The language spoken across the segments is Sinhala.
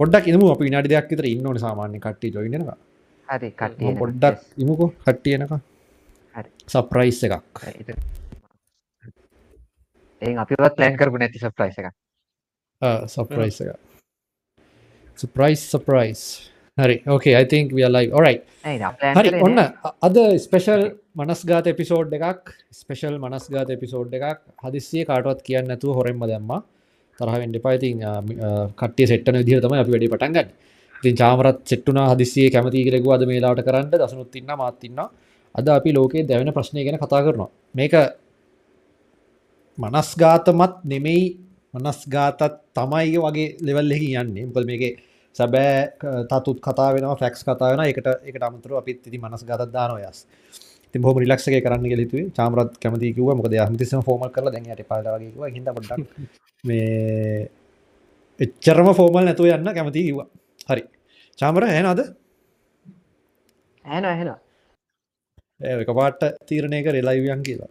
පොඩ්ඩක් ඉම අපි විනාඩි දෙයක් විතර ඉන්න ඕන සාමාන්‍ය කට්ටි ජොයිනක හරි කට්ටිය පොඩ්ඩක් ඉමුකෝ කට්ටියනක හරි. සප්‍රයිස් එකක්. ඒ අපිවත් ප්ලෑන් කරපු නැති සප්‍රයිස එක සප්‍රයිස් එක සප්‍රයිස් සප්‍රයිස් හරි ඕකේ අයිතිංක් වියලයි ඔරයි හරි ඔන්න අද ස්පෙෂල් මනස්ගාත එපිසෝඩ් එකක්. ස්පෙෂල් මනස්ගාත එපිසෝඩ් එකක්. හදිස්සිය කාටවත් කියන්න නැතුව හොරෙන්ම දැම්ම තරහෙන් දෙපයිතින් කට්ටිය සෙට්ටන විදිහ තම අපි වැඩි පටන්ගන්න ඉතින් චාමරත් සෙට්ටුන හදිසිය කැමති කෙරෙකු අද මේලාට කරන්න. දසනුත්තින්න මාත්තින්න අද අපි ලෝකයේ දැවෙන ප්‍රශ්නය ගැන කතා කරනවා. මේක මනස්ගාතමත් නෙමෙයි මනස්ගාතත් තමයි වගේ ලෙවල්ලෙහි යන්නේ. පල් මේක සැබෑ තතුත් කතා වෙන ෆැක්ස් කතා වෙන එකට එක අමතුර අපිත් ති මනස් ගත දානොයස් ති බොම රිලක්ෂක කරන්න ගෙලතු චාමරත් කැමතිකව මොකද හමතිසම ෆෝමල් කරල දැන්ට පලගේ හිද පොඩ්ඩ මේ එච්චරම ෆෝමල් නැතුව යන්න කැමති කිවා හරි. චාමර හැනද ඇන ඇහෙන එක පාට තීරණය කර ලයිවියන් කියලා.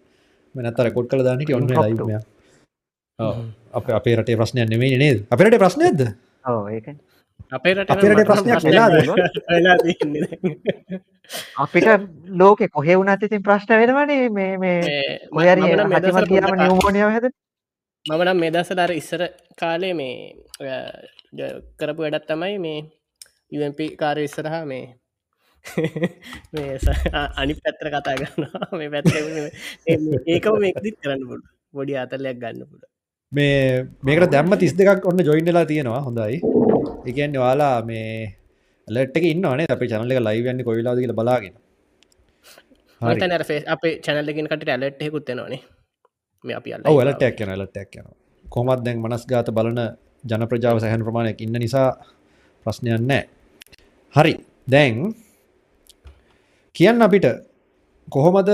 මෙනත්තර කොට් කළ දානට ඔන්න ලයිමය අප අපේ රටේ ප්‍රශ්නයක් නෙමේ නේද? අපිරට ප්‍රශ්නයද ඕ ඒක අපේට අපිරට ප්‍රශ්නයක් වෙලා අපිට ලෝකෙ කොහෙ වුණත් ඉතින් ප්‍රශ්න වෙනවනේ මේ මේ නියමෝනියාව හැද මම නම් මේ දස දර ඉස්සර කාලේ මේ ඔය කරපු වැඩත් තමයි මේ UMP කාරය ඉස්සරහා මේ මේ අනි පැත්තර කතා කරන්න මේ පැත්ත ඒකම මේකදිත් කරන්න පුඩ බොඩි අතලයක් ගන්න පුඩ මේ මේකට දැම්ම තිස් දෙකක් ඔන්න ජොයින්ඩලා තියෙනවා හොඳයි එකන්න වාලා මේ ලට්ක ඉන්නනේ අප චනල ලයිවන්න කොයිලාද කියල බලාගෙන. ෆේ අපේ චැනල්ලකින් කට ඇලට්හෙකුත් නෙනේ මේ අපි ඔ ලටක් යන ලටක් යන කොමත් දැන් මනස් ගාත බලන ජන ප්‍රජාව සැහැන් ප්‍රමාණයක් ඉන්න නිසා ප්‍රශ්නයන් නෑ හරි. දැන් කියන්න අපිට කොහොමද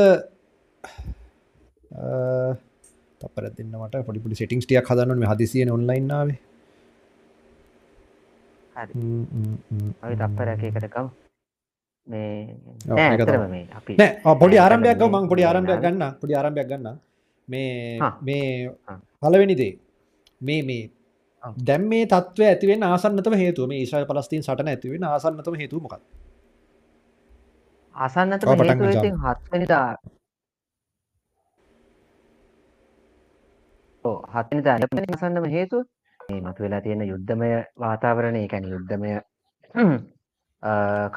තපර දෙන්නට පොඩිපුඩි සිටිංස් ටියක් හදන්න හදිසිය ඔන්ලයින්නාවේ හරි. තප්පරයකකටකම් මේ මේ. අපි පොඩි ආරම්භයක් මං පොඩි ආරම්භයක් ගන්න පොඩි ආරම්භයක් ගන්න මේ මේ පලවෙනිදේ මේ මේ දැම් මේ තත්ව ඇතිවෙන් ආසන්නතම හේතුව මේ ඒශය පලස්තින් සටන ඇතිවෙන ආසන්නතම හේතු මොකක් ආසන්නතම හේතුව හත්වනිදා හත්නිදා ආසන්නම හේතුව මේ මතු වෙලා තියෙන යුද්ධමය වාතාවරණය කැන යුද්ධමය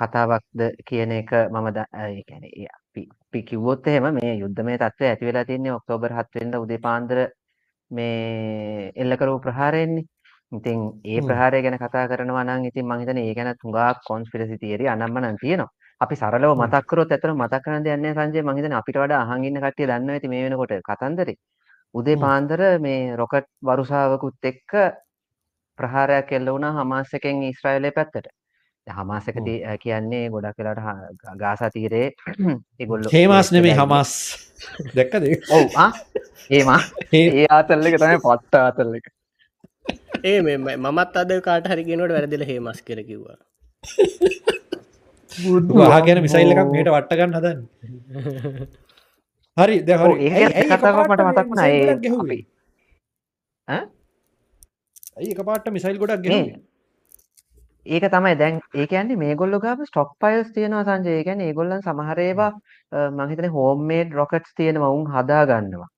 කතාවක්ද කියන එක මම ගැන අපි කිව්වොත් එහෙම මේ යුද්ධමය තත්ත්වය ඇති වෙලා තින්නේ ඔක්තෝබර් 7 වෙනිදා උදේ පාන්දර මේ එල්ල කරපු ප්‍රහාරයෙන්නේ. ඉතින් ඒ ප්‍රහාරය ගැන කතා කරනවා නම් ඉතින් මම හිතන්නේ ඒ ගැන තුඟා කොන්ස්පිරසි තියරි අනම්මනම් තියෙනවා. අපි සරලව මතක් කරොත් ඇත්තටම මතක් කරන්න දෙයක් නැහැ සංජය මම හිතන්නේ අපිට වඩා අහන් ඉන්න කට්ටිය දන්නවා ඇති මේ වෙනකොට කතන්දරේ. උදේ පාන්දර මේ රොකට් වරුසාවකුත් එක්ක ප්‍රහාරයක් එල්ල වුණා හමාස් එකෙන් ඊශ්‍රායලයේ පැත්තට. හමාස් එක කියන්නේ ගොඩක් වෙලාට ගාසා තීරේ ඒගොල්ලෝ හේමාස් නෙමේ හමස්. දැක්කද? ඔව් ආ? ඒමා ඒ ආතල් එක තමයි පට්ට ආතල් එක. ඒ මේ මමත් අද කාට හරිගෙනට වැරදිල හේමස් කර කිව්වා. වා ගැන මිසයිල් එකක් මේට වට්ටගන්න හදන්න. හරි ද ඒ කතාව මට මතක් වුණා. ඒ ගැහුවේ එක පාට මිසයිල් ගොඩක් ගැහුවේ ඒක තමයි දැන් ඒ කියන්නේ මේගොල්ලෝ ගාව ස්ටොක් පයිල්ස් තියෙනවා සංජය. කියන්නේ ඒගොල්ලන් සමහර ඒවා මම හිතන්නේ හෝම් මේඩ් රොකට්ස් තියෙනවා උන් හදා ගන්නවා.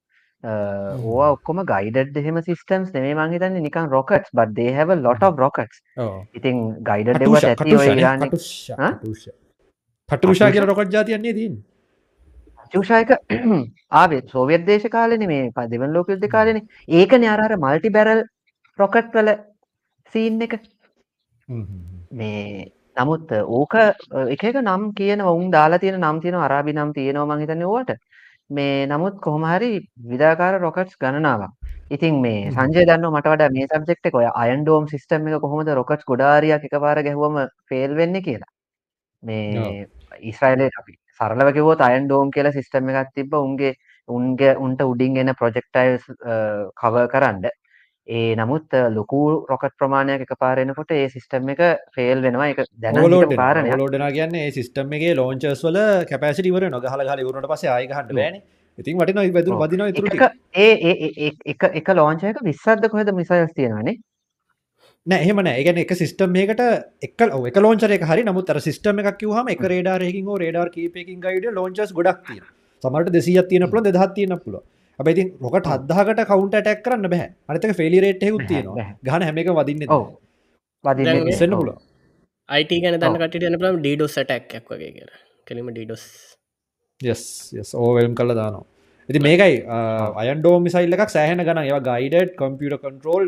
ඕවා ඔක්කොම ගයිඩඩ් එහෙම සිස්ටම්ස් නෙමෙයි මම හිතන්නේ නිකන් rockets a lot of rockets. ඉතින් ගයිඩඩ් ඒවා ඇති. කටුෂා කියලා රොකට් ජාතියක් නේ තියෙන්නේ. කටුෂා එක ආවේ සෝවියට් දේශ කාලේනේ මේ දෙවන ලෝක යුද්ධ කාලේනේ. ඒකනේ අර අර මල්ටි බැරල් රොකට් වල සීන් එක. මේ නමුත් ඕක එක එක නම් කියන උන් දාලා තියෙන නම් තියෙන අරාබි නම් තියෙනවා මං හිතන්නේ ඕවට. මේ නමුත් කොහොම හරි විවිධාකාර රොකට්ස් ගණනාවක්. ඉතින් මේ සංජය දන්නවා මට වඩා මේ සබ්ජෙක්ට් එක ඔය අයන් ඩෝම් සිස්ටම් එක කොහොමද රොකට්ස් ගොඩාරියක් එකපාර ගැහුවම ෆේල් වෙන්නේ කියලා. මේ ඊශ්‍රායලයේ අපි සරලව කිව්වොත් අයන් ඩෝම් කියලා සිස්ටම් එකක් තිබ්බ උන්ගේ උන්ගේ උන්ට උඩින් එන ප්‍රොජෙක්ටයිල්ස් කවර් කරන්න ඒ නමුත් ලොකු රොකට් ප්‍රමාණයක් එක පාරෙනකොට ඒ සිස්ටම් එක ෆේල් වෙනවා. එක දැන පාරන ලෝඩන කියන්නේ සිස්ටම් එක ලෝංචස් වල කැපසිටිවර නොගහල හල වරුට පස ආයකහට බෑන. ඉතින් වටින වැදු වදින ඒ එක එක ලෝංචයක විස්සද්ද කොහෙද මිසයිල්ස් තියෙනවානේ? නෑහෙම නෑ. ගැන එක සිස්ටම් එකට එක එක ලෝචර එක හරි. නමුත් අර සිස්ටම එකක් කිවහම එක රේඩාරයකින් රේඩර් කීපයකින් ගයිඩ ලෝචස් ගොඩක් තිය සමට දෙසිය තියන පුල දෙදහත් තියන පුල ඇති රොකට හදදාකට කවුන්ට ටැක් කරන්න බැහ අනතක ෆෙලිරේට් හෙකුත් තියෙනවා. ගහන හැම එක වදින්න වදින්න පුල අයිට ගැන දන්න කට යන පලම් ඩීඩොස් ටැක් වගේ කියර කෙලීම ඩීඩොස් යස් ඕවල්ම් කල දානවා. ඉති මේකයි අයන්ඩෝ මිසයිල් එකක් සෑහන ගන ඒවා ගයිඩ කම්පියට කන්ටරෝල්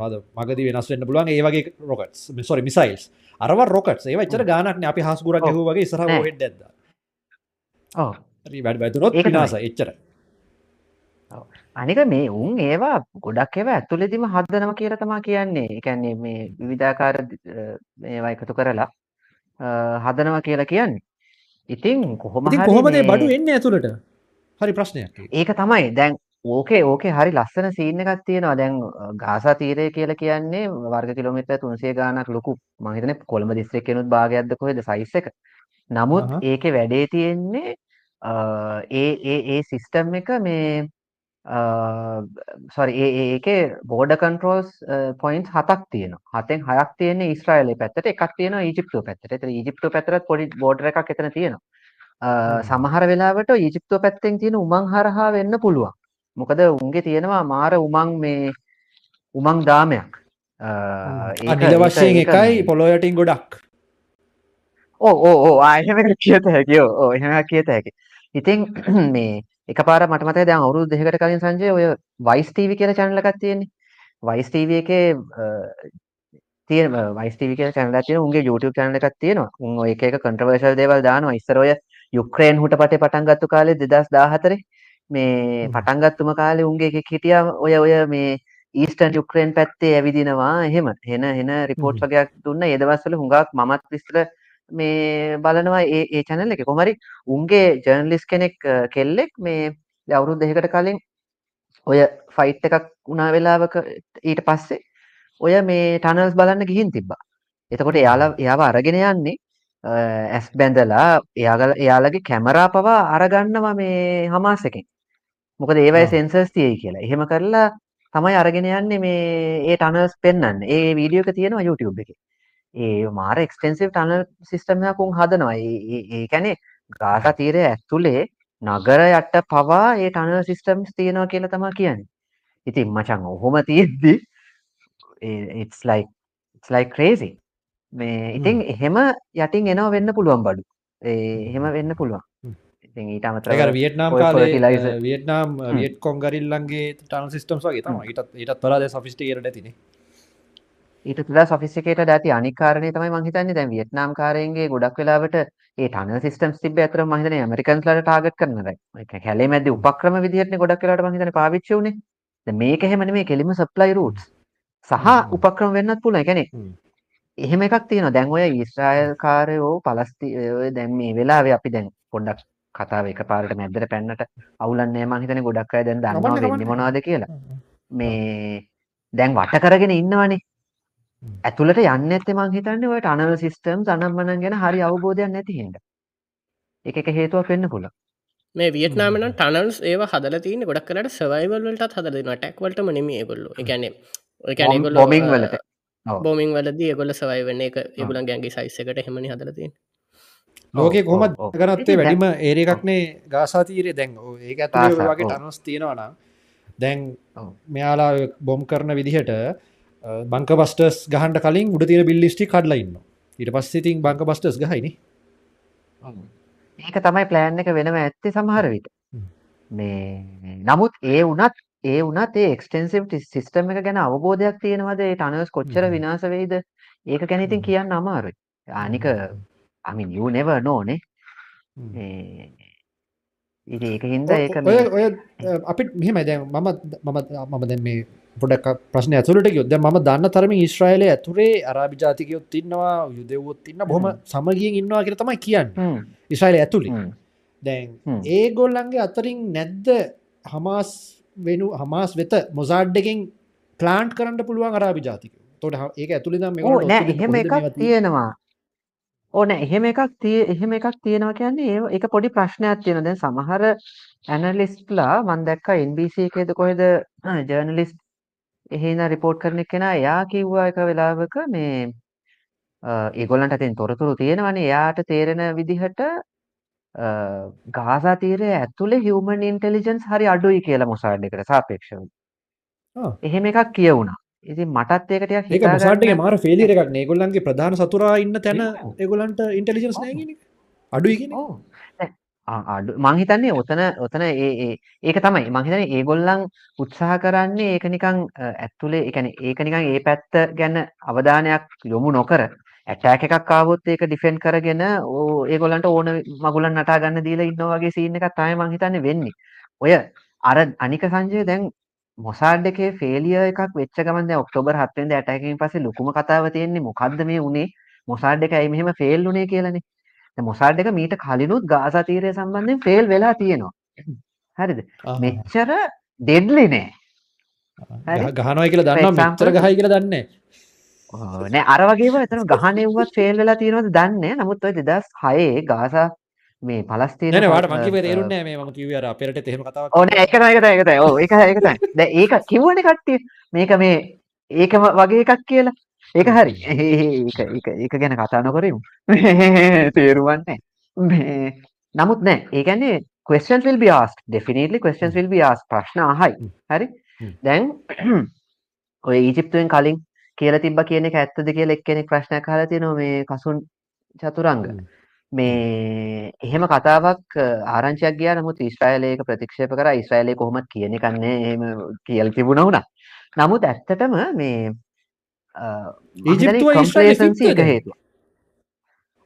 මද මගද වෙනස් වෙන්න පුළුවන්. ඒවගේ රොකට් සොරි මිසයිල්ස් අරව රොකට් ඒ චර ගානක් අපි හස්ගුර හු වගේ සර හෙඩ ඇද වැඩ වැතුරොත් නාස එච්චර අනික මේ උන් ඒවා ගොඩක් ඒව ඇතුළෙදිම හදනම කියල තමා කියන්නේ. එකන්නේ මේ විවිධාකාර මේවා එකතු කරලා හදනවා කියලා කියන්නේ. ඉතින් කොහොම කොහොමද බඩු එන්න ඇතුළට? හරි ප්‍රශ්නයක්. ඒක තමයි. දැන් ඕකේ ඕකේ හරි ලස්සන සීන එකක් තියෙනවා. දැන් ගාසා තීරය කියලා කියන්නේ වර්ග කිලෝමීටර් 300 ගාණක් ලොකු. මම හිතන්නේ කොළඹ දිස්ත්‍රික්කෙනුත් භාගයක්ද කොහෙද? සයිස් එක. නමුත් ඒකේ වැඩේ තියෙන්නේ ඒ ඒ ඒ සිස්ටම් එක මේ සොරි ඒකේ බෝඩ කන්ට්‍රෝල්ස් පොයින්ට් හතක් තියෙනවා හතෙන් හයක් තියෙන්නේ ඊශ්‍රායලයේ පැත්තට එකක් තියෙනවා ඊජිප්තුව පැත්තට. ඊජිප්තුව පැත්තට පොඩි බෝඩර් එකක් එතන තියෙනවා. සමහර වෙලාවට ඊජිප්තුව පැත්තෙන් තියෙන උමං හරහා වෙන්න පුළුවන්. මොකද උන්ගේ තියෙනවා මාර උමං මේ උමං දාමයක්. අනිල වශයෙන් එකයි පොළො යටින් ගොඩක්. ඕ ඕ ඕ ආ එහෙම කියත හැකි. ඕ එහෙම කියත හැකි. ඉතින් මේ එකපාර මට මතකයි දැන් අවුරුදු දෙකකට කලින් සංජය ඔය වයිස් ටීවී කියලා channel එකක් තියෙන්නේ. වයිස් ටීවී එකේ තියෙන වයිස් ටීවී කියලා channel එකක් තියෙනවා. උන්ගේ YouTube channel එකක් තියෙනවා. උන් ඔය එක එක controversial දේවල් දානවා. ඉස්සර ඔය යුක්‍රේන් හුටපටේ පටන් ගත්ත කාලේ 2014 මේ පටන් ගත්තම කාලේ උන්ගේ එකෙක් හිටියා ඔය ඔය මේ ඊස්ටර්න් යුක්‍රේන් පැත්තේ ඇවිදිනවා එහෙම එන එන රිපෝට් වගේක් දුන්න ඒ දවස්වල හුඟක් මමත් විස්තර මේ බලනවා ඒ channel එකේ කොහමරි උන්ගේ ජර්නලිස්ට් කෙනෙක් කෙල්ලෙක් මේ අවුරුදු දෙකකට කලින් ඔය ෆයිට් එකක් වුණා වෙලාවක ඊට පස්සේ ඔය මේ ටනල්ස් බලන්න ගිහින් තිබ්බා. එතකොට එයාලා එයාව අරගෙන යන්නේ ඇස් බැඳලා එයාගල එයාලගේ කැමරා පවා අරගන්නවා මේ හමාස් එකෙන්. මොකද ඒවයි සෙන්සර්ස් තියෙයි කියලා. එහෙම කරලා තමයි අරගෙන යන්නේ මේ ඒ ටනල්ස් පෙන්වන්නේ. ඒ වීඩියෝ එක තියෙනවා YouTube එකේ. ඒ මාර එක්ස්ටෙන්සිව් ටනල් සිස්ටමයක් උන් හදනවා. ඒ කියන්නේ ගාසා තීරය ඇතුලේ නගර යට පවා ඒ ටනල් සිස්ටම්ස් තියෙනවා කියලා තමයි කියන්නේ. ඉතින් මචං ඔහොම තියෙද්දි like crazy. මේ ඉතින් එහෙම යටින් එනවා වෙන්න පුළුවන් බඩු. එහෙම වෙන්න පුළුවන්. ඉතින් ඊට අමතරව වියට්නාම් වියට්නාම් වියට් කොංගරිල්ලන්ගේ ටනල් සිස්ටම්ස් වගේ තමයි. ඊටත් ඊටත් වඩා දැන් සොෆිස්ටිකේටඩ් ඇතිනේ. ඊට තුලා සොෆිස්ටිකේටඩ් ඇති අනික් කාරණේ තමයි මම හිතන්නේ දැන් වියට්නාම් කාරයන්ගේ ගොඩක් වෙලාවට ඒ ටනල් සිස්ටම්ස් තිබ්බ ඇත්තටම මම හිතන්නේ ඇමරිකන්ස්ලාට ටාගට් කරන දැන් ඒක කැලේ මැද්දේ උපක්‍රම විදිහටනේ ගොඩක් වෙලාවට මම හිතන්නේ පාවිච්චි වුනේ දැන් මේක එහෙම නෙමෙයි කෙලිම සප්ලයි රූට්ස් සහ උපක්‍රම වෙන්නත් පුළුවන්. ඒ කියන්නේ එහෙම එකක් තියෙනවා. දැන් ඔය ඊශ්‍රායල් කාරයෝ පලස්තීන ඔය දැන් මේ වෙලාවේ අපි දැන් පොඩ්ඩක් කතාව එකපාරට මැද්දට පැන්නට අවුලන්නේ මං හිතන්නේ ගොඩක් අය දැන් දන්නවා වෙන්නේ මොනවද කියලා. මේ දැන් වට කරගෙන ඉන්නවනේ. ඇතුළට යන්න ඇත්තේ මං හිතන්නේ ඔය ටනල් සිස්ටම්ස් අනම්මනම් ගැන හරි අවබෝධයක් නැති හින්දා. ඒක එක හේතුවක් වෙන්න පුළුවන්. මේ වියට්නාම නම් ටනල්ස් ඒව හදලා තියෙන්නේ ගොඩක් කරලා සර්වයිවල් වලටත් හදලා දෙනවා ටැක් වලටම නෙමෙයි ඒගොල්ලෝ. ඒ කියන්නේ ඒ කියන්නේ ඒගොල්ලෝ බොමින් වලට. බොමින් වලදී ඒගොල්ලෝ සර්වයිව් වෙන එක ඒගොල්ලන් ගෑන්ගේ සයිස් එකට එහෙමනේ හදලා තියෙන්නේ. ලෝකේ කොහොමද කරත්තේ වැඩිම ඒරිය එකක්නේ ගාසා තීරේ දැන් ඒක ඇතුලේ වගේ ටනල්ස් තියෙනවා නම් දැන් මෙයාලා බොම් කරන විදිහට බංක බස්ටර්ස් ගහන්ට කලින් උඩ තියෙන බිල්ලිස්ටි කඩලඉන්න ඊට පස්සිතින් බංක බස්ටර්ස් ගහයින ඒක තමයි ප්ලෑන් එක වෙනම ඇත්තේ සමහර විට. මේ නමුත් ඒ වනත් ඒ වනත් ඒ එක්ස්ටෙන්සිව් සිස්ටම එක ගැන අවබෝධයක් තියෙනවද? ඒ ටනස් කොච්චර විනාස වෙයිද? ඒක ගැනඉතින් කියන්න අමාරුයි. ආනික අමි නිය නෙව නෝනේ ඉ ඒක හින්ද ඒක ඔය අපිට මෙහෙම දැන් මම මම මම දැන් මේ පොඩක් ප්‍රශ්න ඇතුළට යොද ම දන්න තරම ඊශ්‍රයිලය ඇතුරේ අරාභි ජාතිකයොත් ඉන්නවා යුදෙවොත් ඉන්න බොහම සමගියෙන් ඉන්නවා කියර තමයි කියන්න. ඉස්්‍රයිල ඇතුළි දැන් ඒ ගොල්ලන්ගේ අතරින් නැද්ද හමාස් වෙනු හමාස් වෙත මොසාඩ්ඩකින් ප්ලාන්ට් කරන්න පුළුවන් අරාභි ජාතික තොට ඒක ඇතුළි එහෙම එකක් තියෙනවා. ඕන එහෙම එකක් තිය එහෙම එකක් තියෙනවා කියන්නේ ඒ එක පොඩි ප්‍රශ්නයක් තියෙන දැන් සමහර ඇනලිස්ට්ලා මන් දැක්ක NBC එකේද කොහෙද ජර්නලිස්ට් එහෙන රිපෝට් කරන කෙනා එයා කිව්වා එක වෙලාවක මේ ඒගොල්ලන්ට තින් තොරතුරු තියෙනවනේ. එයාට තේරෙන විදිහට ගාසා තීරය ඇතුළේ හිවමන් ඉන්ටෙලිජන්ස් හරි අඩුයි කියලා මොසාඩ් එකට සාපේක්ෂව. එහෙම එකක් කියවුණා. ඉතින් මටත් ඒකට ඒක මොසාඩ්ගේ මාර ෆෙලිර එකක් ඒගොල්ලන්ගේ ප්‍රධාන සතුරා ඉන්න තැන ඒගොලන්ට ඉන්ටෙලිජන්ස් නෑගෙන අඩුයි අඩු මංහිතන්නේ ඔතන ඔතන ඒ ඒක තමයි මහිතන ඒගොල්ලන් උත්සාහ කරන්නේ ඒක නිකං ඇත්තුලේ එකන ඒක නිකං ඒ පැත්ත ගැන අවධානයක් යොමු නොකර ඇටෑක් එකක් ආවොත් ඒක ඩිෆෙන්ඩ් කරගෙන ඕ ඒගොල්ලන්ට ඕන මගුලන් නටා ගන්න දීලා ඉන්නවා වගේ සීන් එකක් තමයි මං හිතන්නේ වෙන්නේ. ඔය අර අනික සංජය දැන් මොසාඩ් එකේ ෆේලියර් එකක් වෙච්ච ගමන් දැන් ඔක්තෝබර් 7 වෙනිදා ඇටැක් එකකින් පස්සේ ලොකුම කතාව තියෙන්නේ මොකද්ද මේ උනේ මොසාඩ් එක ඇයි මෙහෙම ෆේල් උනේ කියලානේ. මොසාඩ් එක මීට කලිනුත් ගාසා තීරය සම්බන්ධයෙන් ෆේල් වෙලා තියෙනවා. හරිද? මෙච්චර ඩෙඩ්ලි නෑ. ගහනවා කියලා දන්නවා මෙච්චර ගහයි කියලා දන්නේ නෑ. අර වගේම එතන ගහනෙව්වත් ෆේල් වෙලා තියෙනවද දන්නේ නමුත් ඔය 2006 ගාසා මේ පලස්තීන නෑ වාට මං කිව්වේ තේරුන්නේ මේ මම කිව්වේ අර අපේරට එහෙම කතාවක් ඕ නෑ ඒක තමයි ඒක තමයි ඒක තමයි. ඔව් ඒක ඒක තමයි. දැන් ඒක කිව්වනේ කට්ටිය. මේක මේ ඒකම වගේ එකක් කියලා ඒක හරි. ඒක ගැන කතා නොකරමු. තේරුවන්නේ නමුත් නෑ. ඒ කියන්නේ questions will be asked. Definitely questions will be asked. ප්‍රශ්න අහයි. හරි? දැන් ඔය ඊජිප්තුවෙන් කලින් කියල තිබ කියන එක ඇත්තද කියල එක්කෙනෙක් ප්‍රශ්නයක් හල තියෙනවා මේ කසුන් චතුරංග. මේ එහෙම කතාවක් ආරංචයක් ගිය නමුත් ඉස්්‍රයිලයක ප්‍රතික්ෂප කර. ඉස්්‍රයිලය කොහොමත් කියන කන්නේ එහෙම කියල් තිබුණ වුණා. නමුත් ඇත්තටම මේ එක හේතු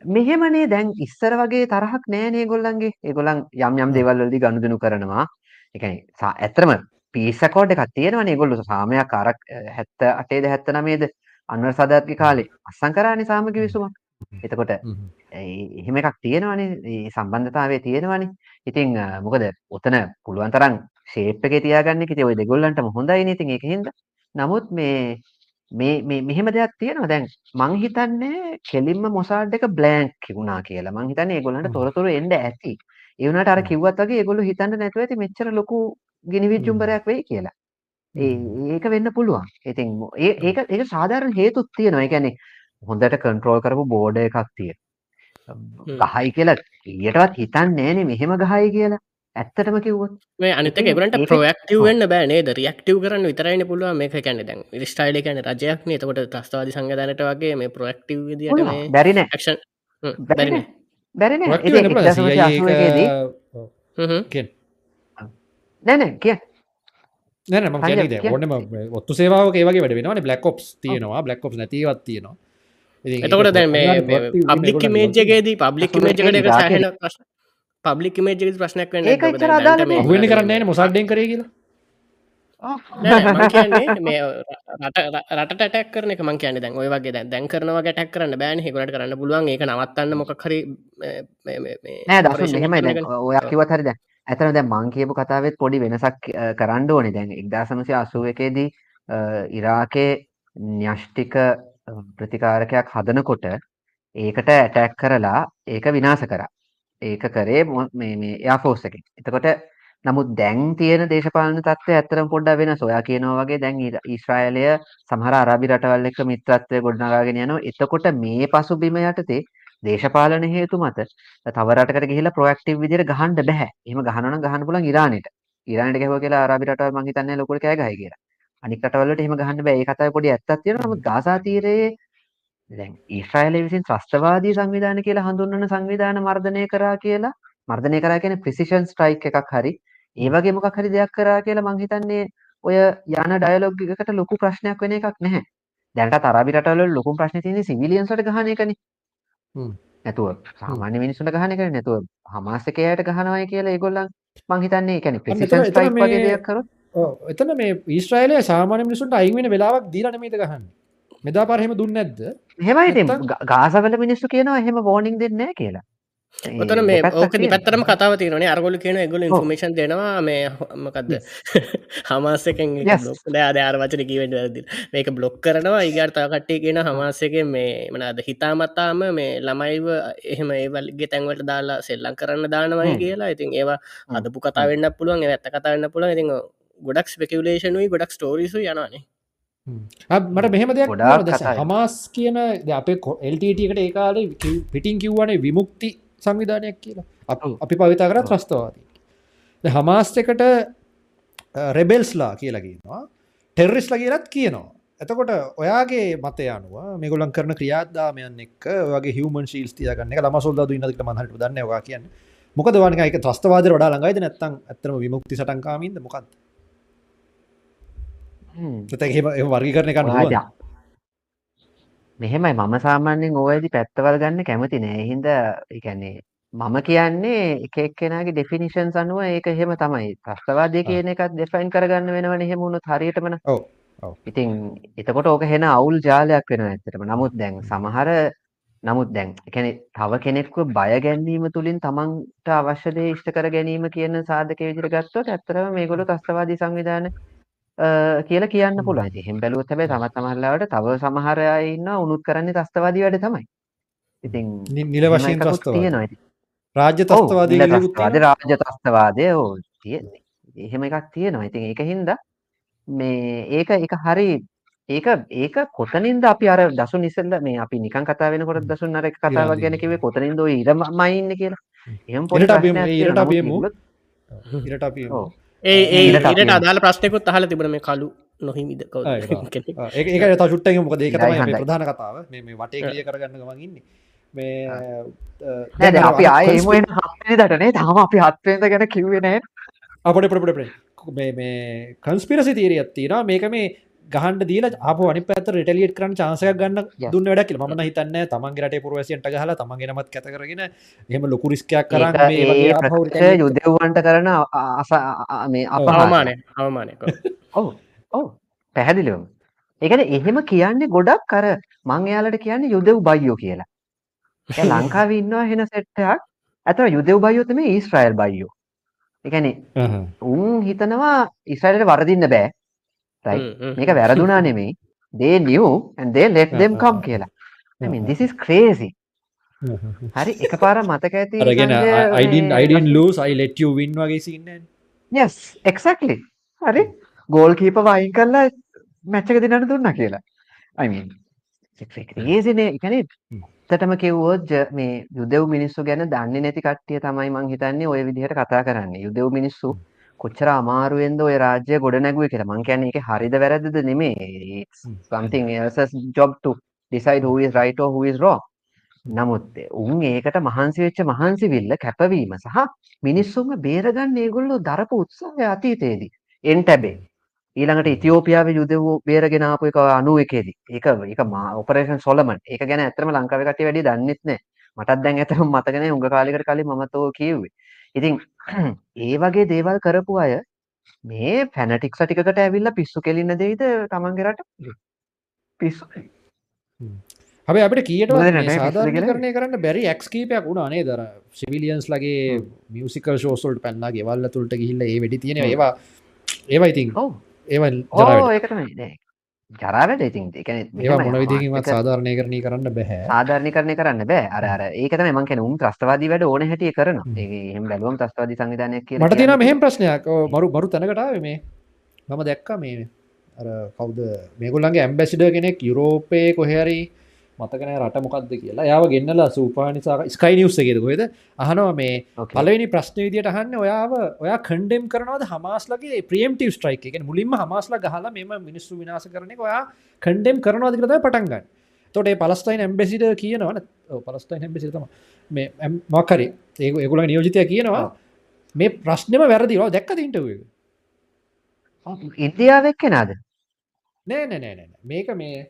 මෙහෙමනේ දැන් ඉස්සර වගේ තරහක් නෑනේ ගොල්ලන්ගේ ඒගොලන් යම් යම් දෙවල්ලදි ගණුදනු කරනවා. එකයි ඇතරම පිසකෝඩ් එකක් තියෙනවනේ ඒගොල්ලෝ. සාමයක් අරක් 78 79ද අන්වර් සදාත්ගේ කාලේ අස්සම් කරානේ සාමක විසුමක්. එතකොට එහෙම එකක් තියෙනවනේ. මේ සම්බන්ධතාවය තියෙනවනේ. ඉතින් මොකද උතන පුළුවන් තරම් ෂේප් එකේ තියාගන්න එක. ඉතින් ওই දෙගොල්ලන්ටම හොඳයිනේ ඉතින් ඒකෙන්ද. නමුත් මේ මේ මේ මෙහෙම දෙයක් තියෙනවා දැන් මං හිතන්නේ කෙලින්ම මොසාඩ් එක බ්ලැන්ක් වුණා කියලා. මං හිතන්නේ ඒගොල්ලන්ට තොරතුරු එන්න ඇති. ඒ වුණාට අර කිව්වත් වගේ ඒගොල්ලෝ හිතන්න නැතුව ඇති මෙච්චර ලොකු ගිනිවිජ්ජුම්බරයක් වෙයි කියලා. ඒක වෙන්න පුළුවන්. ඉතින් ඒක ඒක සාධාරණ හේතුත් තියෙනවා. ඒ කියන්නේ හොඳට කන්ට්‍රෝල් කරපු බෝඩ එකක් තියෙනවා. ගහයි කියලා ඊයටවත් හිතන්නේ නෑනේ මෙහෙම ගහයි කියලා. ඇත්තටම කිව්වොත් මේ අනිත එකට ප්‍රෝක්ටව වන්න බෑනේ රියක්ටව කරන්න විතරයින පුළුව මේ කැන දැන් ස්ටයිල කැන රජයක් නේ. තකොට තස්වාද සංගධනට වගේ මේ ප්‍රෝක්ටව බැරින ක්ෂන් බැරින බැරින නැන කිය. නැන ම කිය. ඔන්නම ඔත්තු සේවාව ඒවගේ වැඩ වෙන බ්ලක් ඔප්ස් තියෙනවා. බ්ලක් ඔප් නැතිවත් තියෙනවා. එතකොට දැ පබ්ලික් මේජගේදී පබ්ලික් මේජකට එක සහන ප්‍රශ් පබ්ලික් මේජ ප්‍රශ්නයක් වන්න වෙන කරන්න මොසල්ඩෙන් කර කියලා? රට ටක් කරන එක මං කියන දැන් ඔය වගේ දැන් කරනවා ටක් කරන්න බෑන. හෙකට කරන්න පුළුවන් ඒක නවත්තන්න මොක හරි නෑ දස මෙහෙමයි ඔය කිවත් හරිද ඇතන දැන් මං කියපු කතාවෙත් පොඩි වෙනසක් කරන්න ඕනේ. දැන් 1981 දී ඉරාකේ න්‍යෂ්ටික ප්‍රතිකාරකයක් හදනකොට ඒකට ඇටැක් කරලා ඒක විනාශ කරා. ඒක කරේ මේ මේ එයාෆෝස් එකෙන්. එතකොට නමුත් දැන් තියෙන දේශපාලන තත්ත්වය ඇත්තටම පොඩ්ඩක් වෙනස්. ඔයා කියනවා වගේ දැන් ඊශ්‍රායලය සමහර අරාබි රටවල් එක්ක මිත්‍රත්වය ගොඩනගාගෙන යනවා. එතකොට මේ පසුබිම යටතේ දේශපාලන හේතු මත තව රටකට ගිහිල්ලා ප්‍රොඇක්ටිව් විදිහට ගහන්න බෑ. එහෙම ගහනවා නම් ගහන්න පුළුවන් ඉරානෙට. ඉරානෙට ගහුවා කියලා අරාබි රටවල් මං හිතන්නේ ලොකුට කෑ ගහයි කියලා. අනික් රටවල් වලට එහෙම ගහන්න බෑ. ඒ කතාවේ පොඩි ඇත්තක් තියෙනවා. නමුත් ගාසා තීරයේ දැන් ඊශ්‍රායලය විසින් ත්‍රස්තවාදී සංවිධාන කියලා හඳුන්වන සංවිධාන මර්ධනය කරා කියලා. මර්ධනය කරා කියන්නේ ප්‍රිසිෂන් ස්ට්‍රයික් එකක් හරි. ඒ වගේ මොකක් හරි දෙයක් කරා කියලා මං හිතන්නේ ඔය යන ඩයලොග් එකකට ලොකු ප්‍රශ්නයක් වෙන එකක් නැහැ. දැනට අරාබි රටවල ලොකු ප්‍රශ්නේ තියෙන්නේ සිවිලියන්ස්ලට ගහන එකනේ. නැතුව සාමාන්‍ය මිනිස්සුන්ට ගහන එක නැතුව හමාස් එකේ අයට ගහනවායි කියලා ඒගොල්ලන් මං හිතන්නේ කියන්නේ ප්‍රෙසිඩන්ට් ස්ට්‍රයික් වගේ දෙයක් කරොත් එතන මේ ඊශ්‍රායලය සාමාන්‍ය මිනිසුන්ට අයින් වෙන වෙලාවක් දීලා නෙමෙයිද ගහන්නේ. මෙදා පාර එහෙම දුන්නේ නැද්ද එහෙමයි ඉතින් ගාසවල මිනිස්සු කියනවා එහෙම වෝනින් දෙන්නේ කියලා. ඔතන මේ ඕක පැත්තරම කතාව තිරනේ අරගොල කියන ගොල ඉන්ෆර්මේෂන් දෙනවා. මේ මොකක්ද හමාසකෙන් ද ආර වචන කීවට වැදදි මේක බ්ලොක් කරනවා. ඉගර්තාව කට්ටේ කියෙන හමාසක මේ මනද හිතාමත්තාම මේ ළමයිව එහෙම ඒවල්ගේ තැන්වට දාලා සෙල්ලං කරන්න දානවයි කියලා. ඉතින් ඒවා අදපු කතාවෙන්න පුළුවන් ඇත්ත කතාවන්න පුළුවන්. ඉතින් ගොඩක් ස්පෙකවලේෂනුයි ගොඩක් ස්ටෝරිසු යනනේ මට මෙහෙම දෙයක්. හමස් කියන අපේ එල්ටකට ඒ කාලේ කිව්- පිටින් කිව්වනේ විමුක්ති සංවිධානයක් කියලා. අප- පවිතා කර. ත්‍රස්තවාදී. හමාස් එකට රෙබෙල්ස්ලා කියලගන්නවා ටෙර්රිස්ල කියලත් කියනවා. එතකොට ඔයාගේ මතය අනුව මෙගොලන් කරන ක්‍රියාදාමයන් එක් වගේ හමන් ශීල් තියගන්න ලම සොල්ද ඉන්නක මහට දන්නවා කියන්න. මොකද වනික එක ත්‍රස්තවාද ොඩා ළඟයිද නැත්තන් ඇත්තම විමුක්ති සටන්කාමින්ද? මොකක්ද තැහෙම වර්ගි කරන ඔයාජා. මෙහෙමයි මම සාමාන්‍යෙන් ඕයදි පැත්තවල් ගන්න කැමති නෑ. හින්ද එකන්නේ මම කියන්නේ එක එක්කෙනගේ ඩෙෆිනිෂන් අනුව ඒක එහෙම තමයි. ත්‍රස්තවාදය කියන එකත් දෙෆයින් කරගන්න වෙනවන. එහෙමුණු හරියටමන. ඉතින් එතකොට ඕක හෙන අවුල් ජාලයක් වෙන ඇත්තටම. නමුත් දැන් සමහර නමුත් දැන් එකන තව කෙනෙක්ව බය ගැන්වීම තුළින් තමන්ට අවශ්‍යදේ ඉෂ්ට කර ගැනීම කියන සාධක විදිර ගත්තොත් ඇත්තරම මේගොලු ත්‍රස්තවාදී සංවිධාන අ, කියලා කියන්න. පුළුවන්. ඉතින් එහෙම බැලුවොත් හැබැයි තවත් සමහරලාවට තව සමහර අය ඉන්නවා උනුත් කරන්නේ ත්‍රස්තවාදී වැඩ තමයි. ඉතින් නිල වශයෙන් ඉතින්. රාජ්‍ය තස්තවාදී නිල ගලියකුත් ත්‍රස්තවාදී රාජ්‍ය ත්‍රස්තවාදය ඔව් තියෙන්නේ. එහෙම එකක් තියෙනවා. ඉතින් ඒක හින්දා මේ ඒක ඒක හරි ඒක ඒක කොතනින්ද අපි අර දසුන් ඉස්සෙල්ලා මේ අපි නිකන් කතා වෙනකොට දසුන් අර එක කතාවක්. ගැන කිව්වේ කොතනින්ද ඔය ඉරමයි ඉන්නේ කියලා. එහෙම පොඩි ඉරට අපි ප්‍රශ්නයක් ඉරට තියෙනවා. අපි නමුත් එමු. ඉරට අපි ඔව්. ඒ ඒට අදාල ප්‍රශ්නයකුත් අහල තිබන මේ කලු නොහිමිද ඒක. තසුට්ටගේ මොකද ඒක තමයි. ප්‍රධාන කතාව මේ මේ වටේ ආ. කලිය කරගන්න ගමන් ඉන්නේ මේ අපි ආයේ එමු conspiracy- එන හත්වෙනිදට නේ. තාම අපි හත්වෙනිද ගැන කිව්වේ නෑ. අපට පොඩ පොඩ මේ මේ කන්ස්පිරසි තීරියත් තියෙනවා මේක මේ ගහන්ඩ දීල අප අනි පැත රටලියට කරන චාසක ගන්න. දුන්න වැඩක් ම හිතන්න තමන්ගේ රට පුරවසියන්ට හලා තමන්ගේ නමත් කැත කරගෙන එහම ලොකු රිස්කයක් කරන්න යුදෙව්වන්ට කරන අස මේ. අවමානය අවමානයක ඔව් ඔව් පැහැදිලිවම. ඒකන එහෙම කියන්නේ ගොඩක් කර මං එයාලට කියන්නේ යුදෙව් බයියෝ කියලා. ලංකාවේ ඉන්නවා හෙන සෙට්ටයක්. අතන යුදෙව් බයියෝ තමයි ඊශ්‍රායල් බයියෝ. ඒ කියන්නේ අහහ. උන් හිතනවා ඊශ්‍රායලට වරදින්න බෑ. මේක වැරදුනා they knew and they let them come කියලා. This is crazy. හරි එකපාර මතක ඇති සංජය අයිඩන් අයිඩන් ලස් අයි ලෙට වින් වගේ සින්න yes exactly. හරි. ගෝල් කීප වයින් කරලා මැච්චක දිනට දුන්න කියලා. Mean ඒසිනේ එකනේ. තටම කිව්වෝත් ජ- මේ යුදෙව් මිනිස්සු ගැන දන්නේ නැති කට්ටිය තමයි මං හිතන්නේ ඔය විදිහට කතා කරන්නේ. යුදෙව් මිනිස්සු කොච්චර අමාරුවෙන්ද ඔය රාජ්‍ය ගොඩ නැගුවේ කියලා. මං කියන්නේ ඒක හරිද වැරදිද හ්ම්. something else's job to decide who is right or who is wrong. නමුත් උන් ඒකට මහන්සි වෙච්ච මහන්සි විල්ල කැපවීම සහ මිනිස්සුන්ව බේරගන්න ඒගොල්ලෝ දරපු උත්සාහය අතීතයේදී. එන්ටැබේ ඊළඟට ඉතිෝපියාවේ යුදෙව් බේරගෙන ආපු එක 91 දී ඒක ඒක ඔපරේෂන් සොලමන්. ඒක ගැන ඇත්තටම ලංකාවේ කට්ටිය වැඩි දන්නෙත් නැහැ මටත් දැන් ඇත්තටම මතක නැහැ උඟ කාලයකට කලින් මමත් ඕක කිව්වේ ඉතින් ඒ වගේ දේවල් කරපු අය මේ ෆැනටික්ස් ටිකකට ඇවිල්ලා පිස්සු කෙලින්න දෙයිද තමන්ගේ රට? පිස්සු. හැබ අපට කියට? කරණය කරන්න බැරි එක්ස් කීපයක් වුණනේ දර සිවිලියන්ස් ලගේ මියසිකල් ශෝසල්ට පැන්නා ගෙවල්ල තුළට ගිහිල්ල ඒ වැඩි තියෙන. ඒවා ඒවා ඉතින් ඒව ජරාවට ඉතින්. මෙහෙමයි, මොන විදිකින්වත් සාධාරණය කරණය කරන්න බැහැ. සාධාරණීකරණය කරන්න බෑ. අර අර ඒක තමයි මං කියන්නේ. උන් ත්‍රස්තවාදී වැඩ ඕන හැටිය. ඒක එහෙම බැලුවම ත්‍රස්තවාදී සංවිධානයක් කියලා මට තියෙන මෙහෙම ප්‍රශ්නයක්. මරු මරු තැනකටාව මේ. මම දැක්ක මේ. අර කවුද? මේගොල්ලන්ගේ ඇම්බැසිඩ කෙනෙක් යුරෝපය කොහැරි මතකන රට මොකක්ද කියලා. යාව ගෙන්නලා සූපානිසා ස්කයි නිවස් එකෙද? කොහෙද අහනවා මේ. පලවෙනි ප්‍රශ්න විදියට අහන්න ඔයාව ඔයා කන්ඩෙම් කරනවද හමාස්ලගේ ප්‍රියම්ටව ස්ට්‍රයික් එක? මුලින්ම හමාස්ලා ගහලා මෙම මිනිස්සු විනාස කරන ඔයා කන්ඩෙම් කරනවාද කරද පටන්ගන්න තොට පලස්ටයින් ඇම්බෙසිට කියනවන පලස්ටයින් ඇම්බෙසිතම මේ මක්කරි ඒ එකුල නියෝජිතය කියනවා. මේ ප්‍රශ්නම වැරදිවා දැක්ක තින්ටව ඔව්, ඉන්දියාව එක්කෙනාද නෑ නෑ නෑ මේක මේ.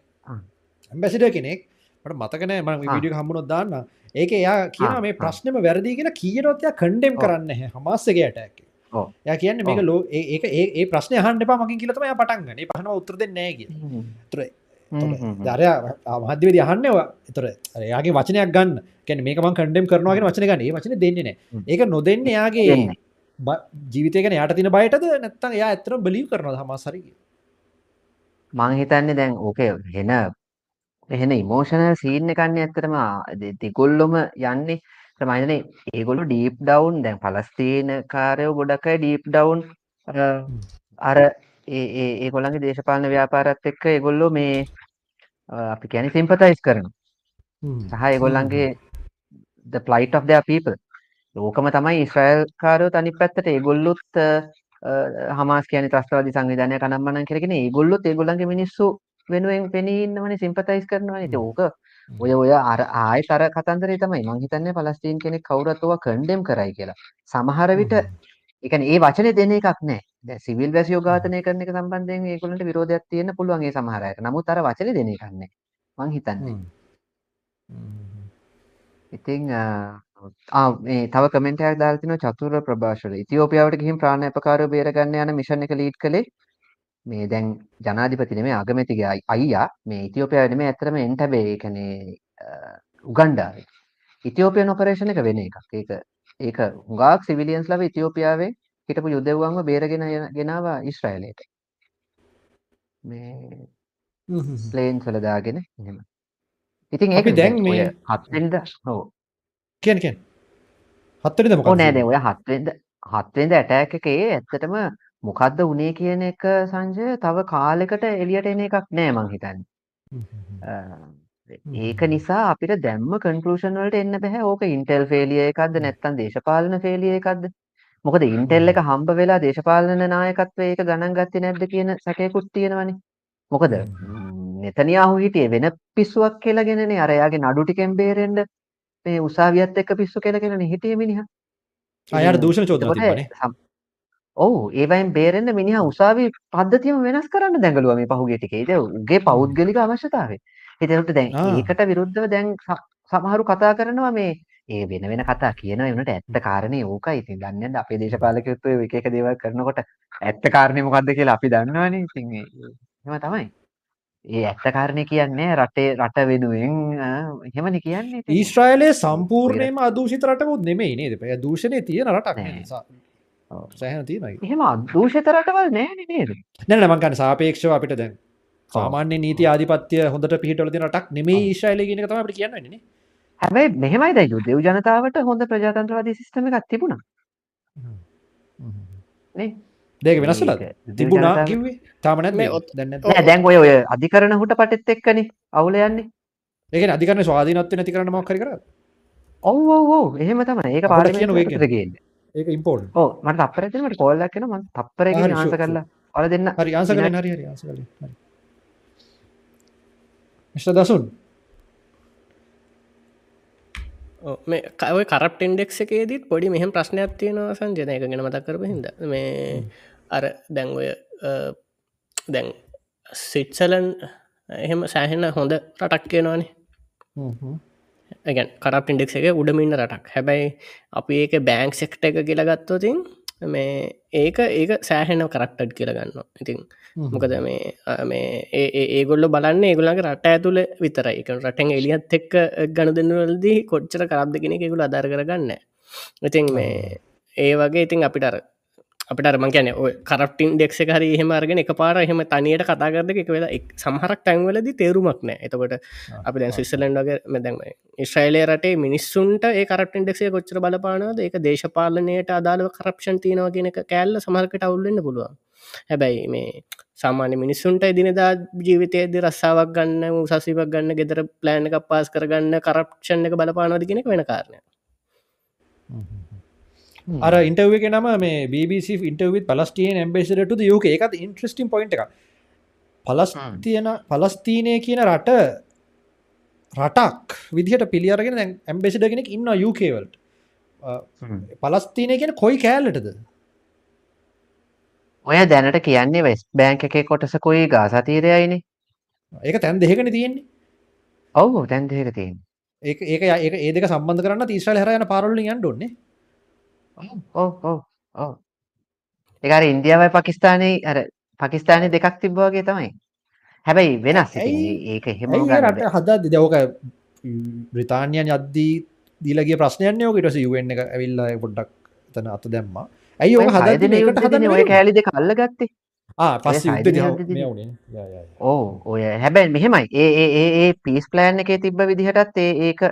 ඇම්බැසිට කෙනෙක් මට මතකනෑ ම. විඩිය හම්මුණොත් දාන්න ඒක එයා කියන මේ. ප්‍රශ්නම වැරදි කියලා කියනොත්ය කන්ඩෙම් ඔව්. කරන්න හමස්සගේ ඇටැක්. ය කියන්න මේක. ලෝ ඒ ඒ- ප්‍රශ්න හන්ඩ පා මකින් කියලතම පටන්ගන පහන උත්තර දෙන්නෑ කිය හ්ම්. තුර. දරය මහදවද අහන්නවා එතර එයාගේ වචනයක් ගන්න කැන මේක කන්ඩෙම් කරනවාගෙන වචන ගන්න වචන දෙන්නේ නෑ හ්ම්. ඒක නොදෙන්න එයාගේ දෙන්නේ. ජීවිතයකන යට තින බයටද නැත්තන් එයා ඇතරම් බලිව කරනවා හමසරගේ මං හිතන්නේ දැන් ඕකේ හෙන එහෙන ඉමෝෂනල් සීන් එකන්නේ ඇත්තටම දෙගොල්ලොම යන්නේ. තමයිනේ ඒගොල්ලු ඩීප් ඩවුන් දැන් පලස්තීන කාරයෝ ගොඩක් අය ඩීප් ඩවුන් අර ඒ ඒගොල්ලන්ගේ දේශපාලන ව්‍යාපාරත් එක්ක ඒගොල්ලෝ මේ අපි කියන්නේ සිම්පතයිස් කරනවා. සහ ඒගොල්ලන්ගේ the plight of their people. ඕකම තමයි ඉස්රායල් කාරයෝ අනිත් පැත්තට ඒගොල්ලොත් හමාස් කියන්නේ ත්‍රස්තවාදී සංවිධානයක් අනම්මනම් කරගෙන ඒගොල්ලොත් ඒගොල්ලන්ගේ මිනිස්සු වෙනුවෙන් පෙනී ඉන්නවනේ සිම්පතයිස් කරනවනේ ඉතින් ඕක ඔය ඔය අර ආයෙත් අර කතන්දරේ තමයි මං හිතන්නේ පලස්තීන් කෙනෙක් කවුරුත් ඕවා කන්ඩෙම් කරයි කියලා. සමහර විට ඒ කියන්නේ ඒ වචනේ දෙන එකක් නෑ. දැන් සිවිල් වැසියෝ ඝාතනය කරන එක සම්බන්ධයෙන් ඒගොල්ලන්ට විරෝධයක් තියෙන්න පුළුවන් ඒ සමහර අයට. නමුත් අර වචනේ දෙන එකක් නෑ. මං හිතන්නේ. ඉතින් මේ තව කමෙන්ට් එකක් දාලා තිනවා චතුර ප්‍රභාෂර. ඉතියෝපියාවට ගිහින් ප්‍රාණ අපකාරව බේරගන්න යන මිෂන් එක ලීඩ් කළේ මේ දැන් ජනාධිපති නෙමෙයි අගමැතිගේ අයියා මේ ඉතියෝපියාවේ නෙමෙයි ඇත්තටම එන්ටබේ ඒ කියන්නේ උගන්ඩාවේ. ඉතියෝපියන් ඔපරේෂන් එක වෙන එකක්. ඒක ඒක හුඟක් සිවිලියන්ස්ලාව ඉතියෝපියාවේ හිටපු යුදෙව්වන්ව බේරගෙන ගෙනාවා ඊශ්‍රායලයට. මේ ප්ලේන්ස් වල දාගෙන එහෙම. ඉතින් ඒක දැන් මේ හත්වෙනිදා ඔව් කියන කියන හත්වෙනිදා මොකක්ද? නෑ නෑ ඔය හත්වෙනිදා හත්වෙනිදා ඇටැක් එකේ ඇත්තටම මොකද්ද උනේ කියන එක සංජය තව කාලෙකට එළියට එන එකක් නෑ මං හිතන්නේ. ඒක නිසා අපිට දැම්ම කන්ක්ලූෂන් වලට එන්න බෑ. ඕක ඉන්ටෙල් ෆේලියර් එකක්ද නැත්නම් දේශපාලන ෆේලියර් එකක්ද? මොකද ඉන්ටෙල් එක හම්බ වෙලා දේශපාලන නායකත්වයේ ඒක ගණන් ගත්තේ නැද්ද කියන සැකයකුත් තියෙනවනේ. මොකද නෙතනියාහු හිටියේ වෙන පිස්සුවක් කියලාගෙනනේ අර එයාගේ නඩු ටිකෙන් බේරෙන්න මේ උසාවියත් එක්ක පිස්සු කියලාගෙනනේ හිටියේ මිනිහා. අයාට දූෂණ චෝදනා තිබ්බනේ. ඔව් ඒවයින් බේරෙන්න මිනිහා උසාවි පද්ධතියම වෙනස් කරන්න දැඟලුවා මේ පහුගිය ටිකේ. ඉතින් උගේ පෞද්ගලික අවශ්‍යතාවය. ඒකට දැන් ඒකට විරුද්ධව දැන් සමහරු කතා කරනවා මේ ඒ වෙන වෙන කතා කියනවා ඒනට ඇත්ත කාරණේ ඕකයි. ඉතින් දන්නේ නැද්ද අපේ දේශපාලකයොත් ඔය එක එක දේවල් කරනකොට ඇත්ත කාරණේ මොකද්ද කියලා අපි දන්නවනේ. ඉතින් එහෙම තමයි. ඒ ඇත්ත කාරණේ කියන්නේ රටේ රට වෙනුවෙන් එහෙමනේ කියන්නේ. ඊශ්‍රායලයේ සම්පූර්ණයෙන්ම අදූෂිත රටකුත් නෙමෙයි නේද? ඒ දූෂණේ තියෙන රටක් නේ. සෑහෙන තියෙනවා. එහෙම අදූෂිත රටවල් නෑනේ නේද? නෑ නෑ මං කියන්නේ සාපේක්ෂව අපිට දැන් සාමාන්‍ය නීති ආධිපත්‍ය හොඳට පිහිටවල තියෙන රටක් නෙමෙයි ඊශ්‍රායලය කියන එක තමයි අපිට කියන්න වෙන්නේ නේ. හැබැයි මෙහෙමයි දැන් යුදෙව් ජනතාවට හොඳ ප්‍රජාතන්ත්‍රවාදී සිස්ටම් එකක් තිබුණා. නේ? දෙක වෙනස් වෙලාද? තිබුණා කිව්වේ. තාම නැත් මේ දැන්. නෑ දැන් ඔය ඔය අධිකරණ හුට පටෙත් එක්කනේ අවුල යන්නේ. ඒ කියන්නේ අධිකරණ ස්වාධීනත්වය නැති කරන්න මොකක් හරි කරාද? ඔව් ඔව් ඔව් එහෙම තමයි. ඒක පාර්ලිමේන්තුවට ගේන්නේ. ඒක ඉම්පෝර්ටන්ට්. ඔව් මට තප්පරයක් දෙන්න මට කෝල් එකක් එනවා මම තප්පරයකින් ආන්සර් කරලා ඔයාලා දෙන්න. හරි ආන්සර් කරන්න හරි හරි ආන්සර් කරන්න. හරි. මිස්ටර් දසුන් මේ කව කරප් ඉන්ඩෙක් එකේදීත් පොඩි මෙහම ප්‍රශ්නයක් තියෙනවා සංජන එක ගෙන මතක් කරප හිද මේ අර දැන් ඔය දැන් සිට්සලන් එහෙම සෑහෙන්න හොඳ රටක් කියනවානේ ඇගැන් කරප් ඉන්ඩෙක් එක උඩමින්න රටක්. හැබැයි අපි ඒක බෑංක් සෙක්ට එක කියලගත්තෝතින් මේ ඒක ඒක සෑහෙන කරක්ටඩ් කියලගන්න ඉතින් මොකද මේ මේ ඒගොල්ල බලන්න ඒගොලගේ රට ඇතුළ විතරයි. එක රටෙන් එලියත් එක්ක ගණ දෙන්නවලදී කොච්චර කරක්ද කෙනෙ එකකුල අදර කරගන්න ඉතින් මේ ඒ වගේ ඉතින් අපිට අපිට අරම කියන කරප්ටින් ඩෙක්ෂ හරි එහෙම අරගෙන එක පාර එහෙම තනියට කතා කරද එක වෙලා සමහරක් ටැන්වලද තේරුමක් නෑ එතකොට අපි දැන් ස්විස්සලන්ඩගේ මෙදැම ඉස්්‍රයිලේ රටේ මිනිස්සුන්ට ඒ කරප්ටන් ඩෙක්ෂේ කොච්චර බලපානද ඒක දේශපාලනයට අදාළව කරප්ෂන් තියනවා කියෙන කෑල්ල සමහරකට අවුල්ලන්න පුළුවන්. හැබැයි මේ සාමාන්‍ය මිනිස්සුන්ට එදිනදා ජීවිතයද රස්සාාවක් ගන්න උසසිවක් ගන්න ගෙදර ප්ලෑන් එක පාස් කරගන්න කරප්ෂන් එක බලපානොද කෙනෙක් වෙන කාරණය අර ඉන්ටව එක නම මේ BBC ඉන්ටවිත් පලස්ටියන් ඇම්බේසිටට යෝක එකත් ඉන්ට්‍රස්ටිම් පොයින්ට එක පලස්තියන පලස්තීනය කියන රට රටක් විදිහට පිළියරගෙන ඇම්බෙසිඩගෙනෙක් ඉන්න යුකේවල්ට පලස්තිනය කියෙන කොයි කෑල්ලටද? ඔය දැනට කියන්නේ වෙස් බෑංක එකේ කොටසකොයි ගාසතීරයයිනේ ඒක තැන් දෙකන තියෙන්නේ. ඔවු තැන් දෙක තියෙන් ඒක ඒක ඒක ඒ දෙක සම්බන්ධ කරන්න තිීශ්‍රල හර යන පාරල්ලි යන්න ොන්නේ ඕ ඕ ඒකර ඉන්දියාවයි පකිස්ානයේ අර පකිස්ානය දෙකක් තිබ්බෝගේ තමයි. හැබැයි වෙනස් ඒක එහෙම රට හදා දෙදවක බ්‍රතාානයන් යද්දී දීලගේ ප්‍රශ්නයන්නේ ෝකට යුවෙන් එක ඇවිල්ලා පොඩ්ඩක් තන අත දැම්මා. ඇයි ඕ හදන ඔය කෑලිද කල්ල ගත්තේ පස් ඕ ඔය හැබැයි මෙහෙමයි. ඒ ඒ ඒ පිස් ප්ලෑන් එකේ තිබ්බ විදිහටත් ඒ ඒක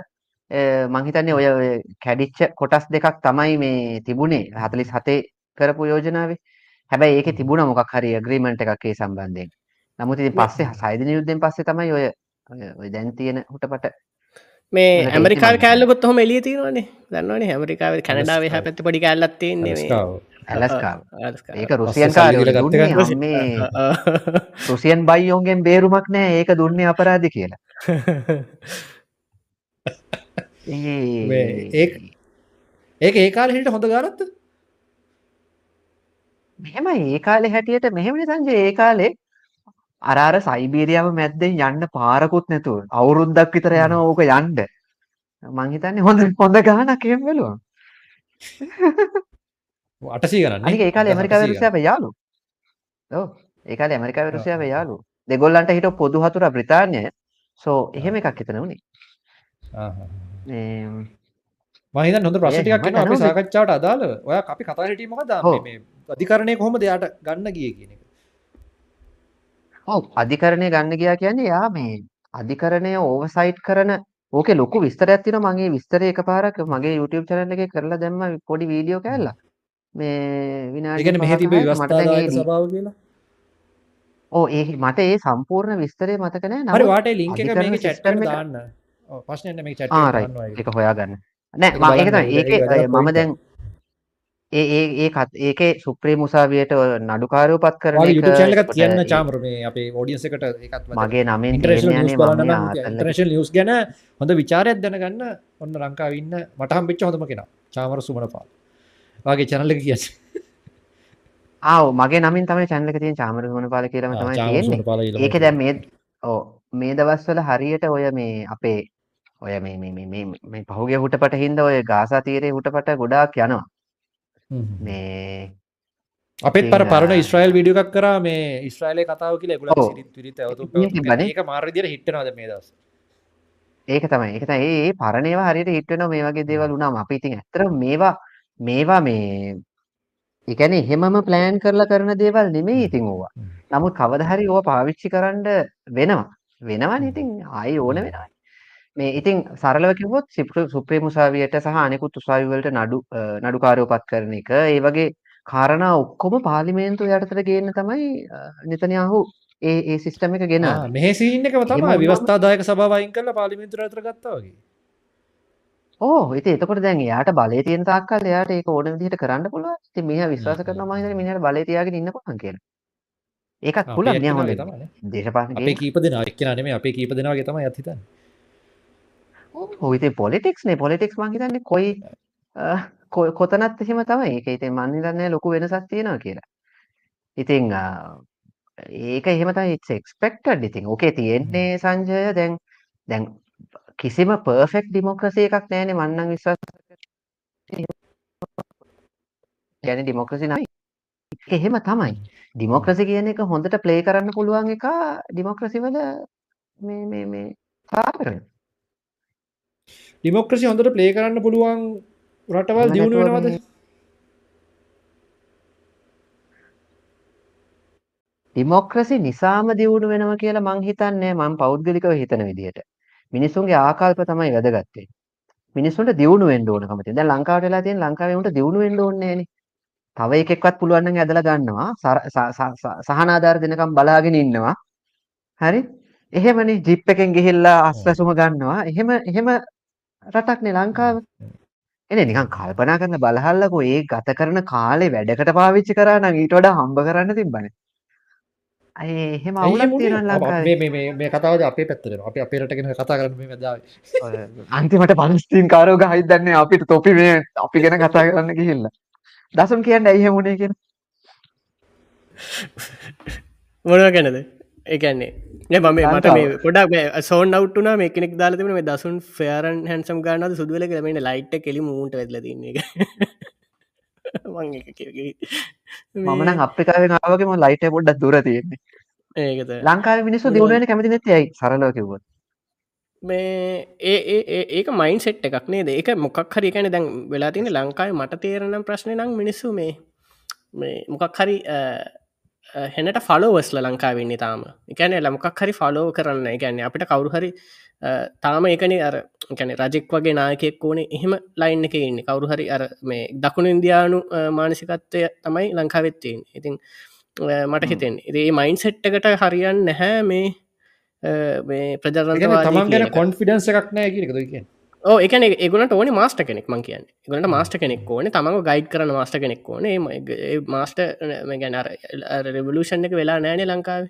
මංහිතන්නේ ඔය කැඩිච්ච කොටස් දෙකක් තමයි මේ තිබුණේ. හතලිස් හතේ කරපු යෝජනාවේ. හැබැයි ඒක තිබුණ මොකක් හරි ග්‍රීමන්ට් එකක් ඒ සම්බන්ධයෙන්. නමුත් ඉතින් පස්සේ සයිදින යුද්ධෙන් පස්සේ තමයි ඔය ඔය දැන් තියෙන හුටපට මේ ඇමරිකා කෑල්ලකොත් හොම එලිය තියෙනවානේ. දන්නවනේ ඇමරිකාව කැනඩාව හ පැත්ත පොඩි කැල්ලත් තියන්නේ ඇලස්කා ඒක රුසියන් රුසියන් බයියෝන්ගෙන් බේරුමක් නෑ. ඒක දුන්නේ අපරාධ කියලා ඒ ඒක ඒ කාල හිට හොඳ ගාරත්ත මෙහෙම ඒ කාලේ හැටියට මෙහෙමනි සංජය. ඒ කාලේ අරාර සයිබීරියාව මැද්දෙන් යන්න පාරකුත් නැතුව අවුරුද්දක් විතර යන ඕක යන්න. මං හිතන්නේ හොඳ හොඳ ගානක් එහෙම බැලුවා අටසී ගන්න අනික ඒ කාලේ ඇමරිකාවේ රුසියාවේ යාළු ඔව් ඒ කාලේ ඇමරිකාවේ රුසියාවේ යාළු දෙගොල්ලන්ට හිටව පොදු හතුර බ්‍රිතාන්‍යය. සෝ එහෙම එකක් හිතන උනේ මහිත නොද ප්‍රශ්ටිකක් න අපි සාකච්ඡාවට අදාළ ඔය අපි කතා හිටීමක ද අධිකරණය කොහොම දෙයාට ගන්න ගිය කියන එක? ඔව් අධිකරණය ගන්න ගියා කියන්නේ යා මේ අධිකරණය ඕවර්සයිට් කරන ඕකේ ලොකු විස්තරයක් තියෙනවා. මගේ විස්තරය එකපාරක් මගේ YouTube channel එකේ කරලා දැම්ම පොඩි වීඩියෝ කෑල්ලක් මේ විනාඩි ඒ කියන්නේ මෙහි තිබ්බ ව්‍යවස්ථාදායක සභාව කියලා? ඕ ඒ මට ඒ සම්පූර්ණ විස්තරය මතක නැහැ හරි වාට ලින්ක් එක මේකේ chat එකට දාන්න මේකේ chat එකට දාන්න ඒක. හොයාගන්න. නෑ ඒක ඒකේ මම දැන් ඒ ඒකත් ඒකේ සුප්‍රී මුසාවියට නඩුකාරයෝ පත් කරන එක තියන්න චාමර මේ අපේ ෝඩියන්ස එකට එකත් මගේ නමින් නිස් ගැන හොඳ විචාරයක් දැනගන්න ඔන්න ලංකාවන්න මටහම් පිච්ච හොඳම කෙන. චාමර සුමන පාල්. වගේ චැනලක කිය ආව මගේ නමින් තමයි චැනලක තිය චාමර සුමන පාල කියරම තමයි ඒක දැ මේ ඕ මේ දවස්වල හරියට ඔය මේ අපේ ඔය මේ පහුගේ හුටපට හින්ද ඔය ගාසා තීරේ හුටපට ගොඩාක් යනවා. මේ අපත් පර පරණ ස්්‍රයිල් විඩිය එකක් කර මේ ඉස්්‍රයිලය කතාව කියල ගුල මාර්දිර හිටනවද මේ දස් ඒක තමයි. එක ඒ පරණේවා හරියට හිටන මේ වගේ දේවල් වුණාම අපි ඉතින් ඇතර මේවා මේවා මේ එකන එහෙමම ප්ලෑන් කරලා කරන දේවල් නෙමේ ඉතින් ඕවා. නමුත් කවදහරි ඕ පාවිච්චි කරන්න වෙනවා. වෙනවා ඉතින් ආයි ඕන වෙනවා මේ ඉතින් සරලව කිව්වොත් සුප්‍රීම උසාවියට සහ අනෙකුත් උසාවි වලට නඩු නඩුකාරයෝ පත් කරන එක. ඒ වගේ කාරණා ඔක්කොම පාර්ලිමේන්තුව යටතට ගේන්න තමයි නෙතනියාහු ඒ ඒ සිස්ටම් එක ගෙන මෙහෙ සීන් එකම තමයි ව්‍යවස්ථාදායක සභාව අයින් කරලා පාර්ලිමේන්තුව යටතට ගත්තා වගේ. ඕ ඉතින් එතකොට දැන් එයාට බලය තියෙන තාක්කල් එයාට ඒක ඕන විදිහට කරන්න පුළුවන්. ඉතින් මෙයා විශ්වාස කරනවා මම හිතන්නේ මිනිහට බලය තියාගෙන ඉන්න පුළුවන් කියලා. ඒකත් පුළුවන්. නේ හොඳ දේශපාලන අපේ කීප දෙනා එක්කෙනා නෙමෙයි අපේ කීප දෙනාගේ තමයි අත් හිතන්නේ ඔවිතේ පොලිටික්ස්නේ පොලිටික්ස් මං හිතන්නේ කොයි කොතනත් එහෙම තමයි ඒක ඉතින් මං හිතන්නේ ලොකු වෙනසක් තියෙනවා කියලා. ඉතින් ඒක එහෙම තමයි it's expected ඉතින්. ඕකේ තියෙන්නේ සංජය දැන් දැන් කිසිම පර්ෆෙක්ට් ඩෙමොක්‍රසි එකක් නැහැනේ මං නම් විශ්වාස කියන්නේ ඩෙමොක්‍රසි නයි. එහෙම තමයි. ඩෙමොක්‍රසි කියන එක හොඳට ප්ලේ කරන්න පුළුවන් එක ඩෙමොක්‍රසි වල මේ මේ මේ සාප කරනවා. ඩිමොක්‍රසි හොඳට ප්ලේ කරන්න පුළුවන් රටවල් දියුණු වෙනවද? ඩිමොක්‍රසි නිසාම දියුණු වෙනවා කියලා මං හිතන්නේ මං පෞද්ගලිකව හිතන විදිහට. මිනිසුන්ගේ ආකල්ප තමයි වැදගත්තේ මිනිස්සුන්ට දියුණු වෙන්න ඕනකම තියෙන. දැන් ලංකාවට වෙලා තියෙන ලංකාවේ උන්ට දියුණු වෙන්න ඕනේ නෑනේ තව එකෙක්වත් පුළුවන් නම් ඇදලා ගන්නවා. සහනාධාර දෙනකම් බලාගෙන ඉන්නවා. හරි? එහෙමනේ ජිප් එකෙන් ගිහිල්ලා අස්වැසුම ගන්නවා. එහෙම එහෙම රටක්නේ ලංකාව. එනේ නිකන් කල්පනා කරන්න බලහල්ලකෝ ඒ ගත කරන කාලේ වැඩකට පාවිච්චි කරා නම් ඊට වඩා හම්බ කරන්න තිබ්බනේ. අය එහෙම අවුලක් තියෙනවා ලංකාවේ. මේ මේ මේ කතාවද අපේ පැත්තට අපි අපේ රට ගැන කතා කරන්න මේ වෙලාවේ අන්තිමට පලස්තීන් කාරෝ ගහයි දන්නේ අපිට තොපි මේ අපි ගැන කතා කරන්න ගිහිල්ලා. දසුන් කියන්න ඇයි එහෙම උනේ කියන මොනවා ගැනද? ඒ කියන්නේ මම මට මේ පොඩක් සෝන් අවට්න මේ කෙනෙක් දාලා තිබන මේ දසුන් ෆේරන් හැන්සම් ගන්නද සුදුවල කරමට ලයිට් කෙලි මූට වෙදල තින්නේ මමන අප්‍රිකාවෙන් ආවගේම ලයිට පොඩ්ඩක් දුර තියෙන්නේ. ඒකත ලංකාව මිනිස්සු දියුණුවෙන කැමති නැති ඇයි? සරලව කිව්වොත්. මේ ඒ ඒක මයින් සෙට් එකක් නේද? ඒක මොකක් හරි කැන දැන් වෙලා තින ලංකායි මට තේරනම් ප්‍රශ්නය නම් මිනිස්සු මේ මේ මොකක් හරි හෙනට ෆලෝවස්ල ලංකාවෙන්නේ තාම. එකැන ලමකක් හරි ෆලෝ කරන්න ගැන්න අපිට කවරු හරි තාම එකන අර කැන රජෙක් වගේ නායකෙක් ඕනේ එහෙම ලයින් එක ඉන්න. කවරු හරි අර මේ දකුණු ඉන්දයානු මානසිකත්වය තමයි ලංකාවෙත්තයෙන් ඉතින් මට හිතෙන් ඒ මයින් සෙට්ටකට හරියන් නැහැ මේ ප්‍රජරන්ත තමන් ගැන කොන්ෆිඩන්ස එකක් නෑ කියනකද කිය ඕ එකන ඒගලට ඕන මාස්ට කෙනෙක් මං කියන්න. ගලට මාස්ට කෙනෙක් ඕන. තමම ගයිඩ් කරන මාස්ට කෙනෙක් ඕන. මාස්ට ගැන රෙවලූෂන් එක වෙලා නෑන ලංකාව.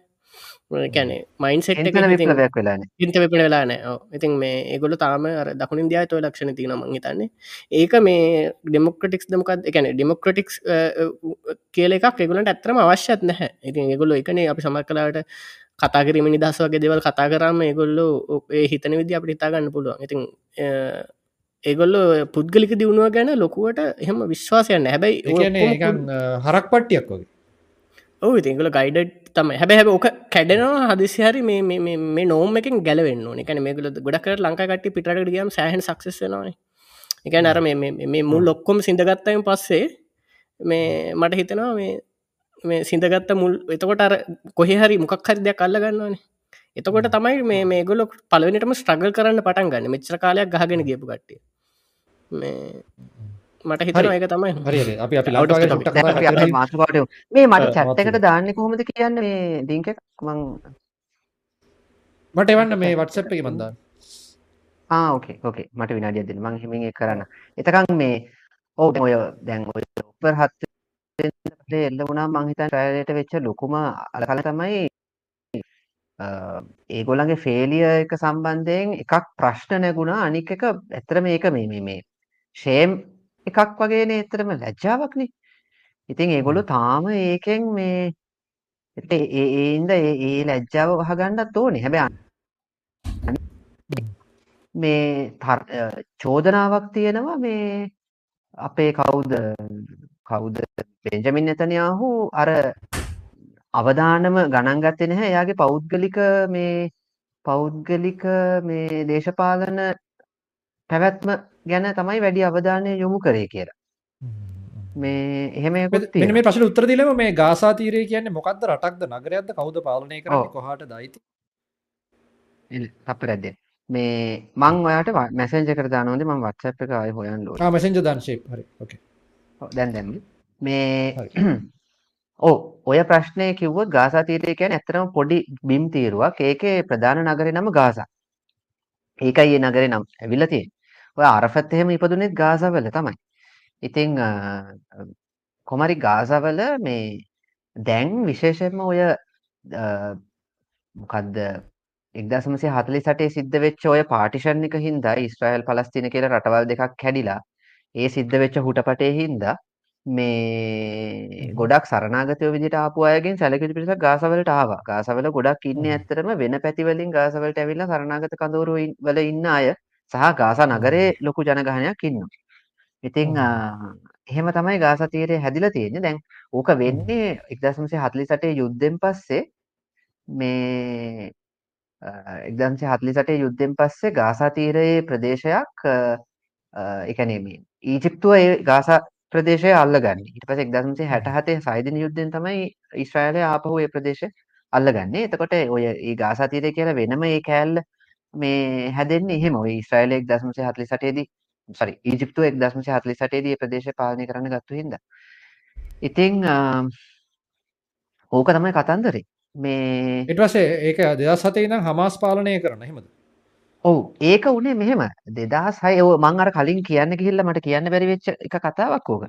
කැනෙ මයින් සෙට් විපලවයක් වෙලා ඉන්ත වෙපෙන වෙලා නෑ ඉතින් මේ ඒගොල තාම දකුණ ඉන්දයා තොය ලක්ෂණ තින මං හිතන්නේ. ඒක මේ ඩෙමොක්‍රටික්ස් දමකත් එකන ඩෙමොක්‍රටික්ස් කියල එකක් එගලට ඇත්‍රම අවශ්‍යත් නැහැ. ඉතින් ඒගොල්ල එකනේ අපි සමක් කලාට කතාකිරීම නිදහස් වගේ දෙවල් කතා කරම ඒගොල්ලෝ ඒ හිතන විදි අපට ඉතාගන්න පුළුවන්. ඉතින් ඒගොල්ල පුද්ගලික දියුණුව ගැන ලොකුවට එහෙම විශ්වාසයන්න හැබැයි හරක් පට්ටියක් වගේ. ඔව ඉතිංගල ගයිඩ තම හැබැ හැබ ඕක කැඩෙනවා හදිසි හරි මේ නෝම එකින් ගැලවෙන්න එකන මේකල ගොඩක් ලංකාට පිටට ගියම් සෑහන් සක්සෙනවාන එක නර මේ මුල් ලොක්කොම සිඳගත්තයෙන් පස්සේ මේ මට හිතනවා මේ මේ සිඳගත්ත මුල් එතකොට අර කොහෙ හරි මොකක් හරි දෙයක් අල්ල ගන්නවානේ. එතකොට තමයි මේ මේ ගොලොක් පලවෙනිටම ස්ට්‍රගල් කරන්න පටන් ගන්න. මෙච්‍ර කාලයක් ගහගෙන ගියපු කට්ටිය. මේ මට හිතන එක තමයි. හරි අපි අපි මාසුකාට මේ මට චැත්තකට දාන්න කොහොමද කියන්න මේ දිංක මං මට එවන්න මේ වටසප් එක මන්දා ආෝකේ ඕකේ මට විනාඩිය දෙන්න. මං හිමින් කරන්න. එතකන් මේ ඕ ඔය දැන් ඔය උපර් හත් එල්ල වුණා මං හිතන්නේ ට්‍රයලයට වෙච්ච ලොකුම අලකල තමයි ඒගොල්ලන්ගේ ෆේලියර් එක සම්බන්ධයෙන් එකක් ප්‍රශ්න නැගුණා. අනික් එක ඇත්තට මේක මේ මේ ෂේම් එකක් වගේනේ ඇත්තටම ලැජ්ජාවක්නේ ඉතින් ඒගොල්ලෝ තාම ඒකෙන් මේ ඒ ඒ ලැජ්ජාව වහගන්නත් ඕනේ. හැබැයි මේ චෝදනාවක් තියෙනවා මේ අපේ කවුද කවුද බෙන්ජමින් නෙතන්යාහු අර අවදානම ගණන් ගත්තේ නැහැ එයාගේ පෞද්ගලික මේ පෞද්ගලික මේ දේශපාලන පැවැත්ම ගැන තමයි වැඩි අවධානය යොමු කරේ කියලා. මේ එහෙම මේ ප්‍රශ්න උත්තර දීලම මේ ගාසා තීරය කියන්නේ මොකද්ද රටක්ද නගරයක්ද කවුද පාලනය කරන්නේ කොහාටද අයිති? අපරැද්දෙන්. මේ මං ඔයාට එකට දානවා මම WhatsApp එක ඕනේ. ආ මැසෙන්ජර් දාන්න ෂේප් හරි. ඕකේ. දැන් දැම්මේ. මේ ඕ ඔය ප්‍රශ්නය කිව්වොත් ගාසා තීරය කියන්නේ ඇත්තටම පොඩි බිම් තීරුවක්. ඒකේ ප්‍රධාන නගරේ නම ගාසා. ඒකයි මේ නගරේ නම ඇවිල්ලා තියෙන්නේ. ඔය අරෆත් එහෙම ඉපදුනේත් ගාසාවල තමයි. ඉතින් කොමරි ගාසාවල මේ දැන් විශේෂයෙන්ම ඔය මොකද්ද එක්දසමසේ හතලි සටේ සිද්ධ වෙච්ච ඔය පාටිෂන් එක හින්දා ඉස්්‍රයිල් පලස්තින කියල රටවල් දෙකක් කැඩිලා ඒ සිද්ධ වෙච්ච හුටපටේ හින්දා මේ ගොඩක් සරනාගතය විදිට ආපු අයගෙන් සැලකිට පිරිසක් ගාසවලට ආවා. ගාසවල ගොඩක් ඉන්න ඇත්තරම වෙන පැතිවලින් ගාසවලට ඇවිල්ලා සරනාගත කඳවරු වල ඉන්න අය සහ ගාසා නගරේ ලොකු ජනගහනයක් ඉන්න ඉතිං එහෙම තමයි ගාස තීරය හැදිලා තියෙන්නේ. දැන් ඕක වෙන්නේ එක්දසමසේ හතලි සටේ යුද්ධෙන් පස්සේ මේ එක්දන්සේ හතලි සටේ යුද්ධෙන් පස්සේ ගාසා තීරයේ ප්‍රදේශයක් එකනේ ඊජිප්තුව ඒ ගාසා ප්‍රදේශය අල්ලගන්න ඊට පස්සේ 1967 සයිදින යුද්ධෙන් තමයි ඊශ්‍රායලය ආපහු ඒ ප්‍රදේශය අල්ලගන්නේ. එතකොට ඔය ඒ ගාසා තීරය කියලා වෙනම ඒ කෑල්ල මේ හැදෙන්නේ එහෙම. ඔය ඊශ්‍රායලය 1948 දී sorry ඊජිප්තුව 1948 දී ඒ ප්‍රදේශය පාලනය කරන්න ගත්තු හින්දා. ඉතින් ඕක තමයි කතන්දරේ. මේ ඊට පස්සේ ඒක 2007 ඉඳන් හමාස් පාලනය කරන එහෙමද? ඔව් ඒක උනේ මෙහෙම 2006 ඔව් මං අර කලින් කියන්න ගිහිල්ලා මට කියන්න බැරි වෙච්ච එක කතාවක් ඕක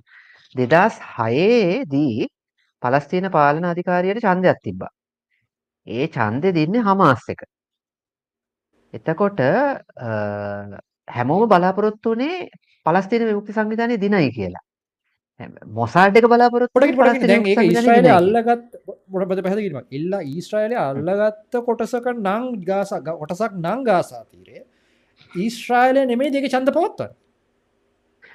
2006 දී පලස්තීන පාලන අධිකාරියට ඡන්දයක් තිබ්බා. ඒ ඡන්දෙ දෙන්නේ හමාස් එක. එතකොට හැමෝම බලාපොරොත්තු වුණේ පලස්තීන විමුක්ති සංවිධානය දිනයි කියලා. ඒක ඊශ්‍රායලය අල්ලගත් මොට පැහදිීම ඉල්ලා ඊශ්‍රායලය අල්ලගත්ත කොටසක නං ගාස කොටසක් නං ගාසාතීරය ඊශ්‍රායලය නෙමේ දෙක චන්ද පවත්ව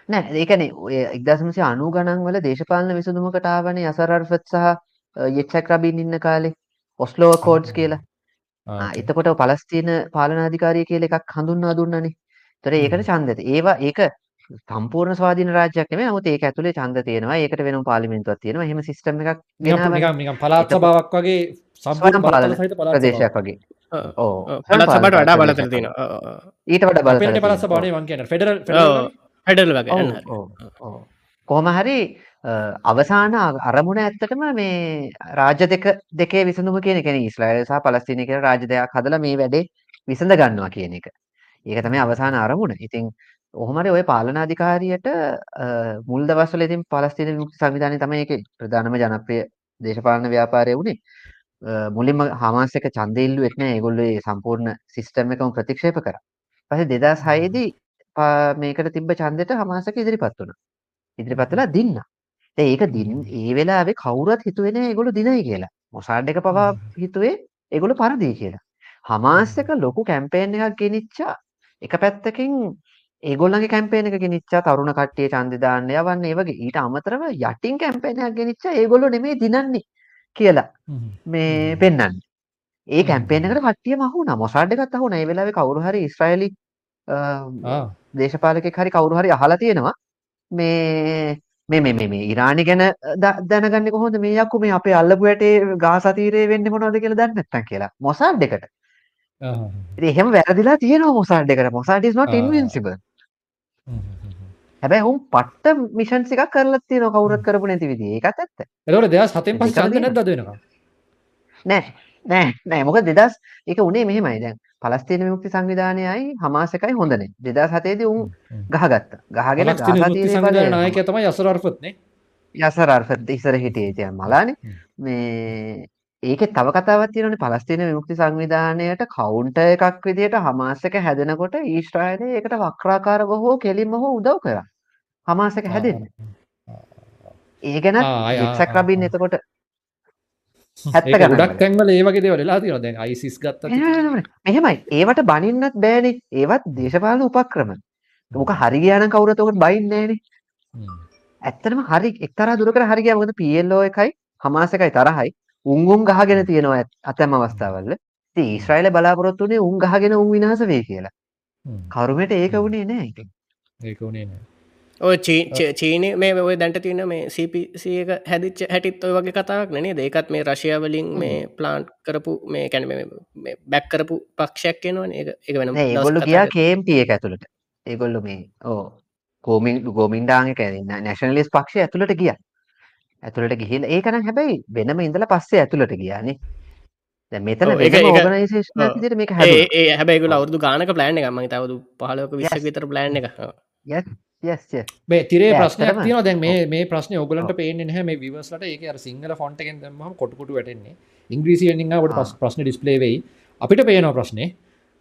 නෑ ඒකන ඔය එක්දසමසි අනු ගණන් වල දේශපාලන විසඳුමකටාවන අසරර්ෆත් සහ යෙච්චක් රබින් ඉන්න කාලේ. ඔස්ලෝව කෝඩ්ස් කියලා. එතකොට පලස්තිීන පාලනාධිකාරය කියල එකක් හඳුන්නා දුන්නනේ. තොර ඒකට චන්දත ඒවා ඒක සම්පූර්ණ ස්වාධීන රාජ්‍යයක් නෙමෙයි. නමුත් ඒක ඇතුලේ ඡන්ද තියෙනවා. ඒකට වෙනම පාර්ලිමේන්තුවක් තියෙනවා. එහෙම සිස්ටම් එකක් නිකම් නිකම් නිකම් පළාත් සභාවක් වගේ සම්පූර්ණ බලතල සහිත පළාත් ප්‍රදේශයක් වගේ. ඔව්. පළාත් සභාවට වඩා බලතල තියෙනවා. ඊට වඩා බලතල. අපේ පළාත් සභාවේ මං කියන්නේ ෆෙඩරල් ෆෙඩරල් වගේ. ඔව්. කොහොම හරි අවසාන අරමුණ ඇත්තටම මේ රාජ්‍ය දෙක දෙකේ විසඳුම කියන එක නේ ඊශ්‍රායල් සහ පලස්තීනය කියලා රාජ්‍ය දෙකක් හදලා මේ වැඩේ විසඳ ගන්නවා කියන එක. ඒක තමයි අවසාන අරමුණ. ඉතින් ඔහොම හරි ওই පාලනාධිකාරියට මුල් දවස්වල ඉතින් පලස්තීන විමුක්ති සංවිධානය තමයි ඒකේ ප්‍රධානම ජනප්‍රිය දේශපාලන ව්‍යාපාරය වුණේ. මුලින්ම හමාස් එක ඡන්දය ඉල්ලුවෙත් නෑ. ඒගොල්ලෝ සම්පූර්ණ සිස්ටම් එකම ප්‍රතික්ෂේප කරා. ඊපස්සේ 2006 දී මේකට තිබ්බ ඡන්දෙට හමාස් එක ඉදිරිපත් වුණා. ඉදිරිපත් වෙලා දින්නා. ඒක දින් ඒ වෙලාවේ කවුරුත් හිතුවේ නෑ ඒගොල්ලෝ දිනයි කියලා. මොසාඩ් එක පවා හිතුවේ ඒගොල්ලෝ පරදී කියලා. හමාස් එක ලොකු කැම්පේන් එකක් ගෙනිච්චා. එක පැත්තකින් ඒගොල්ලන්ගේ කැම්පේන් එක ගෙනිච්චා තරුණ කට්ටිය ඡන්දෙ දාන්න යවන්න ඒ වගේ. ඊට අමතරව යටින් කැම්පේන් එකක් ගෙනිච්චා ඒගොල්ලෝ නෙමෙයි දිනන්නේ කියලා මේ පෙන්වන්නේ. ඒ කැම්පේන් එකට කට්ටියම අහුණා. මොසාඩ් එකත් අහුණා. ඒ වෙලාවේ කවුරු හරි ඊශ්‍රායලි දේශපාලකෙක් හරි කවුරු හරි අහලා තියෙනවා. මේ මේ මේ මේ ඉරානි ගැන දැනගන්නේ කොහොමද? මේ යක්කු මේ අපේ අල්ලපු ඇටේ ගාසා තීරේ වෙන්නේ මොනවද කියලා දන්නේ නැත්තම් කියලා. මොසාඩ් එකට. එහෙම වැරදිලා තියෙනවා මොසාඩ් එකට. මොසාඩ් is not හැබැයි උන් පට්ට මිෂන්ස් එකක් කරලා තියෙනවා කවුරුත් කරපු නැති විදිහේ. ඒකත් ඇත්ත. ඒතකොට 2007න් පස්සේ ඡන්ද නැද්ද අද වෙනකම්? නෑ. නෑ. නෑ. මොකද 2000 ඒක උනේ මෙහෙමයි. දැන් පලස්තීන විමුක්ති සංවිධානයයි හමාස් එකයි හොඳ නේ. 2007 දී උන් ගහගත්තා. ගහගෙන නායකයා තමයි යසර් අර්ෆත් නේ. යසර් අර්ෆත් ඉස්සර හිටියේ. ඉතින් මලානේ. මේ ඒකේ තව කතාවක් තියෙනවානේ පලස්තීන විමුක්ති සංවිධානයට කවුන්ටර් එකක් විදියට හමාස් එක හැදෙනකොට ඊශ්‍රායලය ඒකට වක්‍රාකාරව හෝ කෙලින්ම හෝ උදව් කරා. හමාස් එක හැදෙන්න. ඒ ගැන ඉක්සක් රබින් එතකොට හැත්ත ගොඩක් තැන්වල ඒ වගේ දේවල් වෙලා තියෙනවා දැන්. ISIS ගත්තා මෙහෙමයි. ඒවට බනින්නත් බෑනේ. ඒවත් දේශපාලන උපක්‍රම. මොක හරි ගියා නම් කවුරුත් ඔකට බයින්නේ නෑනේ. ඇත්තටම හරි එක්තරා දුරකට හරි ගියා. මොකද PLO එකයි හමාස් එකයි තරහයි උන් උන් ගහගෙන තියෙනවා අතැම් අවස්ථාවල ඉතින් ඊශ්‍රායල බලාපොරොත්තු වෙන්නේ උන් ගහගෙන උන් විනාශ වෙයි කියලා. කරුමෙට ඒක වුණේ නෑ ඉතින්. ඒක වුණේ නෑ. ඔය චීන මේ ඔය දැන්ට තියන මේ සිපසික හැදිච්ච හැටිත් ඔය වගේ කතාවක් නේ දෙකත් මේ රශයාවලින් මේ ප්ලාන්් කරපු මේ කැන බැක් කරපු පක්ෂයක් කෙනවන එක වෙන ගොල්ලු කියා කේම්ටිය එක ඇතුළට. ඒගොල්ලු මේ ඕ කෝමින් ගෝමින්ඩාග කැරන්න නැශනලිස් පක්ෂ ඇතුළට ගිය ඇතුළට ගිහිල් ඒකන හැබැයි වෙනම ඉඳල පස්සේ ඇතුළට ගියානේ. මෙතන ඕගනයිසේෂන මේක හැ හැබැගුල අවුදු ගානක ප්ලෑන් එක මයි තවදු පහලක විස විතර ප්ලෑන් එක මේ තිරේ ප්‍රශ්නයක් තියන දැන් මේ මේ ප්‍රශ්න ඔගලන්ට පේන හැ මේ විවසට ඒක අර සිංහල ෆොන්ටගෙන් දම කොටකුට වැටෙන්නේ. ඉංග්‍රීසියෙන්ට පස් ප්‍රශ්න ඩිස්පලේ වෙයි. අපිට පේනවා ප්‍රශ්නය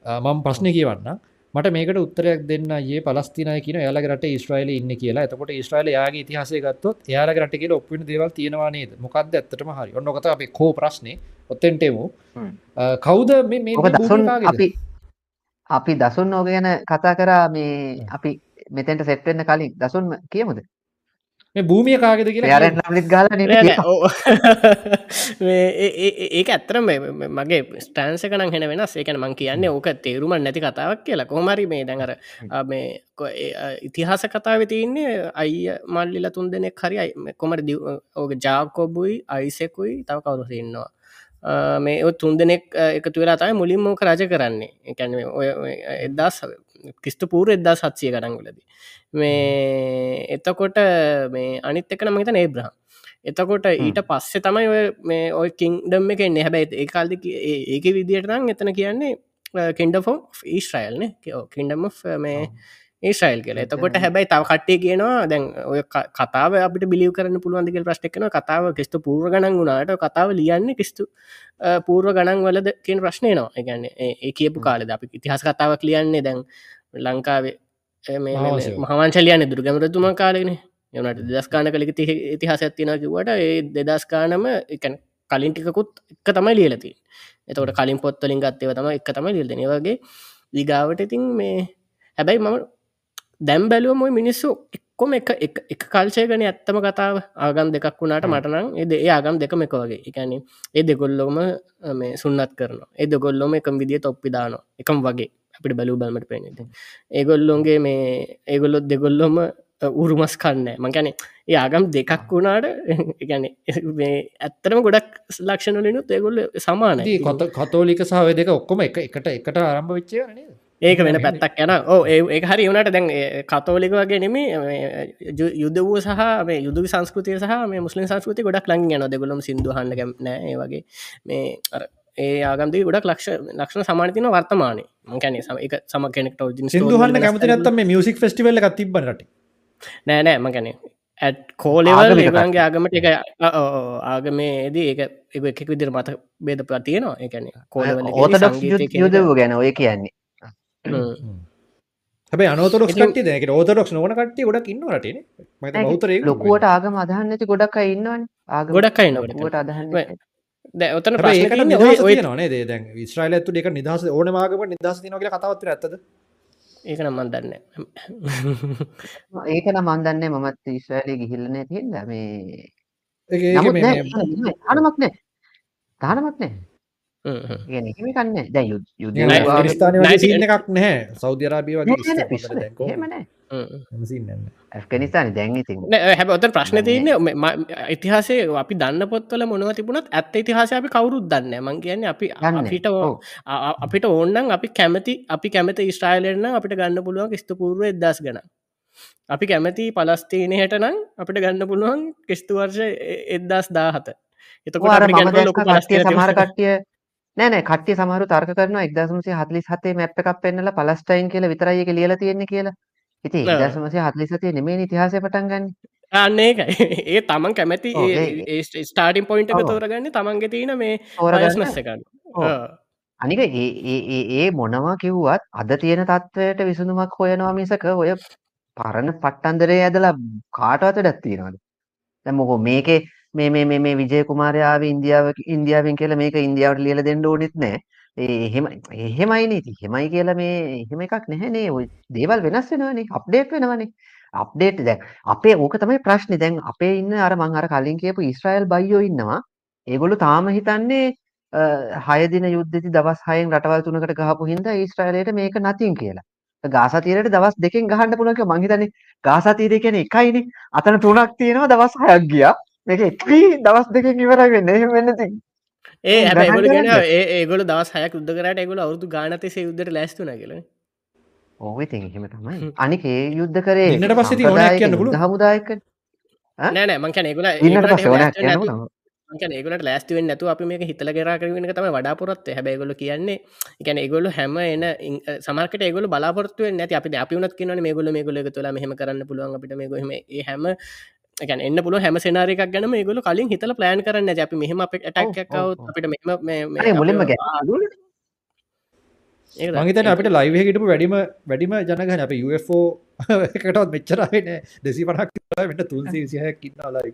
මම ප්‍රශ්නය කියවන්න මට මේකට උත්තරයක් දෙන්න ඒ පලස්තිනය කියන යාලක රට ස්ට්‍රයිල ඉන්න කියලා. එතකොට ස්ට්‍රයිල යාගේ ඉතිහාසය ගත්තොත් යාලක රට කියල ඔපින දේවල් තියෙනවා නේද? මොකක්ද ඇත්තටම හරි? ඔන්නොකත අපේ කෝ ප්‍රශ්නය ඔත්තෙන්ටේමු කවුද මේ අපි අපි දසුන් නෝග ගැන කතා කරා මේ අපි මෙතෙන්ට සෙට් වෙන්න කලින්. දසුන් කියමුද මේ භූමිය කාගෙද කියලා නම්ලිත් ගාලා ඒක ඇත්තරම මගේ ස්ටන්ස කන හෙන වෙනස්. ඒකන මං කියන්නේ ඕක තේරුම නැති කතාවක් කියලා. කොහමරි මේ දැඟර මේ ඉතිහාස කතාව තියන්නේ අයි මල්ලිල තුන් දෙනෙක් හරි කොමර ඕක ජාකෝබුයි අයිසෙකුයි තව කවුරු ඉන්නවා. මේ තුන් දෙනෙක් එකතු වෙලා තමයි මුලින් මෝක රජ කරන්නේ. එකැන ඔය එදස් කිස්තු පූර එදදා සත්සිය කරංගලදී මේ එතකොට මේ අනිත් එකන මහිත නේබ්‍රහම් එතකොට ඊට පස්සේ තමයි ඔය මේ ඔය කින්ඩම් එක එන්නේ. හැබැයි ඒකාල්ද ඒක විදියට නම් එතන කියන්නේ කෙන්ඩෆෝ ඊශ්‍රයිල්න කින්ඩම මේ ඒශයිල් කියල. එතකොට හැබැයි තව කට්ටේ කියනවා දැන් ඔය කතාව අපිට බිලිව කරන්න පුළුවන්දික ප්‍රශ්ටක්න කතාව කිස්තු පූර්ව ගණන් වුණට කතාව ලියන්නේ කිස්තු පූර්ව ගණන් වලද කියෙන් ප්‍රශ්නය නවා එකගන්න ඒ කියපු කාලෙද අපි ඉතිහස් කතාවක් ලියන්නේ. දැන් ලංකාවේ මහවංශලයන දුර්ගමරතුම කාලගෙන යනට දස්කාන කලෙ ඉතිහාස ඇත්තින කිවට ඒ දෙදස්කානම එකන් කලින් ටිකුත් එක තමයි ලියලති එතවට කලින් පොත්තලින් ගත්තේව තම එක තමයි ලියදන වගේ දිගාවට ඉතින් මේ හැබැයි මම දැම් බැලුව මොයි මිනිස්සු එක්කොම එක එක කල්චයගන ඇත්තම කතාව ආගම් දෙකක් වුණට මටනම් එද ඒ ආගම් දෙකම එක වගේ. එකන ඒ දෙගොල්ලොම මේ සුන්නත් කරන ඒ දෙගොල්ලොම එකම් විදිිය තොප්පි දාන එකම් වගේ. අපිට බලූ බලමට පෙනෙද ඒගොල්ලොන්ගේ මේ ඒගොල්ලොත් දෙගොල්ලොම උරුමස් කන්න මංකැන ඒ ආගම් දෙකක් වුණාට ගැන ඇත්තරම ගොඩක් ලක්ෂණලිනුත් ඒගොල්ල සමාන කොත කතෝලික සාව දෙක ඔක්කොම එක එකට එකට ආරම්භ විච්චය ඒක වෙන පැත්තක් යන ඕ ඒ හරි වුණට දැන් කතෝලික වගේ නෙමේ යුද්ධ වූ සහ මේ යුදු සංස්කෘතිය සහ මේ මුස්ලිම් සංස්කෘති ගොඩක් ලං යන දෙගොලම සිින්දුහන්න නෑ වගේ. මේ ඒ ආගම්දී ගොඩක් ලක්ෂ ලක්ෂණ සමානතින වර්තමානය. මකැන සම එක සම කෙනෙක්ට සිදුහන්න කැමති නත්තම මියසික් ෆෙස්ටිවල්ල එකක් තිබන්නට නෑනෑ මකැනේ ඇත් කෝලෙවල් ඒගන්ගේ ආගමට එක ආගමේදී ඒ එක එකක් විදිර මත බේද පතියනවා එකන කෝලවල ඕතඩක් යුදව ගැන ඔය කියන්නේ හැබ අනතොරක් ට දැක ඕතරක් නොන කට ගොඩක් ඉන්න රටන මතර ලොකුවට ආගම අදහන්නති ගොඩක් ඉන්නවන්. ආග ගොඩක් අයින්නට අදහන්න ඔතන නේ දැ ස්්‍රයිල තු එක නිදහස ඕන මාගම නිදහස නගල කතවත්ත ඇතද ඒක නම් මන් දන්න ඒක නම් මන් දන්නේ මමත් ඉස්්‍රෑලි ගිහිල්ලන තිෙන්ද මේ අනමක් නෑ තානමක් නෑ ඒකම කන්න දැ යුද ස්ථාන එකක් නැහැ. සෞධරාබී වගේ ඇෆ්ගනිස්ාන දැන් ඉතින්. හැබ ඔත ප්‍රශ්න තියන්නේ ඉතිහාසේ අපි දන්න පොත්වල මොනව තිබුණත් ඇත්ත ඉතිහාස අපි කවුරුත් දන්න මං කියන්න අපි අපිට අපිට ඕන්නන් අපි කැමති අපි කැමති ස්ට්‍රයිලෙන්න්න අපිට ගන්න පුළුවන් ස්තපූර්ුව එදස් ගන අපි කැමති පලස්තීනයට නම් අපිට ගන්න පුළුවන් කිස්තු වර්ෂ එදදාස් දාහත. එතකොට සමහර කට්ටිය නෑන කට්ටිය සමහරු තර්ක කරන එක්දසමසේ හතලි හතේ මැප් එකක් පෙන්නල පලස්ටයින් කියල විතරයි එක ලියල තියෙන්නේ කියලා. ඉති දසමසය හත්ලිසතිය නෙමේ ඉතිහාසය පටන් ගන්න. අන්න ඒකයි. ඒ තමන් කැමැති ස්ටාටින් පොයින්ට එක තෝරගන්න තමන්ගේ තියෙන මේ ඕරගස්නස්සකන්න අනික ඒ මොනවා කිව්වත් අද තියෙන තත්ත්වයට විසඳුමක් හොයනවා මිසක ඔය පරණ පට්ටන්දරේ ඇදලා කාටවත ඩැත්තිනවාද දැමොකෝ මේකේ මේ මේ මේ විජය කුමාරයාව ඉන්දියාව ඉන්දියාවෙන් කියලා මේක ඉන්දියාවට ලියලා දෙන්න ඕනෙත් නෑ. එහෙම එහෙමයිනේ ඉතින් එහෙමයි කියලා මේ එහෙම එකක් නැහැනේ ඔය දේවල් වෙනස් වෙනවනේ. අප්ඩේට් වෙනවනේ. අප්ඩේට් දැන් අපේ ඕක තමයි ප්‍රශ්නේ. දැන් අපේ ඉන්න අර මං අර කලින් කියපු ඊශ්‍රායල් බයියෝ ඉන්නවා. ඒගොල්ලෝ තාම හිතන්නේ හය දින යුද්ධෙදි දවස් 6න් රටවල් තුනකට ගහපු හින්දා ඊශ්‍රායලයට මේක නැතින් කියලා. ගාසා තීරයට දවස් දෙකෙන් ගහන්න පුළුවන් කියලා මං හිතන්නේ. ගාසා තීරය කියන්නේ එකයිනේ. අතන තුනක් තියෙනවා දවස් 6ක් ගියා. මේක එකයි දවස් දෙකෙන් ඉවරයි වෙන්නේ. එහෙම වෙන්නේ නැති. ඒ ගෙන ඒගොල දවස් හයක් උද්ද කරට ඒගොල අවුදු ගානතසේ යුද්ධට ලැස්තුන කියල ඕව ඉතින් එහෙම තමයි. අනිකේ යුද්ධ කරේ ඉන්නට පස්ස කියන්න හමුදායක නෑනෑ මංකන ඒගොල ඒගලට ලෑස්තිවෙන් නැතු අපි මේක හිතල කරා කරන තම වඩාපොරත් හැබැගොල කියන්නේ එකන ඒගොල හැම එන සමකට ගොල බලාපොරත්තුව නැති. අපි අපි වනත් කියන්න මේ ගොල මේ ගොල තුලා මෙහම කරන්න පුළුවන් අපිට මේ ගොහම හැම ගැන එන්න පුළුව හැම සෙනාරයක් ගැන ගොල කලින් හිතල ප්ලෑන් කරන්න අපි මෙහම අප ටක්කව අපිට මුලින්ම මහිතන අපිට ලයිවහහිටපු වැඩිම වැඩිම ජනගහන අප UFෝ එකටත් මෙච්චරවෙන දෙසි පනක් වෙට තුන්සි විසිහයක් ඉන්නලායි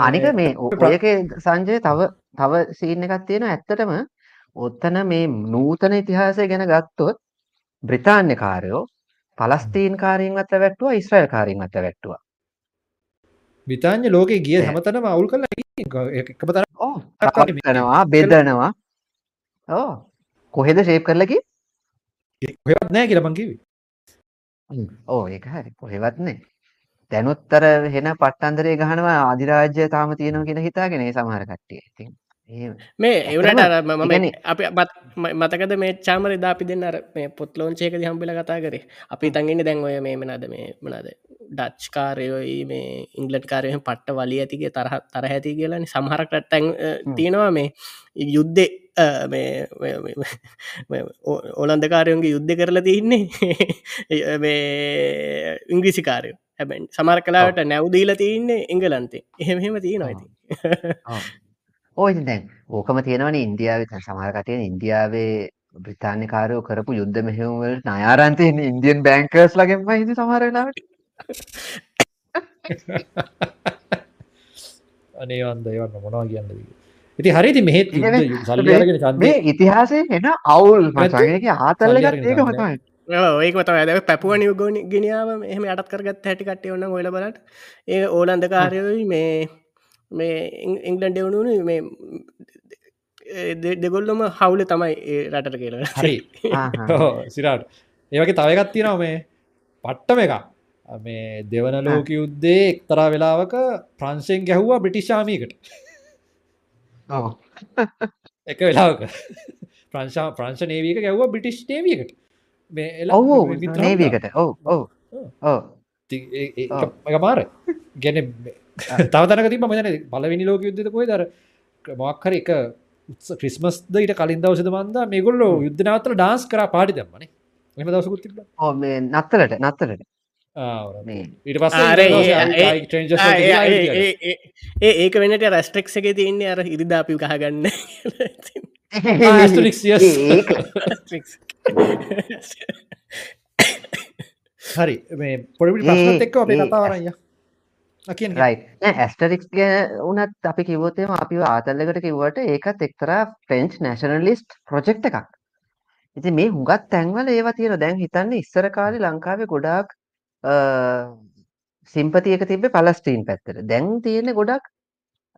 අනික මේ ඔයක සංජය තව තව සීන එකක් තියෙන ඇත්තටම ඔත්තන මේ නූතන ඉතිහාසය ගැන ගත්තොත් බ්‍රතාන්‍ය කාරයෝ පලස්තීන් කාරීන් අත වැට්ටුව ඉස්්‍රල් කාරීන් අත වැට්ටුව විතාඥ ලෝකෙ ගිය හැමතනම අවුල් කල නවා බෙදනවා? ඕ කොහෙද ශේප් කරලකි හොත් නෑ කියල පංකිවි ඕ ඒක හරි. කොහෙවත්නේ දැනුත්තර හෙන පට්ටන්දරේ ගහනවා අධිරාජ්‍ය තාම තියෙනවා කියෙන හිතාගෙන සමහර කට්ටිය. ඉතින් මේ එවනට අර මම අප මතකද මේ චාමර දාපි දෙන්න අර මේ පොත්ලෝංචයක හම්බිල කතා කරේ? අපි තඟන්න දැන් ඔය මේ මනද මේ මනද ඩච් කාරයෝයි මේ ඉංගලට් කාරයම පට්ට වලිය ඇතිගේ තරහ තර ඇති කියලනි සමහරක් රට්ටැන් තියෙනවා මේ යුද්ධෙ ඕලන්දකාරයන්ගේ යුද්ධ කරලා තියන්නේ මේ ඉංග්‍රිසිකාරය හැබැන් සමර කලාවට නැවදීල තියන්නේ එංගලන්තේ එහෙමහෙම තියෙනවා ඇති ඕ ඉතින් දැන් ඕකම තියෙනවනේ ඉන්දියාවේ. දැන් සමහර කටියන ඉන්දියාවේ බ්‍රිතාන්‍ය කාරයෝ කරපු යුද්ධ මෙහෙයුම් වලට ණය අරන් තියෙන ඉන්දියන් බැංකර්ස් ලගෙන්ම හින්දි සමහර වෙලාවට. අනේ වන්ද ඒවන්න මොනවා කියන්නද ඉති හරිති මෙහෙත් සල්ලියගෙන චන්ද මේ ඉතිහාසය එන අවුල් මචක ආතල්ල ගත් ඒක මතයි ඒක මත ඇද පැපුුව නියගෝනි ගෙනාව එහම අටත් කරගත් හැටි කටේ ඔන්න ඔොල බලට ඒ ඕලන්දකාරයයි මේ මේ ඉංගලන්ඩ වුණුණු මේ දෙගොල්ලොම හවුල තමයි ඒ රටට කියල. හරි. සිරාට. ඒවගේ තවයගත් තියෙනව මේ පට්ටම එක මේ දෙවන ලෝක යුද්ධේ එක්තරා වෙලාවක ප්‍රංශයෙන් ගැහ්වා බ්‍රිටිෂාමීකට එක වෙලාවක. ප්‍රංශා ප්‍රංශ නේවීක ගැව්වා බ්‍රිටිෂ් නේවියකට. මේ ඔවු නේවීකට ඔව ඔව. ඕ මාර ගැන තවතනක තිබ මන පලවිනි ලෝක යුද්ධ කොයි දර මක්හර එක උත්ස ක්‍රිස්මස් දයිට කලින් දවසද මන්ද මේගොල්ලෝ යුද්ධනාතල ඩාන්ස් කර පාටි දම්මන එම දවසකුත් තිබ නත්තලට නත්තලට. ඊට පස් ඒ ඒක වෙනට රස්ටෙක් එක තියන්නේ අර ඉරිදාපි කහගන්න හරි මේ පොඩි ප්‍රශ්නත් එක්ක අපේ කතාවරය ඇස්ටරික්ස් ගැ උනත් අපි කිවෝතයම අපි ආතල්ලකට කිව්වට ඒකත් එක්තරා ෆ්‍රෙන්ච් නැශනලිස්ට් ප්‍රොජෙක්් එකක්. ඉති මේ හුඟත් තැන්වල ඒවා තියෙන දැන් හිතන්න ඉස්සර කාලි ලංකාවේ ගොඩාක් සිම්පතියක තිබේ පලස්ටීන් පැත්තට. දැන් තියෙන ගොඩක්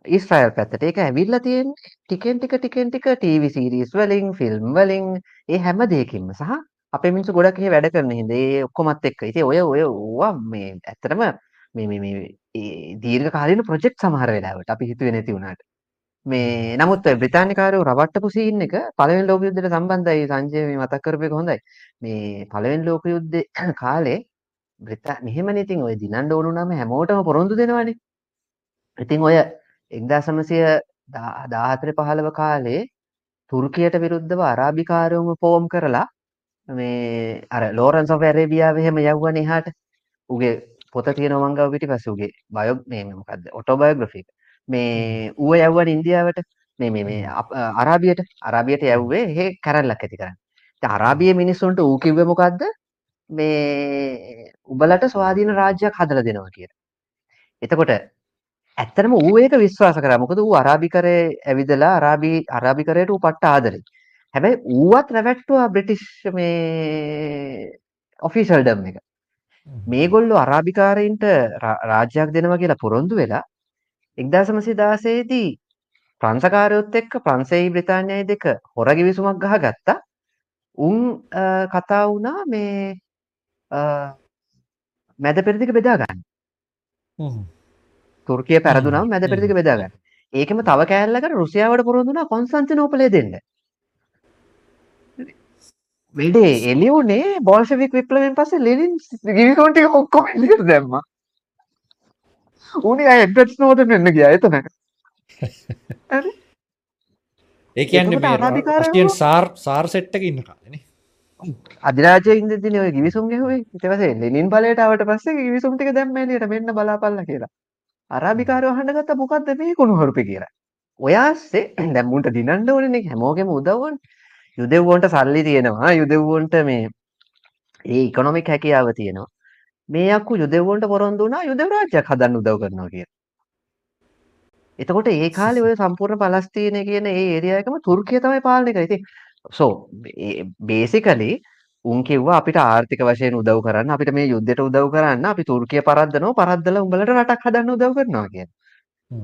ඉස්්‍රයිල් පැත්තට. ඒක ඇවිල්ල තියෙන් ටිකෙන් ටික ටිකෙන් ටික ටීවි සිරිස් වලින් ෆිල්ම් වලින් ඒ හැම දෙකින්ම සහ අප මිනිසු ගොඩක් වැඩ කරන හිද ඒ ඔක්කොමත් එක්ක. ඉති ඔය ඔය ඕවා මේ ඇත්තරම මේ දීර්ඝ කාලීන ප්‍රොජෙක්ට් සමහර වෙලාවට අපි හිතුවේ නැති වුණාට. මේ නමුත් බ්‍රිතාන්‍යකාරයෝ රවට්ටපු සීන් එක පළවෙනි ලෝක යුද්ධයට සම්බන්ධයි සංජය මේ මතක් කරපු එක හොඳයි. මේ පළවෙනි ලෝක යුද්ධේ කාලේ බ්‍රිතා මෙහෙමනේ ඉතින් ඔය දිනන්න ඕන නම් හැමෝටම පොරොන්දු දෙනවනේ. ඉතින් ඔය 1914 15 කාලේ තුර්කියට විරුද්ධව අරාබිකාරයෝම ෆෝම් කරලා මේ අර ලෝරන්ස් ඔෆ් ඇරේබියාව එහෙම යවුවනේ එහාට. උගේ පොත තියෙන මංගව පිටි පසුගේ බයෝ මේ මොකක්ද ඔටෝබයෝග්‍රෆික් මේ ඌව යව්වන් ඉන්දියාවට මේ මේ අරාබියට අරාබියට යව්වේ ඒ කැරල්ලක් ඇති කරන්න අරාබිය මිනිස්සුන්ට ඌ කිව්ව මොකක්ද මේ උබලට ස්වාධීන රාජ්‍යයක් හදලා දෙනවා කියලා. එතකොට ඇත්තටම ඌ ඒක විශ්වාස කරා. මොකද ඌ අරාබිකරේ ඇවිදලා අරාබි අරාබිකරයට ඌ පට්ට ආදරේ. හැබැයි ඌවත් රැවට්ටුවා බ්‍රිටිෂ් මේ ඔෆිෂල් ඩම් එක. මේගොල්ලෝ අරාබිකාරයින්ට රාජ්‍යයක් දෙනවා කියලා පොරොන්දු වෙලා එක්දාසමසි දාසේදී ප්‍රංසකාරයොත් එක්ක ප්‍රංසෙයි බ්‍රතාානයයි දෙක හොර ගිවිසුමක් ගහ ගත්තා උන් කතා වුණා මේ මැද පෙරදික බෙදාගන්න තුර්කිය පැරදුනම් මැද පෙරදික බෙදාගන්න ඒකම තව කෑල්ලකට රුසියාවට පොරොන්දුනා කොන්සන්ති නෝපලේ දෙන්න වැඩේ එලියුනේ බෝල්ෂවික් විප්ලවෙන් පස්සේ ලෙනින් ගිවිසුම් ටික ඔක්කොම එළියට දැම්මා. උනේ අය එඩ්වඩ් ස්නෝඩන් වෙන්න ගියා එතන. හරි. ඒ කියන්නේ මේ රෂියන් සාර් සාර් සෙට් එකේ ඉන්න කාලේනේ. අධිරාජ්‍යයේ ඉඳින්නේ ඔය ගිවිසුම් ගැහුවේ. ඊට පස්සේ ලෙනින් බලයට ආවට පස්සේ ගිවිසුම් ටික දැම්ම එළියට මෙන්න බලාපල්ලා කියලා. අරාබිකාරයෝ අහන්න ගත්තා මොකද්ද මේ කුණුහරුපේ කියලා. ඔයාස්සේ දැන් මුන්ට දිනන්න ඕනේ නේ හැමෝගෙම උදව් ඕනේ. යුදෙව්වන්ට සල්ලි තියෙනවා යුදෙව්වන්ට මේ ඒ ඉකොනොමික් හැකියාව තියෙනවා මේ අක්කු යුදෙව්වන්ට පොරොන්දු වුණා යුදෙව් රාජ්‍යයක් හදන්න උදව් කරනවා කියලා. එතකොට ඒ කාලේ ඔය සම්පූර්ණ පලස්තීනය කියන ඒ ඒරියා එකම තුර්කිය තමයි පාලනය කරේ. ඉතින් සෝ බේසිකලි උන් කිව්වා අපිට ආර්ථික වශයෙන් උදව් කරන්න අපිට මේ යුද්ධයට උදව් කරන්න අපි තුර්කිය පරද්දනවා පරද්දලා උඹලට රටක් හදන්න උදව් කරනවා කියන.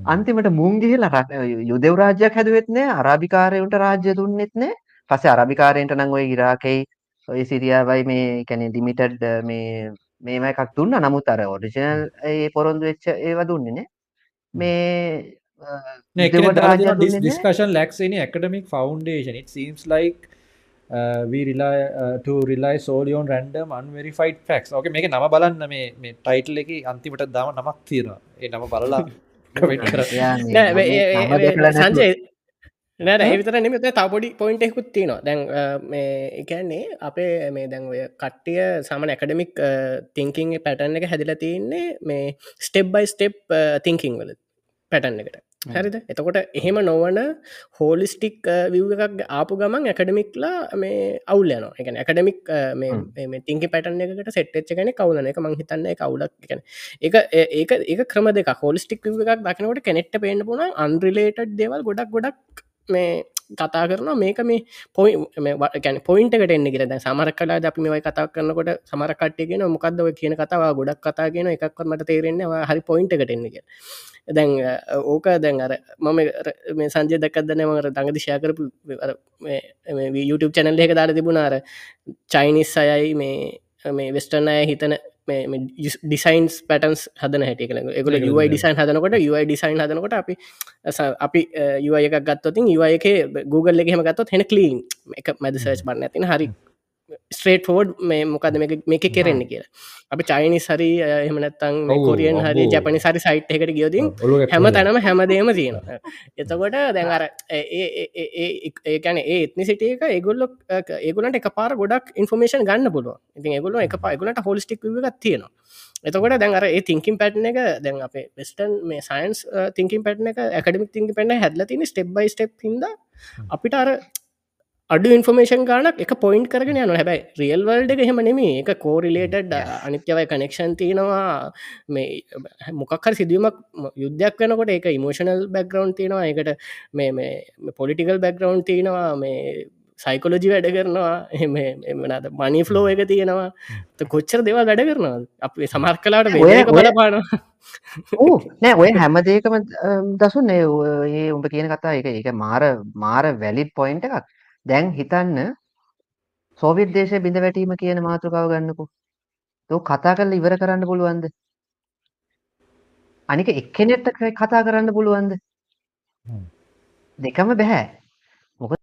අන්තිමට මුන් ගිහිල්ලා යුදෙව් රාජ්‍යයක් හැදුවෙත් නෑ අරාබිකාරයන්ට රාජ්‍ය දුන්නෙත් නෑ පස්සේ අරබිකාරයන්ට නම් ඔය ඉරාකෙයි ඔය සිරියාවයි මේ කියන්නේ ලිමිටඩ් මේ මේම එකක් දුන්නා. නමුත් අර ඔරිජිනල් ඒ පොරොන්දු වෙච්ච ඒවා දුන්නේ නේ. මේ discussion lacks any academic foundation. It seems like uh, we rely uh, to rely solely on random unverified facts. Okay මේක නම බලන්න මේ මේ ටයිටල් එකේ අන්තිමට දාම නමක් තියෙනවා. ඒ නම බලලා සංජය නෑ ඒවිතර නෙම තපොඩි පොයින්ට එකුත් තියනවා. දැන් එකන්නේ අපේ මේ දැන් ඔය කට්ටිය සමන ඇකඩමික් තිංකින් පැටන් එක හැදිල තියන්නේ මේ ස්ටෙබ් බයි ස්ටෙප් තිංකින් වල පැටන් එකට. හරිද? එතකොට එහෙම නොවන හෝලිස්ටික් විව් එකක් ආපු ගමන් ඇකඩමික්ලා මේ අවුල්ලයන එක ඇකඩමික් තිංකි පැටන් එකට සෙට්ච්ච ගැන කවුලන එක මං හිතන්න කවුලක් එක එක ඒක ඒක ක්‍රම දෙක හෝලිස්ටික් විව එකක් දකිනකොට කෙනෙට්ට පේන්න පුුණ අන්රිලේටඩ් දෙවල් ගොඩක් ගොඩක් මේ කතා කරන මේක මේ පොයි ගැන පොයින්ට එකට එන්න කියර සමර කලා අපි මේ කතා කරනකොට සමරකට්ටයගෙන මොකක්දව කියන කතාව? ගොඩක් කතා කියෙන එකක් මට තේරෙන්නේ හරි පොයින්ට එකට එන්න කිය දැන් ඕක දැන් අර මම මේ සංජය දකක්දන මර දඟදි ශයකරපු YouTube චැනල් එක දාර තිබුණාර චයිනිස් අයයි මේ මේ වෙස්ටර්න අය හිතන ඩිසයින්ස් පැටන්ස් හදන හැටි කළ එකල යුයි ඩිසයින් හදනකොට යුයි ඩිසයින් හදනකොට අපි අපි එකක් ගත්තොතින් යුය එක Google එකහෙම ගත්තොත් හෙන කලීන් එක මැද සර්ච් බන්න ඇතින හරි ස්ට්‍රේට් ෆෝඩ් මේ මොකද මේක කෙරෙන්නේ කියලා. අපි චයිනි සරි එහමනත්තං කොරියන් හරි ජපනි සරි සයිට් එකට ගියෝතින් හැම තැනම හැමදේම තියෙනවා. එතකොට දැන් අර ඒකැන ඒ එත්නි සිටියක ඒගොල්ලො ඒගොලට එක පාර ගොඩක් ඉන්ෆර්මේෂන් ගන්න පුළුව ඉතින් ඒගොල එක පාගලට හොලිස්ටික් එකක් තියෙනවා. එතකොට දැන් අර ඒ තිංකින් පැට්න එක දැන් අපේ වෙස්ටන් මේ සයින්ස් තිංකින් පැට්න එක ඇකඩමික් තිංක පැන්න හැදලතින ස්ටෙබ් බයි ස්ටප් හිද අපිට අර අඩු ඉන්ෆර්මේෂන් ගානක් එක පොයින්් කරගෙන යන හැබයි රියල් වල්ඩ එක හෙම නෙමේ එක කෝරිලේටඩ් අනිත්‍යවයි කනෙක්ෂන් තියෙනවා. මේ මොකක්හර සිදුවීමක් යුද්ධයක් වෙනකොට එක ඉමෝෂනල් බැක්ග්‍රවන්් තියෙනවා. එකට මේ පොලිටිකල් බැක්ග්‍රවන්් තියෙනවා. මේ සයිකොලජි වැඩ කරනවා. එමනද මනි ෆ්ලෝ එක තියෙනවා. කොච්චර දෙවා වැඩ කරනවා අපේ සමර් කලාට බලපාන නෑ ඔය හැමදේකම දසුන් ඒ උඹ කියන කතා එක එක මාර මාර වැලිත් පොයින්ට එකක් දැන් හිතන්න සෝවියට් දේශය බිඳ වැටීම කියන මාතෘකාව ගන්නකෝ. ඒක කතා කරලා ඉවර කරන්න පුළුවන්ද? අනික එක්කෙනෙක්ට කතා කරන්න පුළුවන්ද? දෙකම බෑ. මොකද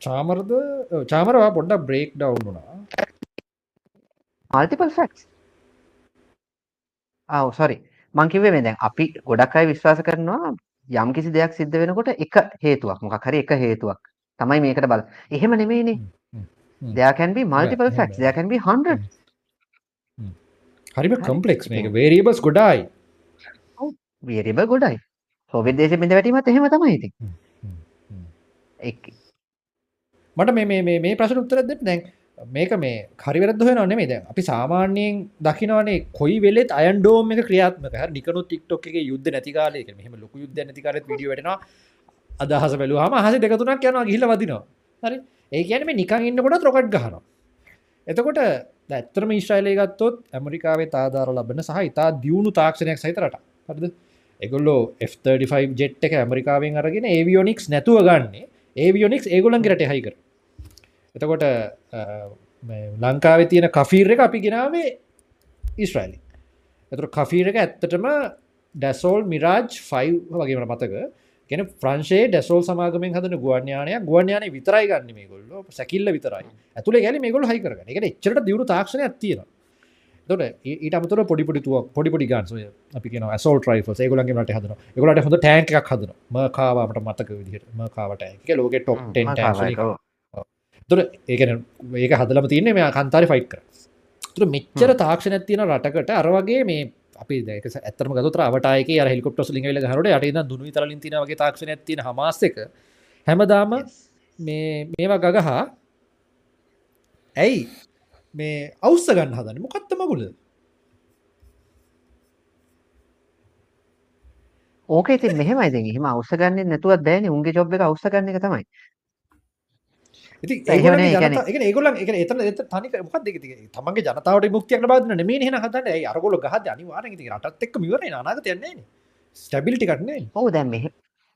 චාමරද චාමරවා පොඩ්ඩක් බ්‍රේක් ඩවුන් වුණා. Multiple facts. ආ සෝරි. මං කිව්වේ මේ දැන් අපි ගොඩක් අය විශ්වාස කරනවා යම් කිසි දෙයක් සිද්ධ වෙනකොට එක හේතුවක් මොකක් හරි එක හේතුවක් තමයි මේකට බල. එහෙම නෙමෙයිනේ. there can be multiple facts. there can be hundreds. හරිම කම්පලෙක්ස් මේක වේරියබල්ස් ගොඩායි. ඔව් වේරියබල් ගොඩයි. සෝවියට් දේශෙ බිඳ වැටීමත් එහෙම තමයි ඉතින්. මට මේ මේ මේ ප්‍රශ්න උත්තර දෙන්න දැන් මේක මේ හරිවරද හොය නොනෙමේ දැන් අපි සාමාන්‍යයෙන් දකිනවනේ කොයි වෙලෙත් අයන්ඩෝම එක ක්‍රියාත්මක. හ නිකනු ටික්ටොක් එක යුද්ධ නැතිකාලයක මෙහම ලොකු යුද්ධ නැතිකාරත් විඩිය වෙනවා අදහස බැලුවහම හස දෙකතුනක් යනවා ගිහිල වදිනවා. හරි? ඒ කියන මේ නිකං ඉන්නකොට රොකට් ගහනවා. එතකොට ඇත්තරම ඊශ්‍රයිලය ගත්තොත් ඇමරිකාවේ තාදාර ලබන සහ ඉතා දියුණු තාක්ෂණයක් සහිතරට හරිද? එගොල්ලෝ F35 ජෙට් එක ඇමරිකාවෙන් අරගෙන ඒවියෝනික්ස් නැතුව ගන්නේ. ඒවියෝනික්ස් ඒගොලන්ගරට හයිකර එතකොට ලංකාවේ තියෙන කෆීර් එක අපි ගෙනාවේ ඉස්්‍රයිලි. එතුර කෆීර එක ඇත්තටම ඩැසෝල් මිරාජ් ෆයි වගේමට මතක. ගෙන ප්‍රංශේ ඩැසෝල් සමාගමෙන් හදන ගුවන්යානය ගුවන්යාන විතරයි ගන්න මේ ගොල්ල සැකිල්ල විතරයි. ඇතුළ ගැල මේ ගොල් හයිකරන එක එච්චට දියුණු තාක්ෂණය ඇතියෙන තොට ඊට අමතර පොඩිපොඩිතුව පොඩිපොඩි ගන්සය අපි කියන සෝල් ට්‍රයිෆල් ඒගොලන්ගේ මට හදන ගොලට හොඳ ටෑන්ක් හදන ම කාවාමට මතක විදිහට. ම කාවට එක ලෝක ටොක් තුර ඒකන ඒක හදලම තියන්නේ මේ කන්තාරි ෆයිට් කර. තුර මෙච්චර තාක්ෂණ තියෙන රටකට අරවගේ මේ අපි දැක ඇතරම ගතු ්‍රාවටයක හෙලිකොප්ට ලිගල හරට අට දුනු තරලින් තින වගේ තාක්ෂණ තින හමස්සක හැමදාම මේ මේවා ගගහා ඇයි මේ අවස්ස ගන්න හදන මොකත්ත මගුල ඕක ඉතින් මෙහෙමයි. ඉතින් එහෙම අවශ්‍ය ගන්න නැතුවත් බෑනේ. උන්ගේ ජොබ් එක අවශ්‍ය ගන්න එක තමයි ඒගොල එක එතන එත තනික මොකක් දෙක තමන්ගේ ජනතාවට මුක්තියක් බාදන මේ හෙන හතන්න අරගොල ගහ අනිවාර රටත් එක් මිවර නාග යන්නේ ස්ටබිලිටි කටන්නේ ඔහු දැ මෙහ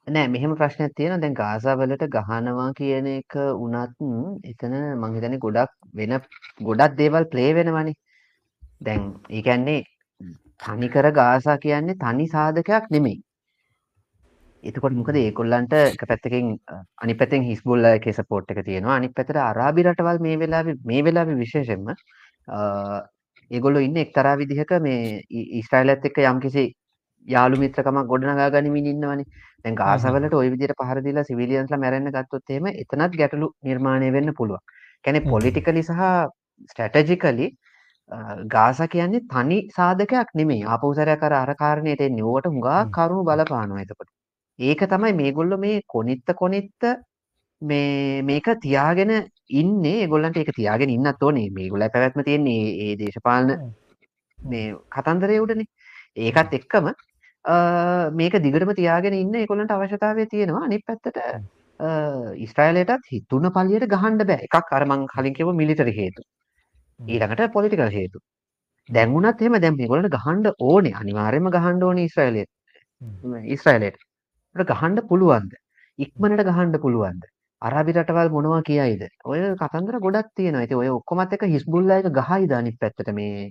නෑ මෙහෙම ප්‍රශ්නයක් තියෙන දැන් ගාසාවලට ගහනවා කියන එක උනත් එතන මංහිතන ගොඩක් වෙන ගොඩක් දේවල් ප්ලේ වෙනවනි. දැන් ඒකැන්නේ තනිකර ගාසා කියන්නේ තනි සාධකයක් නෙමෙයි එතකොට මොකද ඒකොල්ලන්ට එක පැත්තකින් අනි පැතෙන් හිස්බුල්ල එක සපෝට් එක තියෙනවා අනි පැතර අරාබි රටවල් මේ වෙලා මේ වෙලා විශේෂෙන්ම ඒගොල්ලො ඉන්න එක්තරා විදිහක මේ ඉස්ට්‍රයිලත් එක්ක යම් කිසි යාළු මිත්‍රකම ගොඩනගා ගනිමින් ඉන්නවනේ දැන් ගාසවලට ওই විදිහට පහර දීලා සිවිලියන්ස්ලා මැරෙන්න ගත්තොත් එහෙම එතනත් ගැටලු නිර්මාණය වෙන්න පුළුවන්. කියන්නේ පොලිටිකලි සහ ස්ට්‍රැටජිකලි ගාස කියන්නේ තනි සාධකයක් නෙමෙයි. ආපෞසරයක් අර අර කාරණේට එන්නේ. ඕවට හුඟා කරුණු බලපානවා එතකොට. ඒක තමයි මේගොල්ලෝ මේ කොනිත්ත කොනිත්ත මේ මේක තියාගෙන ඉන්නේ. ඒගොල්ලන්ට ඒක තියාගෙන ඉන්නත් ඕනේ. මේගොල්ලෝ පැවැත්ම තියෙන්නේ ඒ දේශපාලන මේ කතන්දරය උඩනේ. ඒකත් එක්කම මේක දිගටම තියාගෙන ඉන්න ඒකොලන්ට අවශ්‍යතාවය තියෙනවා. අනිත් පැත්තට ඉස්ට්‍රයිලයටත් හිතුන පලියට ගහන්ඩ බෑ. එකක් අරමං කලින්කිව මිලිටරි හේතු. ඊළඟට පොලිටිකල් හේතු. දැන්ගුණත් එම දැම් ගොලට ගහන්ඩ ඕනේ. අනිවාර්යම ගහන්ඩ ඕන ඉස්්‍රයිලෙත් ඉස්්‍රයිලට ගහන්ඩ පුළුවන්ද? ඉක්මනට ගහන්ඩ පුළුවන්ද? අරාබි රටවල් මොනවා කියයිද? ඔය කතන්දර ගොඩක් තියෙන ඇති ඔය ඔක්කොමත් එක හිස්බුල්ලයක ගහයි දානි පැත්තට මේ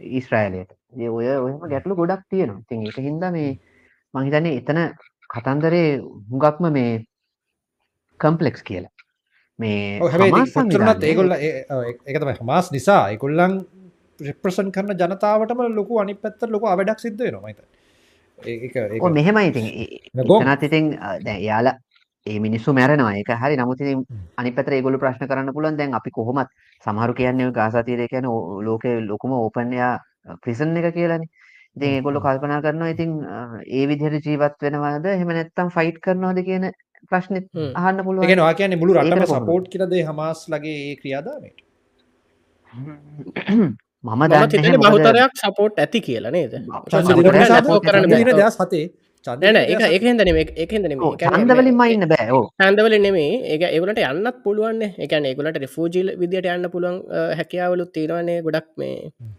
ඊස්්‍රයිලයට ඒ ඔය ඔයම ගැටලු ගොඩක් තියෙනවා. තින් එක හින්ද මේ මහිතන්නේ එතන කතන්දරේ හුඟක්ම මේ කම්පලෙක්ස් කියලා. මේ හැතුරනත් ඒගොල්ල එකතම හමාස් නිසා එකොල්ලන් ප්‍රප්‍රසන් කරන ජනතාවටම ලොකු අනි පැත්තර ලොක අවඩක් සිද්ධ නොමයිත මෙහෙමයි ඉතින්. ගොනත් ඉතින් යාලා ඒ මිනිස්සු මැරෙනවා ඒක හරි. නමුත් පැත්තට ඒගොල්ලෝ ප්‍රශ්න කරන්න පුළුවන්. දැන් අපි කොහොමත් සමහරු කියන්නේ ගාසා තීරය කියන්නේ ලෝකේ ලොකුම ඕපන් එයා ප්‍රිසන් එක කියලානේ. ඉතින් ඒගොල්ලෝ කල්පනා කරනවා ඉතින් ඒ විදිහට ජීවත් වෙනවද? එහෙම නැත්නම් ෆයිට් කරනවද කියන ප්‍රශ්නෙත් අහන්න පුළුවන්. ඒ කියන්නේ ඔයා කියන්නේ මුළු රටම සපෝට් කියලා දෙයි හමාස් ලගේ ඒ ක්‍රියාදාමයට. මම දන්නේ බහුතරයක් සපෝට් ඇති කියලා නේද? හතේ. චන එක එකහෙන්ද එකහෙන්ද හන්දවලින් මයින්න බෑ හැන්දවල නෙමේ ඒ ඒගලට යන්නත් පුළුවන් එකන ඒගලට රිෆූජිල් විදිට යන්න පුළුවන් හැකියාවලුත් තියෙනවන්නේ ගොඩක් මේ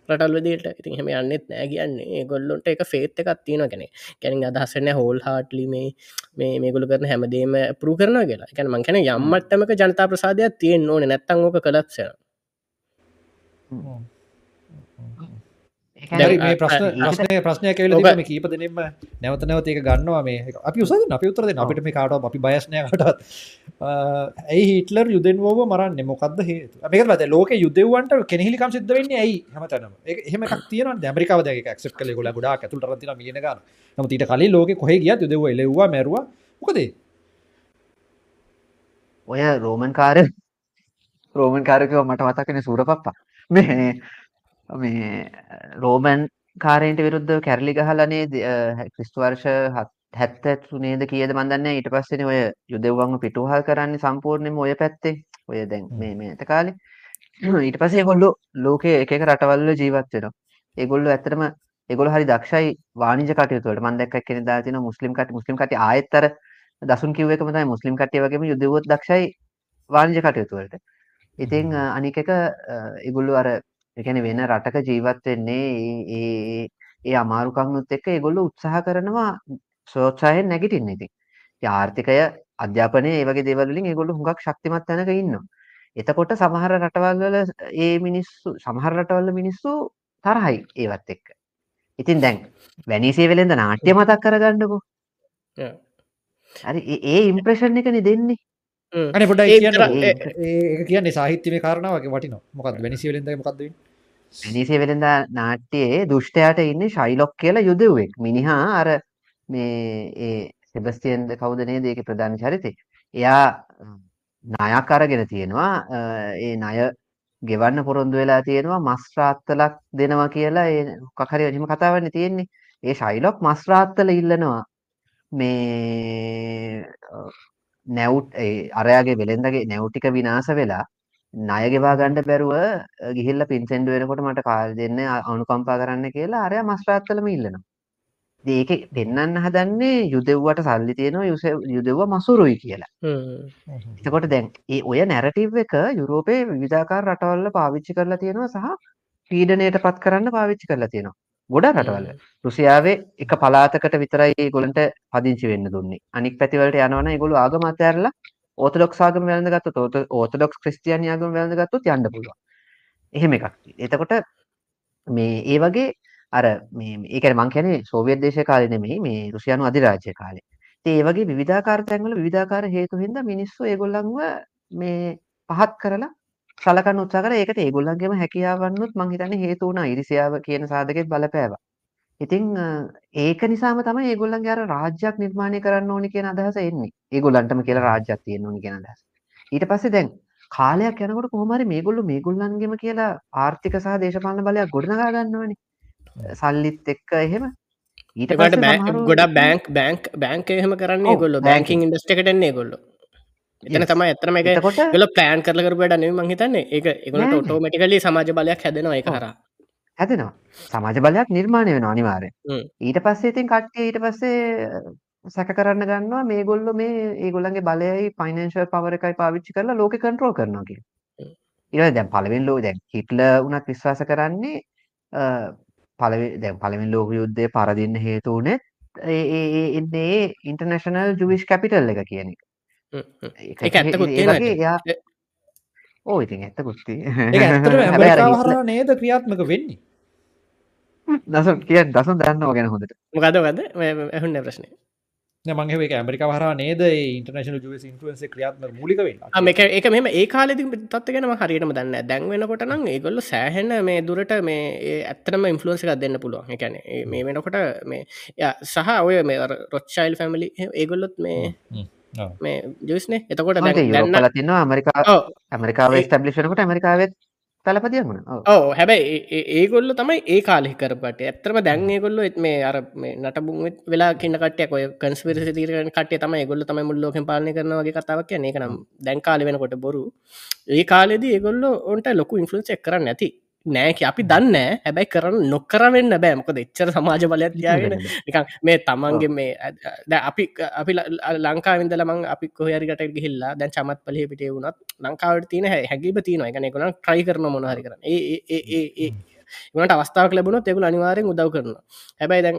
රටල් වදිට ඉතින් හම යන්නෙත් නෑ කියන්නේ. ගොල්ලොන්ට එක ෆේත් එකක් තියෙන කෙනෙ කැනින් අදහසන හෝල් හාටලි මේ මේ මේගොල කරන හැමදේම පරු කරන කියලා. එකැන මංකැන යම්මට්ටමක ජනතා ප්‍රසාදයක් තියෙන් ඕන. නැත්තං ඕක කලත්සය මේ ප්‍රශ්න ප්‍රශ්නය ප්‍රශ්නය කවල මේ කීප දෙනෙම නැවත නැවත ඒක ගන්නවා මේ. අපි උස අපි උතරද අපිට මේ කාට අපි බයස්නයකටත් ඇයි හිටලර් යුදෙන් වෝව මරන්න මොකක්ද හේතු මේක මත ලෝක යුදවන්ට කෙනෙහිලිකම් සිද්ධ වෙන්නේ ඇයි? හමතනම. එහෙම තියන ඇමරිකාව ක්සප් කල ගොල ගොඩා ඇතුට රතින මියන ගන්න නම ඊට කලින් ලෝක කොහ ගිය යුදව එලවා මැරවා. මොකදේ ඔය රෝමන් කාර රෝමන් කාරකව මට මතකන සූර පප්පා. මේ මේ රෝමන් කාරයට විරුද්ධ කැරලි ගහලනේ ක්‍රිස්තු වර්ෂ හැත්ත තුනේද කියද මන්දන්න ඊට පස්සෙන ඔය යුදෙව්වන්ම පිටුහල් කරන්නේ සම්පූර්ණයම ඔය පැත්තේ. ඔය දැන් මේ මේ ඇත කාලේ. ඊට පස්සේ ඒගොල්ලෝ ලෝකයේ එක එක රටවල්වල ජීවත් වෙනවා. ඒගොල්ලෝ ඇත්තටම ඒගොල්ලෝ හරි දක්ෂයි වාණිජ්‍ය කටයුතු වලට මම දැක්ක එක්කෙනෙක් දාලා තිනවා මුස්ලිම් කට්ටිය මුස්ලිම් කට්ටිය ආයෙත් අර දසුන් තමයි මුස්ලිම් කට්ටිය වගේම යුදෙව්වොත් දක්ෂයි වාණිජ්‍ය කටයුතු වලට. ඉතින් අනික එක ඒගොල්ලෝ අර එකන වෙන රටක ජීවත් වෙන්නේ ඒ ඒ අමාරුකංනුත් එක්ක ඒගොල්ලෝ උත්සාහ කරනවා ස්වෝත්සාහයෙන් නැගිටින්න ඉතින්. ආර්ථිකය අධ්‍යාපනය ඒ වගේ දේවල් වලින් ඒගොල්ලෝ හුඟක් ශක්තිමත් තැනක ඉන්නවා. එතකොට සමහර රටවල් වල ඒ මිනිස්සු සමහර රටවල මිනිස්සු තරහයි ඒවත් එක්ක. ඉතින් දැන් වැනිසිය වෙලෙන්ද නාට්‍ය මතක් කරගන්නකෝ. හරි ඒ ඉම්ප්‍රෙෂන් එකනේ දෙන්නේ. අනේ කියන්න ඒක කියන්නේ සාහිත්‍යමය කාරණාවක් වටිනවා. මොකක්ද වැනිසිය වෙලෙන්ද මොකක්ද වෙලෙන්ද නාට්‍යයේ දුෂ්ටයාට ඉන්නේ ෂයිලොක් කියලා යුදෙව්වෙක්. මිනිහා අර මේ ඒ සෙබස්තියන්ද කවුද නේද ඒකේ ප්‍රධාන චරිතේ. එයා ණයක් අරගෙන තියෙනවා. ඒ ණය ගෙවන්න පොරොන්දු වෙලා තියෙනවා මස් රාත්තලක් දෙනවා කියලා ඒ මොකක් හරි එහෙම කතාවක්නේ තියෙන්නේ. ඒ ෂයිලොක් මස් රාත්තල ඉල්ලනවා. මේ නැවුට් අරයාගේ වෙළෙන්දගේ නැව්ටික විනාස වෙලා ණය ගෙවා ගන්න බැරුව ගිහිල්ලා පින්සෙන්ඩ් වෙනකොට මට කාල් දෙන්න අනුකම්පා කරන්න කියලා අරයා මස්රාත්තලම ඉල්ලනවා. ඒක පෙන්වන්න හදන්නේ යුදෙව්වට සල්ලි තියෙනවා යුදෙව්ව මසුරුයි කියලා. එතකොට දැන් ඒ ඔය නැරටිව් එක යුරෝපයේ විවිධාකාර රටවල් පාවිච්චි කරලා තියෙනවා සහ පීඩනයට පත් කරන්න පාවිච්චි කරලා තියෙනවා. ගොඩ රටවල රුසියාවේ එක පලාතකට විතරයි ඒගොල්ලන්ට පදිංචි වෙන්න දුන්නේ. අනික් පැතිවලට යනවනම් ඒගොල්ලෝ ආගම අතහැරලා ඕතඩොක්ස් ආගම වැළඳගත්තොත් ඕතඩොක්ස් ක්‍රිස්තියානි ආගම වැළඳගත්තොත් යන්න පුළුවන්. එහෙම එකක්. එතකොට මේ ඒ වගේ අර මේ ඒ කියන්නේ මං කියන්නේ සෝවියට් දේශය කාලේ නෙමෙයි මේ රුසියානු අධිරාජ්‍ය කාලේ. ඉතින් ඒ වගේ විවිධාකාර තැන්වල විවිධාකාර හේතු හින්දා මිනිස්සු ඒගොල්ලන්ව මේ පහත් කරලා සලකන්න උත්සාහ කරා. ඒකට ඒගොල්ලන්ගේම හැකියාවන්නුත් මං හිතන්නේ හේතු වුණා. ඉරිසියාව කියන සාධකෙත් බලපෑවා. ඉතින් ඒක නිසාම තමයි ඒගොල්ලන්ගේ අර රාජ්‍යයක් නිර්මාණය කරන්න ඕනි කියන අදහස එන්නේ. ඒගොල්ලන්ටම කියලා රාජ්‍යයක් තියෙන්න ඕනි කියන අදහස. ඊට පස්සේ දැන් කාලයක් යනකොට කොහොම හරි මේගොල්ලෝ මේගොල්ලන්ගෙම කියලා ආර්ථික සහ දේශපාලන බලයක් ගොඩනගා ගන්නවනේ. සල්ලිත් එක්ක එහෙම ඊට පස්සේ ගොඩක් බෑන්ක් බෑන්ක් බෑන්ක් එහෙම කරන්නේ ඒගොල්ලෝ බෑන්කින් ඉන්ඩස්ට්‍රි එකට එන්නේ ඒගොල්ලෝ. එතන තමයි ඇතරම එක ගොල ප්ලෑන් කරලකර වැඩ නෙම මංහිතන්නේ ඒක එකගලට ඔටෝමටිකලි සමාජ බලයක් හැදෙනවා එක හර හැදෙනවා. සමාජ බලයක් නිර්මාණය වෙන අනිවාර්ය ඊට පස්සේ ඉතින් කට්ටිය ඊට පස්සේ සැක කරන්න ගන්නවා මේගොල්ලෝ මේ ඒගොල්ලන්ගේ බලයයි ෆයිනන්ෂල් පවර එකයි පාවිච්චි කරලා ලෝකෙ කන්ට්‍රෝල් කරනවා කියලා. ඊළඟ දැන් පළවෙනි ලෝ දැන් හිට්ලර් උනත් විශ්වාස කරන්නේ පළවෙනි දැන් පළවෙනි ලෝක යුද්ධය පරදින්න හේතු උනේ ඒ එන්නේ ඉන්ටර්නැෂනල් ජුවිෂ් කැපිටල් එක කියන එක. ඒක ඇත්තකුත්. ඕ ඉතින් ඇත්තකුත් ඒක ඇත්තටම ඇමරිකාව හරහා නේද ක්‍රියාත්මක වෙන්නේ? දසුන් කියන්න දසුන් දන්නවා ගැන හොඳට. මොකද මොකද ඇහුන්නේ ප්‍රශ්නේ. මං ඒක ඇමරිකා හර නේද? ඉන්ටර්නශන ජ ඉන්ටුවන්ස ක්‍රියාත්ම මුලික වෙන්න. මේක ඒක මෙම ඒ කාලෙදි තත්ව ගැනම හරියටම දන්න දැන්වෙනකොට නම් ඒගොල්ල සෑහෙන්න මේ දුරට මේ ඇත්තනම ඉන්ෆලුවන්ස එකක් දෙන්න පුළුවන්. එකැන මේ වෙනකොට මේ සහ ඔය මේ රොච්චයිල් ෆැමිලි ඒගොල්ලොත් මේ මේ ජස්නේ එතකොට දැන්න තින්න ඇමරිකා ඇමරිකාව ස්ටබ්ලිෂනකට ඇමරිකාවත් තලපතියම ඕ හැබැයි ඒගොල්ල තමයි ඒ කාලෙ කරපට ඇත්තරම දැන් ඒගොල්ල එත් මේ අර මේ නටබුන් වෙලා කියන්න කටයක් ඔය කන්ස්පිරසි තීරණ කටේ තම ගොල්ල තම මුල්ලෝක පාලන කරනවගේ කතාවක් කියන එක නම් දැන් කාල වෙනකොට බොරු. ඒ කාලෙදී ඒගොල්ල ඔන්ට ලොකු ඉන්ෆලන්ස් එක් කරන්න ඇති නෑක අපි දන්න හැබැයි කරන්න නොකරවෙන්න බෑමකොද එච්චර සමාජ බලයක් තියාගෙන නිකන් මේ තමන්ගේ මේ ද අපි අපි ලංකාවින්දල මං අපි කොහරිකට ගිහිල්ලා දැන් චමත් පලහ පිටේ වුණත් ලංකාවට තියන හැකිබ තියන එකන එකන ට්‍රයි කරන මොනහරි කරන ඒ ඒට අවස්ථාවක් ලැබුණ තෙකුල අනිවාරෙන් උදව් කරන හැබැයි දැන්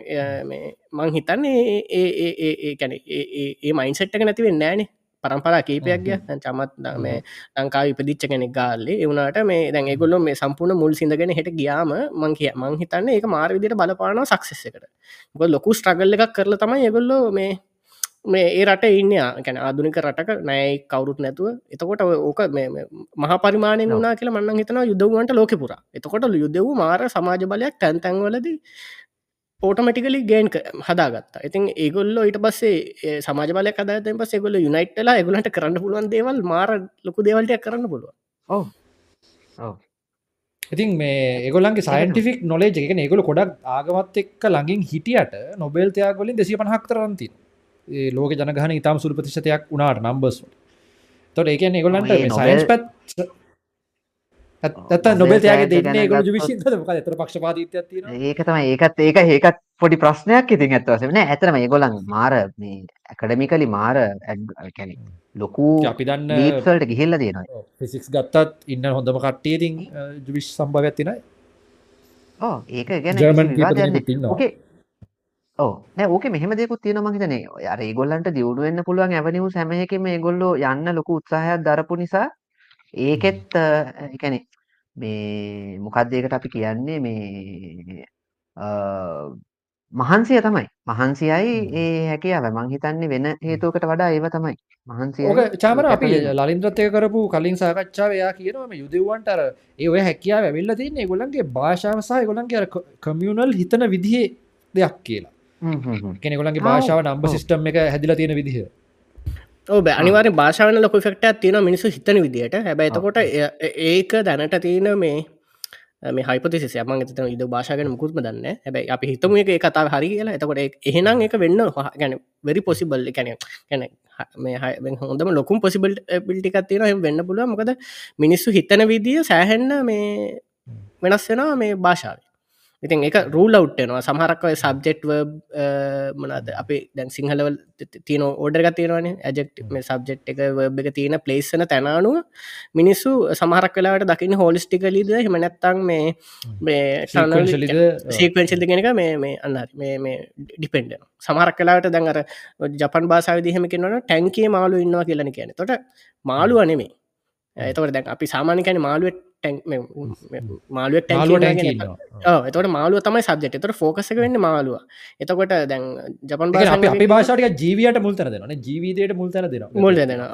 මං හිතන්නේ ඒ ඒ කැන ඒ මයින්සෙට්ක නැතිවෙන්න ෑනේ පරම්පරා කීපයක් ගිය. චමත් මේ ලංකාව ඉපදිච්ච කෙනෙක් ගාල්ලේ. එවුණට මේ දැන් ඒගොල්ලො මේ සම්පූර්ණ මුල් සිඳගෙන හෙට ගියාම මං කිය මං හිතන්න ඒක මාර විදිට බලපානවා සක්සෙස් එකට. ගොල් ලොකු ස්ට්‍රගල්ල එකක් කරල තමයි ඒගොල්ලෝ මේ මේ ඒ රට ඉන්න. ගැන ආදුනික රටක නෑයි කවරුත් නැතුව. එතකොට ඕක මහ පරිමාණය වුණනා කියලා මන්න හිතන යුද්ධවන්ට ලෝක පුරා. එතකොට යුද්ධවූ මාර සමාජ බලයක් තැන්තැන්වලදී පෝටමටිකලි ගේන් හදාගත්තා. ඉතින් ඒගොල්ල ඊට පස්සේ සමාජ බල කදත පස ගොල යුනයිට්ලා එගලට කරන්න පුළුවන් දේවල් මාර ලොකු දේවල්ටයක් කරන්න පුළුව ඉතින් මේ ඒගොලන්ගේ සයින්ටිෆික් නොලේ එක ඒගොල ගොඩක් ආගමත් එක්ක ළඟින් හිටියට නොබෙල්තයාගොලින් දෙසි පහක් තරන්ති ලෝක ජනගහන ඉතාම සුළු ප්‍රතිශතයක් වුණාට නම්බස් තොට ඒකන ඒගොලන්ට සයින්ස් පැත් ඇත්ත නොබෙතයාගේ දෙන්න ගොජ විශි තර පක්ෂපාතිත්ය ඒක තම ඒකත් ඒක ඒකත් පොඩි ප්‍රශ්නයක් ඉතින් ඇත්වසෙන ඇතරම ඒගොලන් මාර මේ ඇකඩමිකලි මාර ඇැන ලොකු අපි දන්න ීසල්ට ගිහිල්ල තියෙනවා. ෆිසික්ස් ගත්තත් ඉන්න හොඳම කට්ටියතින් ජවිශ් සම්භව ඇතිනයි ඕ ඒක ගැන ඕකේ ඕ ඕක මෙහම දෙකුත් තියෙන මහිතනේ අර ඒගොල්ලන්ට දියුණුවෙන්න පුළුවන් ඇවනිවු සැමයකම ඒගොල්ලෝ යන්න ලොකු උත්සාහයක් දරපු නිසා ඒකෙත් එකැනෙ මේ මොකක්දේකට අපි කියන්නේ මේ මහන්සිය තමයි. මහන්සියයි ඒ හැකියාව. මං හිතන්නේ වෙන හේතුවකට වඩා ඒව තමයි. මහන්සිය චාමර අපි ලලින්ද්‍රත්ය කරපු කලින් සාකච්ඡාව එයා කියනවම යුදවන්ට අර ඒ ඔය හැකියාව ඇවිල්ල තින්නේ ගොලන්ගේ භාෂාව සහ ගොලන්ගේ කමියුනල් හිතන විදිහේ දෙයක් කියලා. කෙනෙගොලන්ගේ භාෂාව නම්බ සිිස්ටම් එක හැදිලා තියෙන විදිහ ඔබ අනිවාර භාෂාවන ලොක ෆෙක්ට තියෙන මිනිසු හිතන විදිට හැබැයිතකොට ඒක දැනට තියෙන මේ මේ හයිපතිසි යම ත ඉද භාෂාගෙන මුකුත්ම දන්න හැබැයි අපි හිතම එක කතාව හරි කියලා. එතකොට එහෙනම් එක වෙන්න ගැන වෙරි පොසිබල් කැන කැන මේ හොඳම ලොකුම් පොසිබල් පිල්ටිකක් තියෙන වෙන්න පුළුව මොකද මිනිස්සු හිතන විදිිය සෑහෙන්න මේ වෙනස් වෙනවා මේ භාෂාව ඉතින් එක රූල් අවට්ටනවා සමහරක්වය සබ්ජෙක්්ව මනද අපි දැන් සිංහලවල් තියන ඕඩරක තියෙනවාන. ඇජෙක්් මේ සබ්ජෙක්් එක වබ් එක තියෙන පලේස්සන තැනානුව මිනිස්සු සමහරක් වෙලාට දකින්න හෝලිස්ටිකලීද හමනැත්තං මේ මේ සීකවෙන්ශල්ද කෙනක මේ මේ අන්න මේ ඩිපෙන්ඩ සමහරක් කලාට දැන්ර ජපන් බාසාව දිහම කෙනවන ටැන්කේ මාලු ඉන්නවා කියලන කියන තොට මාලු අනෙමේ එතවට දැන් අපි සාමානිකන මාළුවට මාළුවක් එතට මාළුව තමයි සබ්ජෙට තොට ෆෝකස වෙන්න මාළුව එතකොට දැන් ජපන් අපි භාෂාටක ජීවියට මුල්තර දෙන ජීවිතයට මුල්තර දෙන මුල් දෙන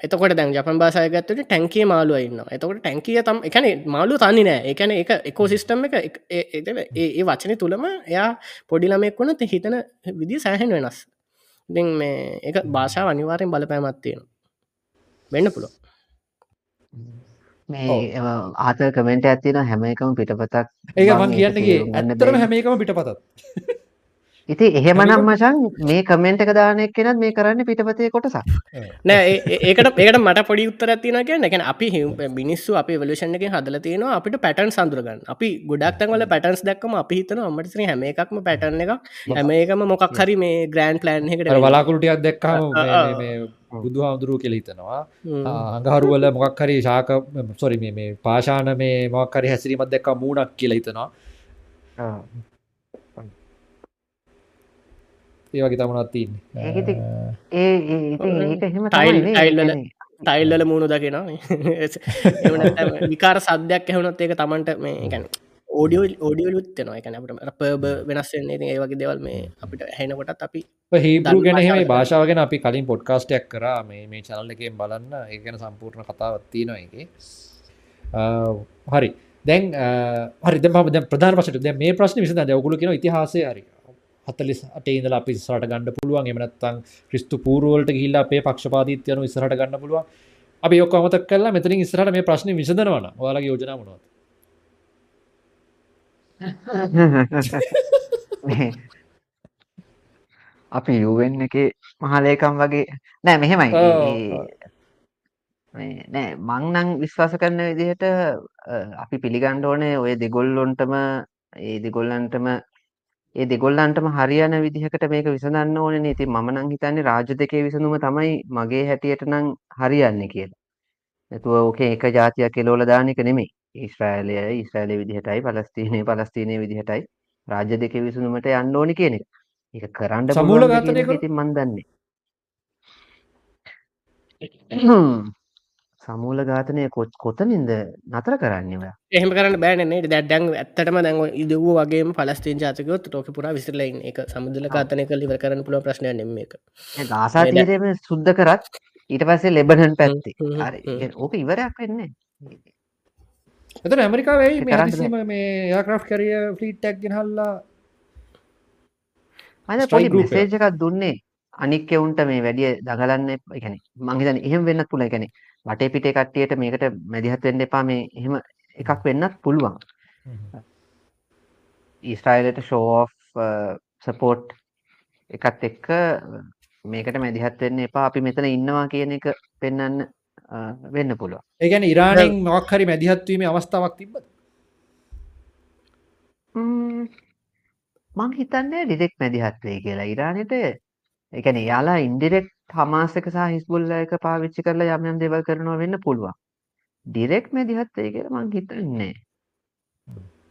එතකොට දැන් ජපන් භාසයගත්තට ටැන්කේ මාළුව ඉන්න එතකොට ටැන්කිය තම් එකන මාලු තන්නේ නෑ. එකන එක එකෝ සිිස්ටම් එක ඒ වචන තුළම එයා පොඩිලමෙක් වුණ හිතන විදි සෑහෙන් වෙනස්. ඉතින් මේ එක භාෂාව අනිවාරයෙන් බලපෑමත්තියෙන වෙන්න පුළුව මේ ආත කමෙන්ට ඇතින හැම එකම පිටපතක් ඒක මං කියන්නගේ ඇත්තරම හැම එකම පිටපතත් ඉති එහෙමනම් මචන් මේ කමෙන්ට් එක දානෙක් කෙනත් මේ කරන්න පිටපතය කොටසක්. නෑ ඒකට ඒකට මට පොඩි උත්තර තින කිය නැකැන අපි මිනිස්සු අපි වලෂණ එක හදල තියෙන අපිට පැටන් සඳරගන්න අපි ගොඩක් තැන්වල පැටන්ස් දක්කම අපි හිතන අමටසින හැම එකක්ම පැටන එක හැම එකම මොකක් හරි මේ ග්‍රන්් ප්ලන් එකට වලාකුලටියක් දැක්කම බුදු හාමුදුරුව කෙළ හිතනවා. අඟහරුවල මොකක් හරි ශාක සොරි මේ පාශාන මේ මොක්කරි හැසිරීමත් දැක්ක මූුණක් කියලා හිතනවා ඒවගේ තමනත් තින්න ඒ ටයිල්ල මුණු දකින විකාර සද්‍යයක් ඇහුණොත් ඒක තමන්ට මේ ගැන ඕඩියෝ ඕඩියෝ යුත්තනවා එකන අපට පබ වෙනස්වෙන්නේ ඒ වගේ දෙවල් මේ අපිට හැනකොටත් අපි හේබරු ගැන භාෂාවගෙන අපි කලින් පොඩ්කාස්ටයක් කර. මේ මේ චනල්ල එකෙන් බලන්න. ඒ ගැන සම්පූර්ණ කතාවත්ති නො එක හරි. දැන් හරි. ද ප්‍රධාන පසට මේ ප්‍රශ්න විසඳ ඔගුල කියෙන ඉතිහාසය හරි හතලිස් අටේදල අපි සට ගන්න පුළුවන්. එමනත්තං ක්‍රිස්තු පූරුවලට ගිල්ල අපේ පක්ෂපාතිත්යනු ඉස්රට ගන්න පුළුවන්. අපි යොක අමතක් කල්ලා මෙතනින් ඉස්රට මේ ප්‍රශ්න විසඳනවන ඔයාලගේ යෝජනා මොනවද? අපි යුවෙන් එක මහලේකම් වගේ. නෑ මෙහෙමයි. නෑ මංනං විශ්වාස කරන විදිහට අපි පිළිගණ්ඩ ඕනේ ඔය දෙගොල්ලොන්ටම ඒ දෙගොල්ලන්ටම ඒ දෙගොල්ලන්ටම හරියන විදිහකට මේක විසඳන්න ඕනේ ඉතින් මම නම් හිතන්නේ රාජ්‍ය දෙකේ විසඳුම තමයි මගේ හැටියට නම් හරියන්නේ කියලා. නැතුව ඕකේ එක જાතියක් එලවලා දාන එක නෙමෙයි. ඊශ්‍රායලය ඊශ්‍රායලයේ විදිහටයි පලස්තීනය පලස්තීනයේ විදිහටයි රාජ්‍ය දෙකේ විසඳුමට යන්න ඕනි කියන එක. ඒක කරන්න ඝාතනය ඉතින් මන් දන්නේ. සමූල ඝාතනය කොතනින්ද නතර කරන්න ඔයා? එහෙම කරන්න බෑනේ දැඩ්ඩන් ඇත්තටම දැන් ඉදව වගේ පලස්තින් ජාතකයොත් ටෝක පුර විසිරලයින් එක සමුදල ඝාතනය කළ ඉවර කරන්න පුළුව ප්‍රශ්නය නෙම එක ගාසා තීරම සුද්ධ කරත් ඊට පස්සේ ලෙබනන් පැත්ති. ඕක ඉවරයක් වෙන්නේ එතන ඇමරිකාවයි මේ යාක්‍රෆ් කරිය ෆ්ලීට්ටක් ගෙනහල්ලා අද පොඩි මෙසේජ එකක් දුන්නේ අනික් එවුන්ට මේ වැඩිය දගලන්න ගැන මංහිතන එහෙම වෙන්නත් පුළ ගැන වටේ පිටේ කට්ටියට මේකට මැදිහත් වෙන්න එපා. මේ එහෙම එකක් වෙන්නත් පුළුවන්. ඊස්ටයිලට ෂෝ සපෝට් එකත් එක්ක මේකට මැදිහත් වෙන්න එපා. අපි මෙතන ඉන්නවා කියන එක පෙන්න්න වෙන්න පුළුව ඒගැන ඉරාණෙන් මොක් හරි මැදිහත්වීම අවස්ථාවක් තිබ මං හිතන්නේ ඩිරෙක් මැදිහත්වේ කියලා ඉරානයට එකන යාලා ඉන්ඩිරෙක්් හමාසක සහ හිස්බුල්ල එක පාවිච්චි කරලා යම් යම් දේවල් කරනවා වෙන්න පුළුවන්. ඩිරෙක්ට් මැදිහත් වෙයි කියලා මං හිතන්නේ.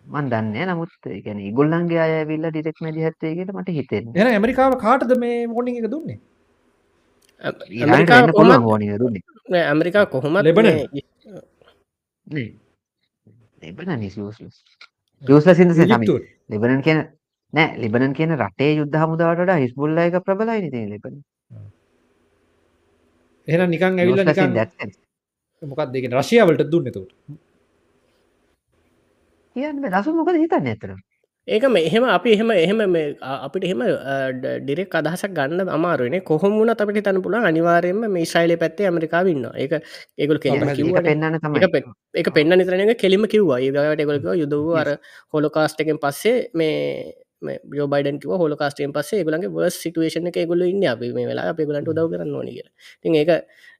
මන් දන්නේ නමුත් ඒ කියන්නේ ඒගොල්ලන්ගේ අය ඇවිල්ලා ඩිරෙක්ට් මැදිහත් වෙයි කියලා මට හිතෙන්නේ. එහෙනම් ඇමරිකාව කාටද මේ වෝනින් එක දුන්නේ? ඇමරිකාව කොහොමද වෝනින් එක දුන්නේ? නෑ ඇමරිකාව කොහොමද ලෙබනන් නේ Lebanon useless in the sense I mean Lebanon කියන නෑ ලිබනන් කියන රටේ යුද්ධ හමුදාවට වඩා හිස්බුල්ලා එක ප්‍රබලයි නේ ලිබනන්. එහෙනම් නිකන් ඇවිල්ලා නිකන් මොකක්ද දෙක රශයාවලට දුන්න එතකොට? කියන්න දසු මොකද හිතන්න ඇතර ඒක මෙහෙම අපි එහෙම එහෙම අපිට එහෙම ඩිරෙක් අදහසක් ගන්න අමාරුවන කොහොමුණ අපිට තන පුළ අනිවාරයෙන්ම මේ ශයිලය පැත්තේ ඇමරිකාවන්න ඒක ඒගොල් කෙ පෙන්න්න තම එක පෙන්න්න නිතරනක කෙලිම කිව්වා. ඒගට එකගොලක යුදව අර හොලොකාස්ටකෙන් පස්සේ මේ බියෝ බයිඩන් කිව හොල කාස්ටේන් පස්සේ ගලන්ගේ වර්ස් සිටුවේෂන එක ගොල ඉන්න. අප මේ වෙලා අප ගලන්ට දව කරන්න ඕනග ති ඒක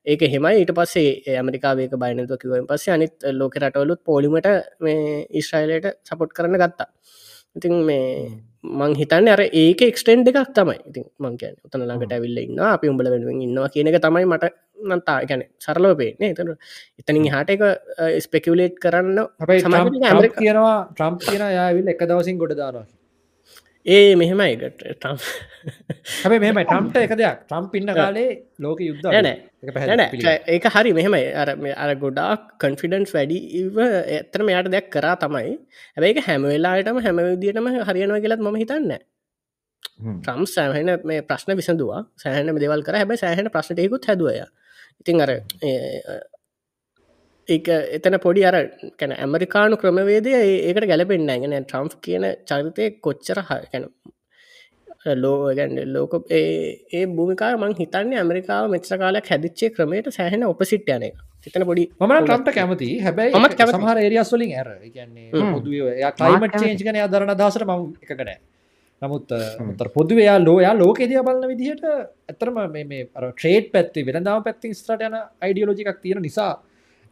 ඒක හෙමයි ඊට පස්සේ ඇමරිකාවේක බයිනතු කිවෙන් පස්සේ අනිත් ලෝක රටවලුත් පොලිමට මේ ඉස්්‍රයිලයට සපොට් කරන්න ගත්තා. ඉතින් මේ මං හිතන්න අර ඒක එක්ස්ටෙන්් එකක් තමයි. ඉතින් මංකයන් උතන ළඟට ඇවිල්ල ඉන්න අපි උඹල වෙනුවෙන් ඉන්නවා කියන එක තමයි මට නන්තා ගැන සරලව පේන්නේ. එතන එතනින් හට එක ස්පෙකවලේට් කරන්න අපයි කියනවා ට්‍රම්ප කියන යාවිල් එක දවසින් ගොඩ දානවා ඒ මෙහෙමයි ටම් හැබ මෙම ටම්ට එක දෙයක්. ට්‍රම් පින්න කාලේ ලෝක යුද්ධ ඒක හරි මෙහෙමයි. අර අර ගොඩාක් කන්ෆිඩන්ස් වැඩි ඉව ඇතරම යට දෙයක් කරා තමයි. හැබැයි හැම වෙලාටම හැම විදිටම හරියනවා කියලත් ම හිතන්න ට්‍රම් සෑහන මේ ප්‍රශ්න විසඳවා. සෑහන දෙවල් කර. හැබයි සෑහන ප්‍රශ්නයකුත් හැදුවය ඉතින් අර ඒක එතන පොඩි අර කැන ඇමරිකානු ක්‍රමවේදය ඒකට ගැලපෙන්න්න ගෙන ට්‍රම්් කියන චරිතය කොච්චර හැන ලෝගැන්ඩ ලෝක ඒ භූමිකා මං හිතන්නේ ඇමරිකාව මෙච්ච කාලයක් හැදිච්චේ ක්‍රමයට සෑහෙන ඔපසිට් යන එක. එතන පොඩි මම ට්‍රම්ට කැමති. හැබැයි මත් සමහර ඒරියස්වලින් ඇර කයිමට චේන්ජ් කන අදරන දසර ම එකකනෑ නමුත් තර පොදුවයා ලෝයා ලෝකෙදිය බලන්න විදිහට ඇතරම මේ ට්‍රේඩ් පැත්ති වෙනදාව පැත්ති ස්ටට යන අයිඩියලෝජිකක් තියෙන නිසා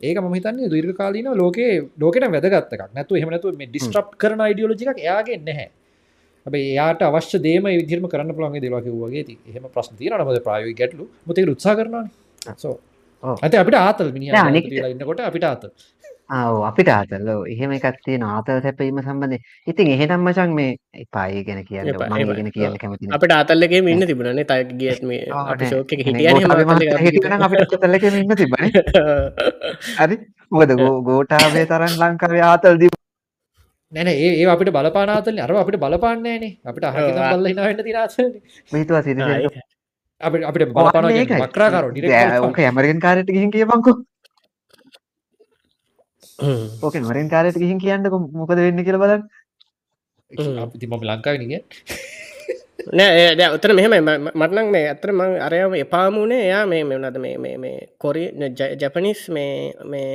ඒක මහිතන්නේ දීර්ඝ කාලීන ලෝකේ ලෝකට වැදගත්තක් නැතු එහමනතු මේ ඩිස්ට්‍රප් කරන අයිඩියලෝජිකක් එයාගේ නැහැ. එයාට අවශ්‍ය දේම විදිරම කරන්න පුළන්ගේ දෙවාක වගේ. ති එහෙම ප්‍රශ්න තියන නමද ප්‍රායෝ ගැටලු? මුතක උත්සා කරන සෝ ඇත අපිට ආතල් මිනි ඉන්නකොට අපිට ආත ආව අපිට ආතල්ලෝ එහෙම එකත්තිය ආතල් සැපීම සම්බඳධ ඉතින් එහෙනම් මචන් මේ පායි ගැන කියන්න ගෙන කියන්න කැමති අපට ආතල්ලගේ ඉන්න තිබුණනේ තයි ගියත් මේ ශෝක හිටිය ඉන්න තිබන හරි. මොද ගෝටාවේ තරන් ලංකාවේ ආතල් දී නැන ඒ අපිට බලපානාතල අර අපිට බලපාන්නේනේ අපිට අහ බල්ල හිනාවට තිරාස මේතුවා සිරි අපිට බලපාන මක්‍රාකාර ඕක ඇමරිකන් කාරට ගිහින් කියබංකු ඕක මරින් කාරයට ගිහින් කියන්නක මොකද වෙන්න කියල බලන්න. අපි මම ලංකාවනිග නෑ උතර මෙහෙම මටනක් මේ ඇතර මං අරයම එපාමුණේ එයා මේ මෙවනද මේ මේ කොරි ජැපනිස් මේ මේ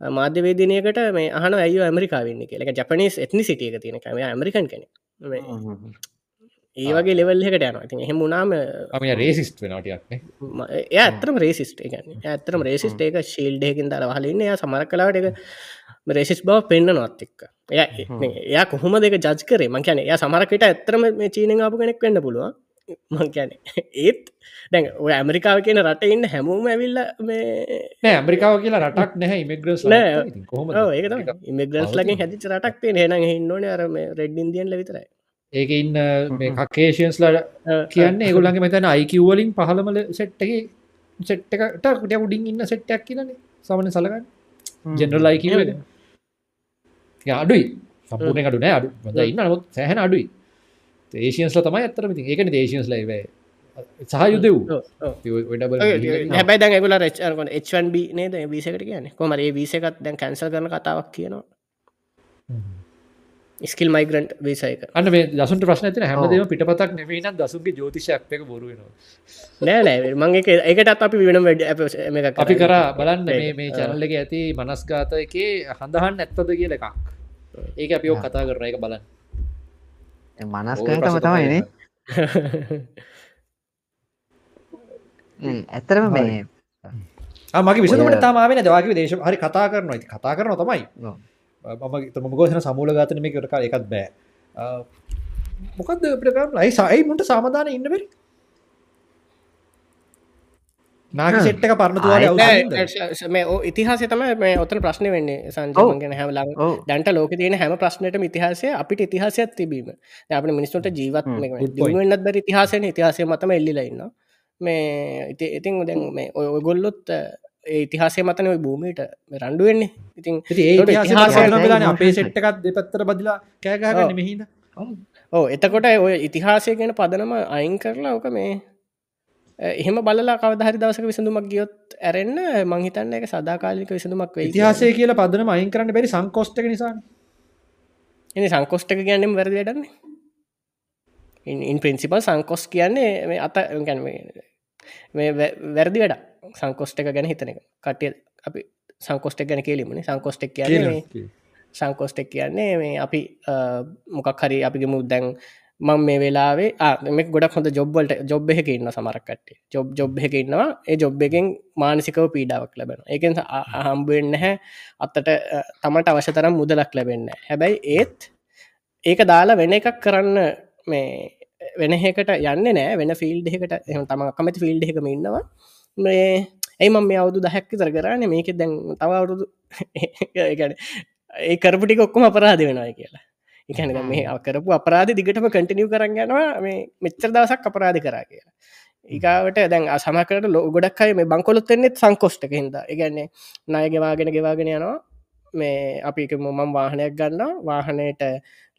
මාධ්‍යවේදනයකට මේ අහන ඇය ඇමරිකාවන්න කියලක ජපනිස් එත්නි සිටියක තියෙන කම ඇමරිකන් කෙන ඒ වගේ ලෙවල් එකට යන ඉතින් එහෙම නාම ම රේසිස්ට වෙනටයක්න ඇතරම රේසිස්ට එකන්න ඇතරම රේසිස්ට එක ශිල්ඩයකින් දර හලන්න එය සමර කලාට එක රේසිස් බව පෙන්න්න නොත් එක්ක. එය එයා කොහොම දෙක ජජ් කරේ? මං කියන එය සමරකට ඇතරම මේ චීන ආපු කෙනෙක් වෙන්න පුළුව මං කියන ඒත් දැන් ඔය ඇමරිකාව කියන රට ඉන්න හැමෝම ඇවිල්ල මේ ඇමරිකාව කියලා රටක් නැහැ ඉමග්‍රස් ඒ ඉමග්‍රස් ලගින් හැදිච රටක් තිය හෙන හින්නෝන අරම රෙඩ් ඉන්දියන් ලවිතරයි ඒක ඉන්න මේ කකේෂන්ස්ල කියන්න ඒගොල්ලන්ගේ මෙතන අයිකිවලින් පහළමල සෙට්ටගේ සෙට්ටකට කුට උඩින් ඉන්න සෙට්ටක් කියලන. සමන සලගන්න ජෙනරල් අයිකිව අඩුයි. සම්පූර්ණය අඩු නෑ. අඩු. ොද ඉන්න නමුත් සෑහන අඩුයි. ඒසියන්ස්ල තමයි ඇතරම ඒකන දේශන්ස් ලයිවේ සහයුද හැබයි දැ ගල රචරන H1B නේද? විසකට කියන කොමරේ විසකත් දැන් කැන්සල් කරන කතාවක් කියනවා ස්කිල් මයිග්‍රන්ට් වේසයක අන්න මේ දසුන්ට ප්‍රශ්න ඇතින හැමදේම පිටපතක් නෙවෙයි නම් දසුන්ගේ ජෝතිෂයක් එක බොරු වෙනවා. නෑ නෑ. මගේ ඒකටත් අපි වෙනම වැඩ අපි කර බලන්න මේ මේ චැනල්ල එක ඇති මනස්ගාත එකේ හඳහන් ඇත්තද කියල එකක්. ඒක අපි ඔක් කතා කරන එක බලන්න. මනස්කතම තමයිනේ ඇත්තරම මේ මගේ විසතුමට තමාවෙන දවාගේ දේශ හරි කතා කරනවා. කතා කරන තමයි මම ගෝසන සමූල ගතන මේ කරකා එකත් බෑ. මොකක්ද ප්‍රකම් ලයි සයි මුට සාමධාන ඉන්න බෙරි? නාග සෙට්ක පරණතුව මේ ඉතිහාස තම මේ ඔතන ප්‍රශ්න වෙන්නේ සංජයගෙන හැම ලං දැන්ට ලෝක තියෙන හැම ප්‍රශ්නයට ඉතිහාසය අපිට ඉතිහාසයක් තිබීම. අප මිනිස්සුට ජීවත් දුවන්නත් බැරි ඉතිහාසයන. ඉතිහාසය මතම එල්ලිලඉන්න මේ ඉති ඉතින් දැන් මේ ඔය ඉතිහාසය මතන ඔයි භූමීට රණ්ඩු වෙන්නේ. ඉතින් අපේ සෙට්ටකත් දෙපත්තර බදිලා කෑගාගන්න මෙහිද ඕ එතකොට ඔය ඉතිහාසය ගැන පදනම අයින් කරලා ඕක මේ එහෙම බලලා කවදහරි දවසක විසඳුමක් ගියොත් ඇරෙන්න්න මංහිතන්න එක සදාකාලික විසඳුමක් වේ ඉතිහාසය කියල පදනම අයින් කරන්න බැරි සංකෝෂ්ට නිසා එනි සංකෝෂ්ටක ගැන්නම් වැරදි වැඩන්නේ ඉන් ප්‍රින්සිපල් සංකොස් කියන්නේ මේ අත ගැන මේ වැරදි වැඩ සංකොස්ට එක ගැන හිතන එක. කටිය අපි සංකොස්ටක් ගැන කියලීමනි සංකොස්ටෙක් කියන්නේ සංකොස්ටෙක් කියන්නේ මේ අපි මොකක් හරි අපිගේ මුද්දැන් මං මේ වෙලාවේ ආම ගොඩක් හොඳ ජොබ්වලට ජොබ් එක ඉන්න සමරක්කට ජොබ් ජොබ් එක ඉන්නවා ඒ ජොබ් එකෙන් මානසිකව පීඩාවක් ලැබෙන එකෙන් හම්බුවෙන් නැහැ. අත්තට තමට අවශ්‍ය තරම් මුදලක් ලැබෙන්න හැබැයි ඒත් ඒක දාලා වෙන එකක් කරන්න මේ වෙනහෙකට යන්න නෑ වෙන ෆිල්ඩ් එකට එම තම කමති ෆිල්ඩ් එකම ඉන්නවා මේ මම මේ අවුදු දහැක්ක තර කරන්න? මේක දැන් තව අවුරුදු ඒ කරපුටි ඔක්කොම අපරාධ වෙනවා කියලා. එකන මේ කරපු අපරාධ දිගටම කටිනිය කරගන්නවා මේ මෙච්චර දවසක් අපරාධ කරා කියලා. ඒකාවට දැන් අසමකට ලෝ ගොඩක් අයි මේ බංකොලොත්තෙන්නෙත් සංකොස්්ටක හිද එකන්නේ ණය ගෙවාගෙන ගෙවාගෙන යනවා. මේ අපික මොමම් වාහනයක් ගන්න වාහනයට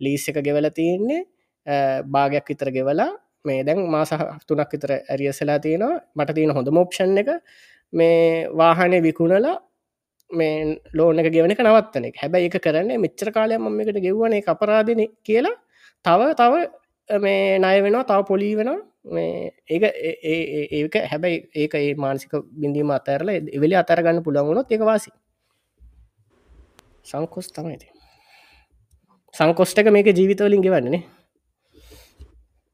ලීස් එක ගෙවල තියෙන්නේ. භාගයක් විතර ගෙවලා මේ දැන් මාස තුනක් විතර ඇරියසලා තියෙනවා. මට තියෙන හොඳ මෝප්ෂන් එක මේ වාහනය විකුණලා මේ ලෝන එක ගෙවන එක නවත්තන එක. හැබැයි එක කරන්නේ මෙච්චර කාලය මම එකට ගෙව්වන එක අපරාධන කියලා. තව තව මේ ණය වෙනවා තව පොලී වෙනවා. මේ ඒක ඒක හැබැයි ඒක ඒ මානසික බිඳීම අතරල එවෙලි අතරගන්න පුළන්ගුණොත් ඒක වාසි සංකොස් තමයිති සංකොස්්ටක මේක ජීවිතවලින් ගෙවන්නේනේ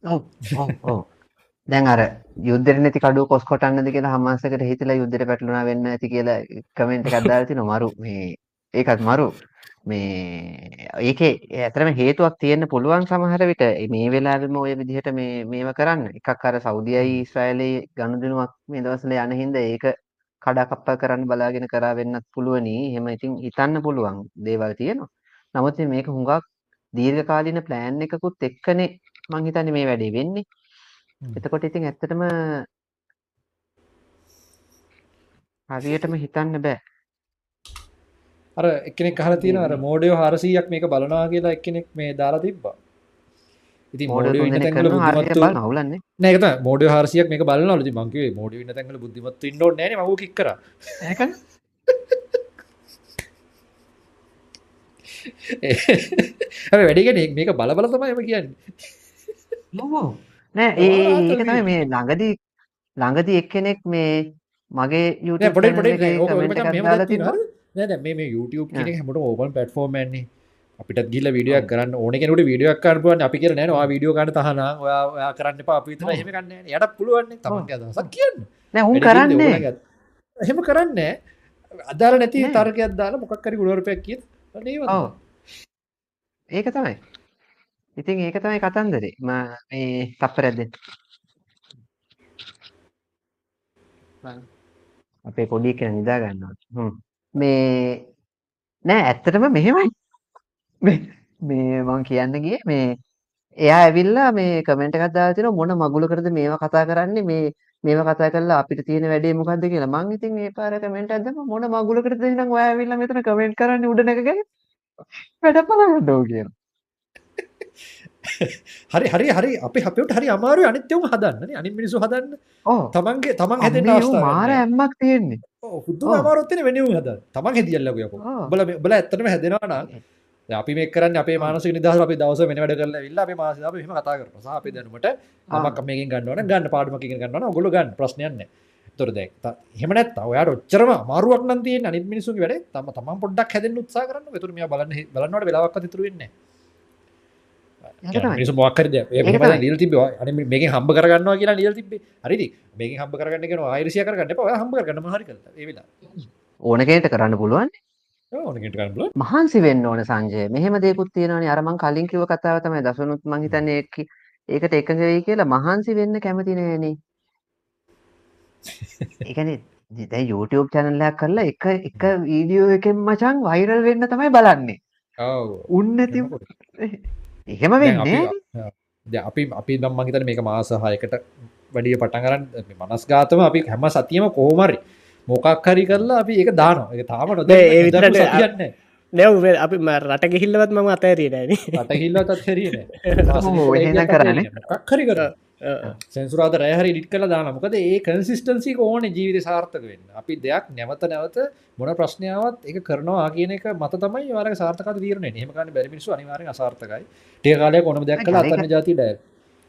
ඕ දැන් අර යුද්ධෙට නැති කඩුව කොස් කොටන්නද කියලා හමාසකට හිතලා යුද්ධෙට පැටලුණා වෙන්න ඇති කියලා කමෙන්ට් එකක් දාලා තිනවා. මරු මේ ඒකත් මරු. මේ ඒකේ ඇතරම හේතුවක් තියෙන්න පුළුවන් සමහර විට. මේ වෙලාවෙම ඔය විදිහට මේ මේව කරන්න. එකක් අර සෞදියයි ඊශ්‍රායලයේ ගනුදෙනුවක් මේ දවස්වල යන හින්දා ඒක කඩාකප්පල් කරන්න බලාගෙන කරා වෙන්නත් පුළුවනි. එහෙම ඉතින් හිතන්න පුළුවන් දේවල් තියෙනවා. නමුත් මේක හුඟක් දීර්ඝකාලීන ප්ලෑන් එකකුත් එක්කනේ. මං හිතන්නේ මේ වැඩේ වෙන්නේ එතකොට ඉතින් ඇත්තටම හරියටම හිතන්න බෑ අර එක්කෙනෙක් අහලා තියෙනවා අර මෝඩයෝ 400ක් මේක බලනවා කියලා එක්කෙනෙක් මේ දාලා තිබ්බා. බුද්ධිමත්තු නවුලන්නේ. නෑ ඒක තමයි මෝඩයෝ 400ක් මේක බලනවලු. ඉතින් මං කිව්වේ මෝඩයෝ ඉන්න තැන්වල බුද්ධිමත්තු ඉන්න ඕනේ නෑනේ මම ඌ කික් කරා. ඒකනේ. හැබැයි වැඩි කියන්නේ මේක බල බල තමයි මම කියන්නේ. ඔව්. නෑ ඒ ඒක තමයි මේ ළඟදී ළඟදී එක්කෙනෙක් මේ මගේ දාලා තිනවා. නෑ මේ YouTube කියන හැමට ඕපන් පටෆෝර්මන්නේ අපිට ගිල්ල විඩියක් කරන්න ඕන කෙනට විඩියක් කරපුුවන් අපි කර නෑවා විඩියෝ කන්න තහන ඔයා කරන්න පාපිත හෙම කන්න යට පුළුවන් අදසක් කියන්න. නැහුම් කරන්නේ. එහෙම කරන්න අදාර නැති තර්කයක් දාලා මොකක්කරි ගුලවරපයක් කිය ඒක තමයි ඉතින් ඒක තමයි කතන්දරේ. ම මේ තප්පරැද්ද අපේ පොඩි කෙන නිදා ගන්නවා. මේ නෑ ඇත්තටම මෙහෙමයි. මේ මං කියන්න ගියේ මේ එයා ඇවිල්ලා මේ කමෙන්ට් එකක් දාලා තියෙනවා මොන මගුලකටද මේවා කතා කරන්නේ? මේ මේවා කතා කරලා අපිට තියෙන වැඩේ මොකද්ද කියලා. මං ඉතින් මේ පාර කමෙන්ට් එකක් දැම්මා මොන මගුලකටද එහෙනම් ඔයා ඇවිල්ලා මෙතන කමෙන්ට් කරන්නේ උඩ නැගගෙන? වැඩ බලන්න ඕ කියලා හරි හරි හරි. අපි අපට හරි අමාරු අනිත්‍යවම හදන්න අනි මිනිසු හදන්න. තමන්ගේ තමන් හැද මාර ඇම්මක් තියෙන්නේ. හුදු අමාරොත්තන වෙනව හද තමන් හෙදියල්ලක බල බල ඇත්තනම හැදෙනවා අපි මේ කරන්න අපේ මානස නිදහ අපි දවස වෙන වැඩ කරලා ඉල්ල අපේ මාස හෙම කතා කර අපේ දැනුමට අමක් මේකින් ගන්නවන ගන්න පාඩමකින් ගන්නවන ගොල ගන්න. ප්‍රශ්නයන්න තොර දැක් හෙමනත් ඔයාට ඔච්චරම මාරුවක් නන්තිය අනිත් මිනිසු වැඩ. තම තම පොඩ්ඩක් හැදෙන් උත්සා කරන්න. තුරම බලන්න බලන්නට වෙලාවක් තුරවෙන්නේ මිනිසු මොක්කර නිල් තිබ මේක හම්බ කරගන්නවා කියලා නිල් තිබේ හරි මේක හම්බ කරගන්න කෙන ආයිරසිය කරගන්න ප හම්බ කරගන්න හරි ඒවෙලා ඕනකයට කරන්න පුළුවන්? ඕනකට කරන්න මහන්සි වෙන්න ඕන සංජය. මෙහෙම දෙකුත් තියෙනවනේ. අරමං කලින් කිව කතාව තමයි දසනුත් මං හිතන්නේ එක්කි ඒකට එකඟ වෙයි කියලා මහන්සි වෙන්න කැමති නෑනේ. ඒකනේ දැන් YouTube එකක් කරලා එක එක වීඩියෝ එකෙන් මචං වෛරල් වෙන්න තමයි බලන්නේ. ඔව්. උන් නැති එහෙම වෙන්නේ? අපි අපි දම් මහිතන මේක මාස හයකට වැඩිය පටන් කරන්න මනස් ගාතම අපි හැම සතියම කෝමරි මොකක් හරි කරලා අපි ඒක දානවා. එක තාම නොද ඒ කියන්න නැව් අපි රට ගිහිල්ලවත් මම අතෑරීනෑන රට හිල්ලත් අත්හැරීන කරන්න. කක්හරි කර සැන්සුරාද රෑහරි ඩික් කළ දාන මොකද ඒ කන්සිස්ටන්සි ඕන ජීවිත සාර්ථක වෙන්න. අපි දෙයක් නැවත නැවත මොන ප්‍රශ්නාවත් එක කරනවා කියන එක මත තමයි වාර සාර්ථක දීරන හෙමකන්න බැරිමිසු අනිවාර සාර්ථකයි ටිය කාලය කොන දෙයක් කළ අතන්න ජාති ඩ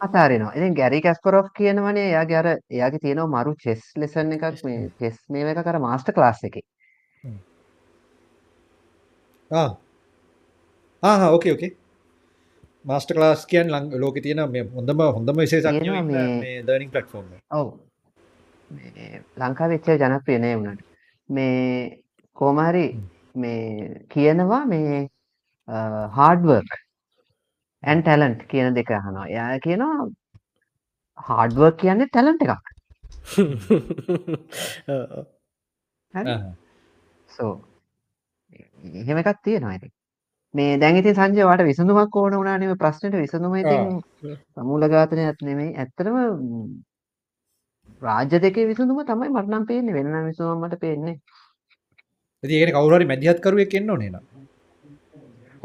අතාරෙනවා. ඉතින් ගැරි කස්පරෝ් කියනවනේ එයා ගැර එයාගේ තියෙනවා මරු චෙස් ලෙසන් එකක් මේ චෙස් මේ එක කර මාස්ට ක්ලාස් එක. ආහ ඕකේ ඕකේ මාස්ට ලාස් කියන් ලං ලෝක තියෙන මේ හොඳම හොඳම විශේෂ දනිින් පලටෆෝර්ම ඔව. ලංකා වෙච්චේ ජනප්‍රියනය වුණට. මේ කෝමහරි මේ කියනවා මේ හාඩවර්ක් ඇන් ටැලන්ට් කියන දෙක අහනවා. එයා කියනවා හාඩවර්ක් කියන්නේ ටැලන්ට එකක්. සෝ එහෙම එකක් තියෙනවා ඇති මේ දැන් ඉතින් සංජය වාට විසඳුමක් ඕන වුණා නෙමෙයි ප්‍රශ්නෙට විසඳුම ඉතින් සමූල ඝාතනයක් නෙමෙයි. ඇත්තටම රාජ්‍ය දෙකේ විසඳුම තමයි මට නම් පේන්නේ. වෙන නම් විසඳුමක් මට පේන්නේ ඉතින් ඒකනේ කවුරු හරි මැදිහත් කරුවෙක් එන්න ඕනේ නේද?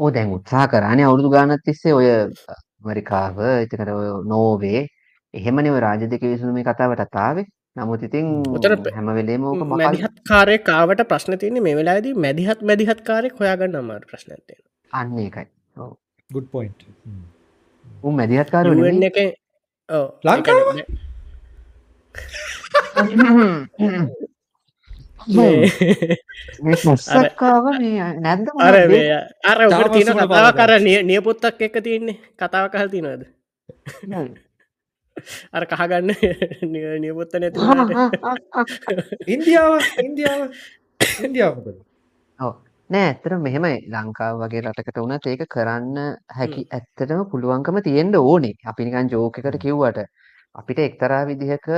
ඕ දැන් උත්සාහ කරානේ අවුරුදු ගානක් තිස්සේ ඔය ඇමරිකාව ඔය නෝවේ. එහෙමනේ රාජ්‍ය දෙකේ විසඳුමේ කතාවටත් ආවේ. නමුත් ඉතින් හැම වෙලේම ඕක මැදිහත් කාරය කාවට ප්‍රශ්න තියන්නේ මේ වෙලාදී මැදිහත් මැදිහත් කාරෙක් හොයාගන්න අමාර ප්‍රශ්නතිය අන්න ඒකයි. ගුඩ් පොයින්් උ මැදිහත්කාර එක ලංකාව මුස්සක්කාව නැද්ද අර අර තියන කතාව කර නියපොත්තක් එක තියන්නේ. කතාව කල් තිනද අර කහගන්න නියපොත්ත නැති ඉන්දියාව ඉන්දියාව ඉන්දියාවකද නෑ ඇත්තට මෙහෙමයි. ලංකාව වගේ රටකට වුණත් ඒක කරන්න හැකි ඇත්තටම පුළුවන්කම තියෙන්ට ඕනේ. අපි නිකන් ජෝකකට කිව්වට අපිට එක්තරා විදිහක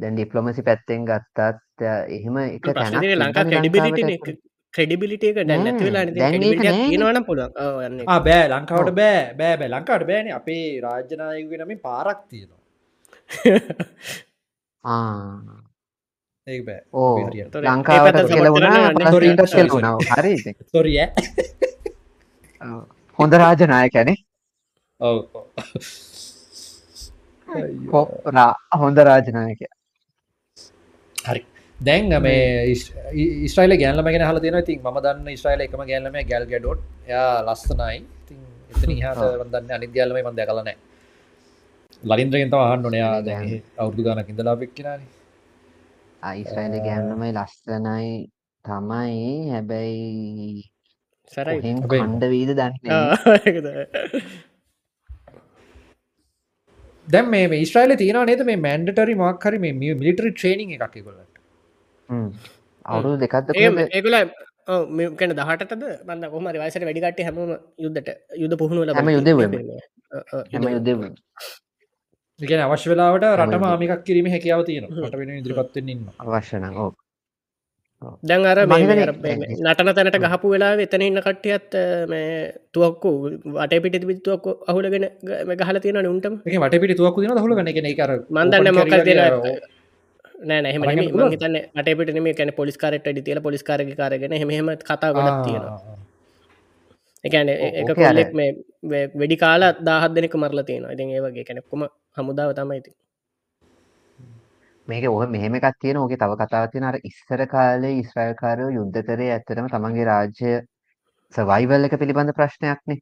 දැන් ඩිප්ලොමසි පැත්තෙන් ගත්තත් එහෙම එක තැනක් ලංකා ක්‍රඩිබිලිට ක්‍රඩිබිලිට එක දැන් නැතිවෙලා තියෙනවන පුළුවන්. බෑ. ලංකාවට බෑ. බෑ බෑ. ලංකාට බෑන අපේ රාජ්‍යනායක නමින් පාරක් තියෙනවා ඒ බෑ. ලංකාවට කෙලවුණා කෙලවුණාව හරි තොරිය හොඳ රාජනායකැනේ. ඔව. හොඳ රාජනායක හරි. දැන් මේ ස්ටයිල ගැල්ලම ගෙන හල තින ති ම දන්න ස්ටයිල එකම ගැල්ලම ගැල් ගැඩොට්. යා ලස්සනයි. ති එතන හට වදන්න අනි ගැල්ලම මන්ද කලනෑ ලරින්ද්‍රගෙන්ත අහන්න නයා දැ අවුදු ගනක් ඉඳලා පෙක්කිනානේ අයිස්රයිල ගැන්නමයි ලස්සනයි තමයි හැබැයි සරයි කණ්ඩ වීද දන්න දැම් මේ ස්ට්‍රයිල තියන නේද මේ මැන්ඩටරි මක්හරි මේ මිලිටරි ට්‍රේනිං එකක් කොලට අවුරු දෙකක්ද ඒකල මේකන දහටද බන්න කොහම වයිසට වැඩිකට හැම යුද්ධට යුද පුහුණුවල හැම යුද හැම යුද ගෙන අවශ්‍ය වෙලාවට රටම ආමිකක් කිරීම හැකියාව තියෙන ට වෙන ඉදිරිපත්වෙන්න ඉන්න අවශ්‍යන ඕ දැන් අර නටන තැනට ගහපු වෙලා එතන ඉන්න කට්ටියත් මේ තුවක්කු වට පිට විත්තුවක් අහුලගෙන ගහල තියෙන උන්ටම. වට පිට තුවක් න හුලගන එක කර මන්දන්න මොකල් නෑ නැහම හිතන්න අටපිට මේ කැන පොලිස්කාරට ඩිතිල පොලිස්කාරග කාරගෙන හෙම කතා ගොඩක් තියෙනවා එකන එක කොල්ලෙක් මේ වැඩි කාලා දාහත් දෙනෙක මරලා තියෙනවා ඉතින් ඒවගේ කැනෙක්කොම හමුදාව තමයිති මේක ඔහ මෙහෙම එකක් තියෙන ඕගේ තව කතාව තියෙන අර ඉස්සර කාලේ ඉස්රායල්කාරයෝ යුද්ධ කරේ ඇත්තටම තමන්ගේ රාජ්‍ය සර්වයිවල් එක පිළිබඳ ප්‍රශ්නයක්නේ.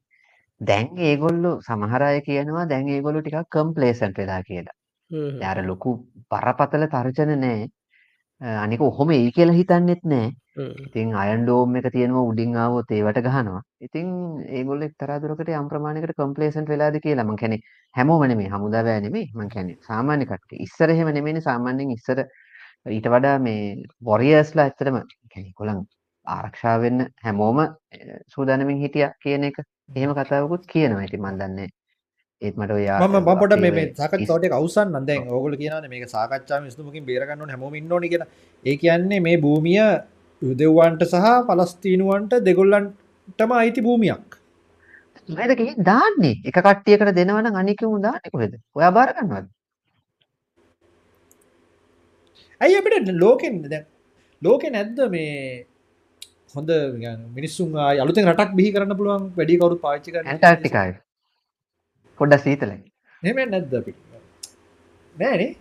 දැන් ඒගොල්ලෝ සමහර අය කියනවා දැන් ඒගොල්ලෝ ටිකක් කම්ප්ලේසන්ට් වෙලා කියලා. යාර ලොකු බරපතල තර්ජන නෑ. අනික ඔහොම එයි කියලා හිතන්නෙත් නෑ. ඉතින් අයන් ඩෝම් එක තියෙනවා උඩින් ආවොත් ඒවට ගහනවා. ඉතින් ඒගොල්ලෝ එක්තරා දුරකට යම් ප්‍රමාණයකට කම්ප්ලේසන්ට් වෙලාද කියලා මං කියන්නේ හැමෝම නෙමෙයි හමුදාවෑ නෙමෙයි මං කියන්නේ සාමාන්‍ය කට්ටිය. ඉස්සර එහෙම නෙමෙයිනේ සාමාන්‍යයෙන් ඉස්සර ඊට වඩා මේ වොරියර්ස්ලා ඇත්තටම කියන්නේ ඒගොල්ලන් ආරක්ෂා වෙන්න හැමෝම සූදානමින් හිටියා කියන එක එහෙම කතාවකුත් කියනවා. ඉතින් මං දන්නේ ඒත් මට ඔය මම පොඩ්ඩක් මේ මේ සාකච්ඡාවට ඒක අවසන් දැන් ඕගොල්ලෝ කියනවානේ මේක සාකච්ඡාවේ විසඳුමකින් බේර ගන්න ඕනේ හැමෝම ඉන්න ඕනේ කියලා. ඒ කියන්නේ මේ භූමිය යුදෙව්වන්ට සහ පලස්තීනුවන්ට දෙගොල්ලන්ටම අයිති භූමියක්. මදක දාන්නේ. එක කට්ටියකට දෙනවන අනිකමු දාන්න කොහෙද? ඔයා බාරගන්නවද ඇයි අපිට ලෝකෙන් දැ ලෝකෙ නැද්ද මේ හොඳ මිනිස්සුන් අලුතෙන් රටක් බිහි කරන්න පුළුවන් වැඩි කවරු පාච්චික ඇන්ටර්ටිකායි පොඩ්ඩ සීතලයි. නෙම නැද්ද අපි? නෑනේ.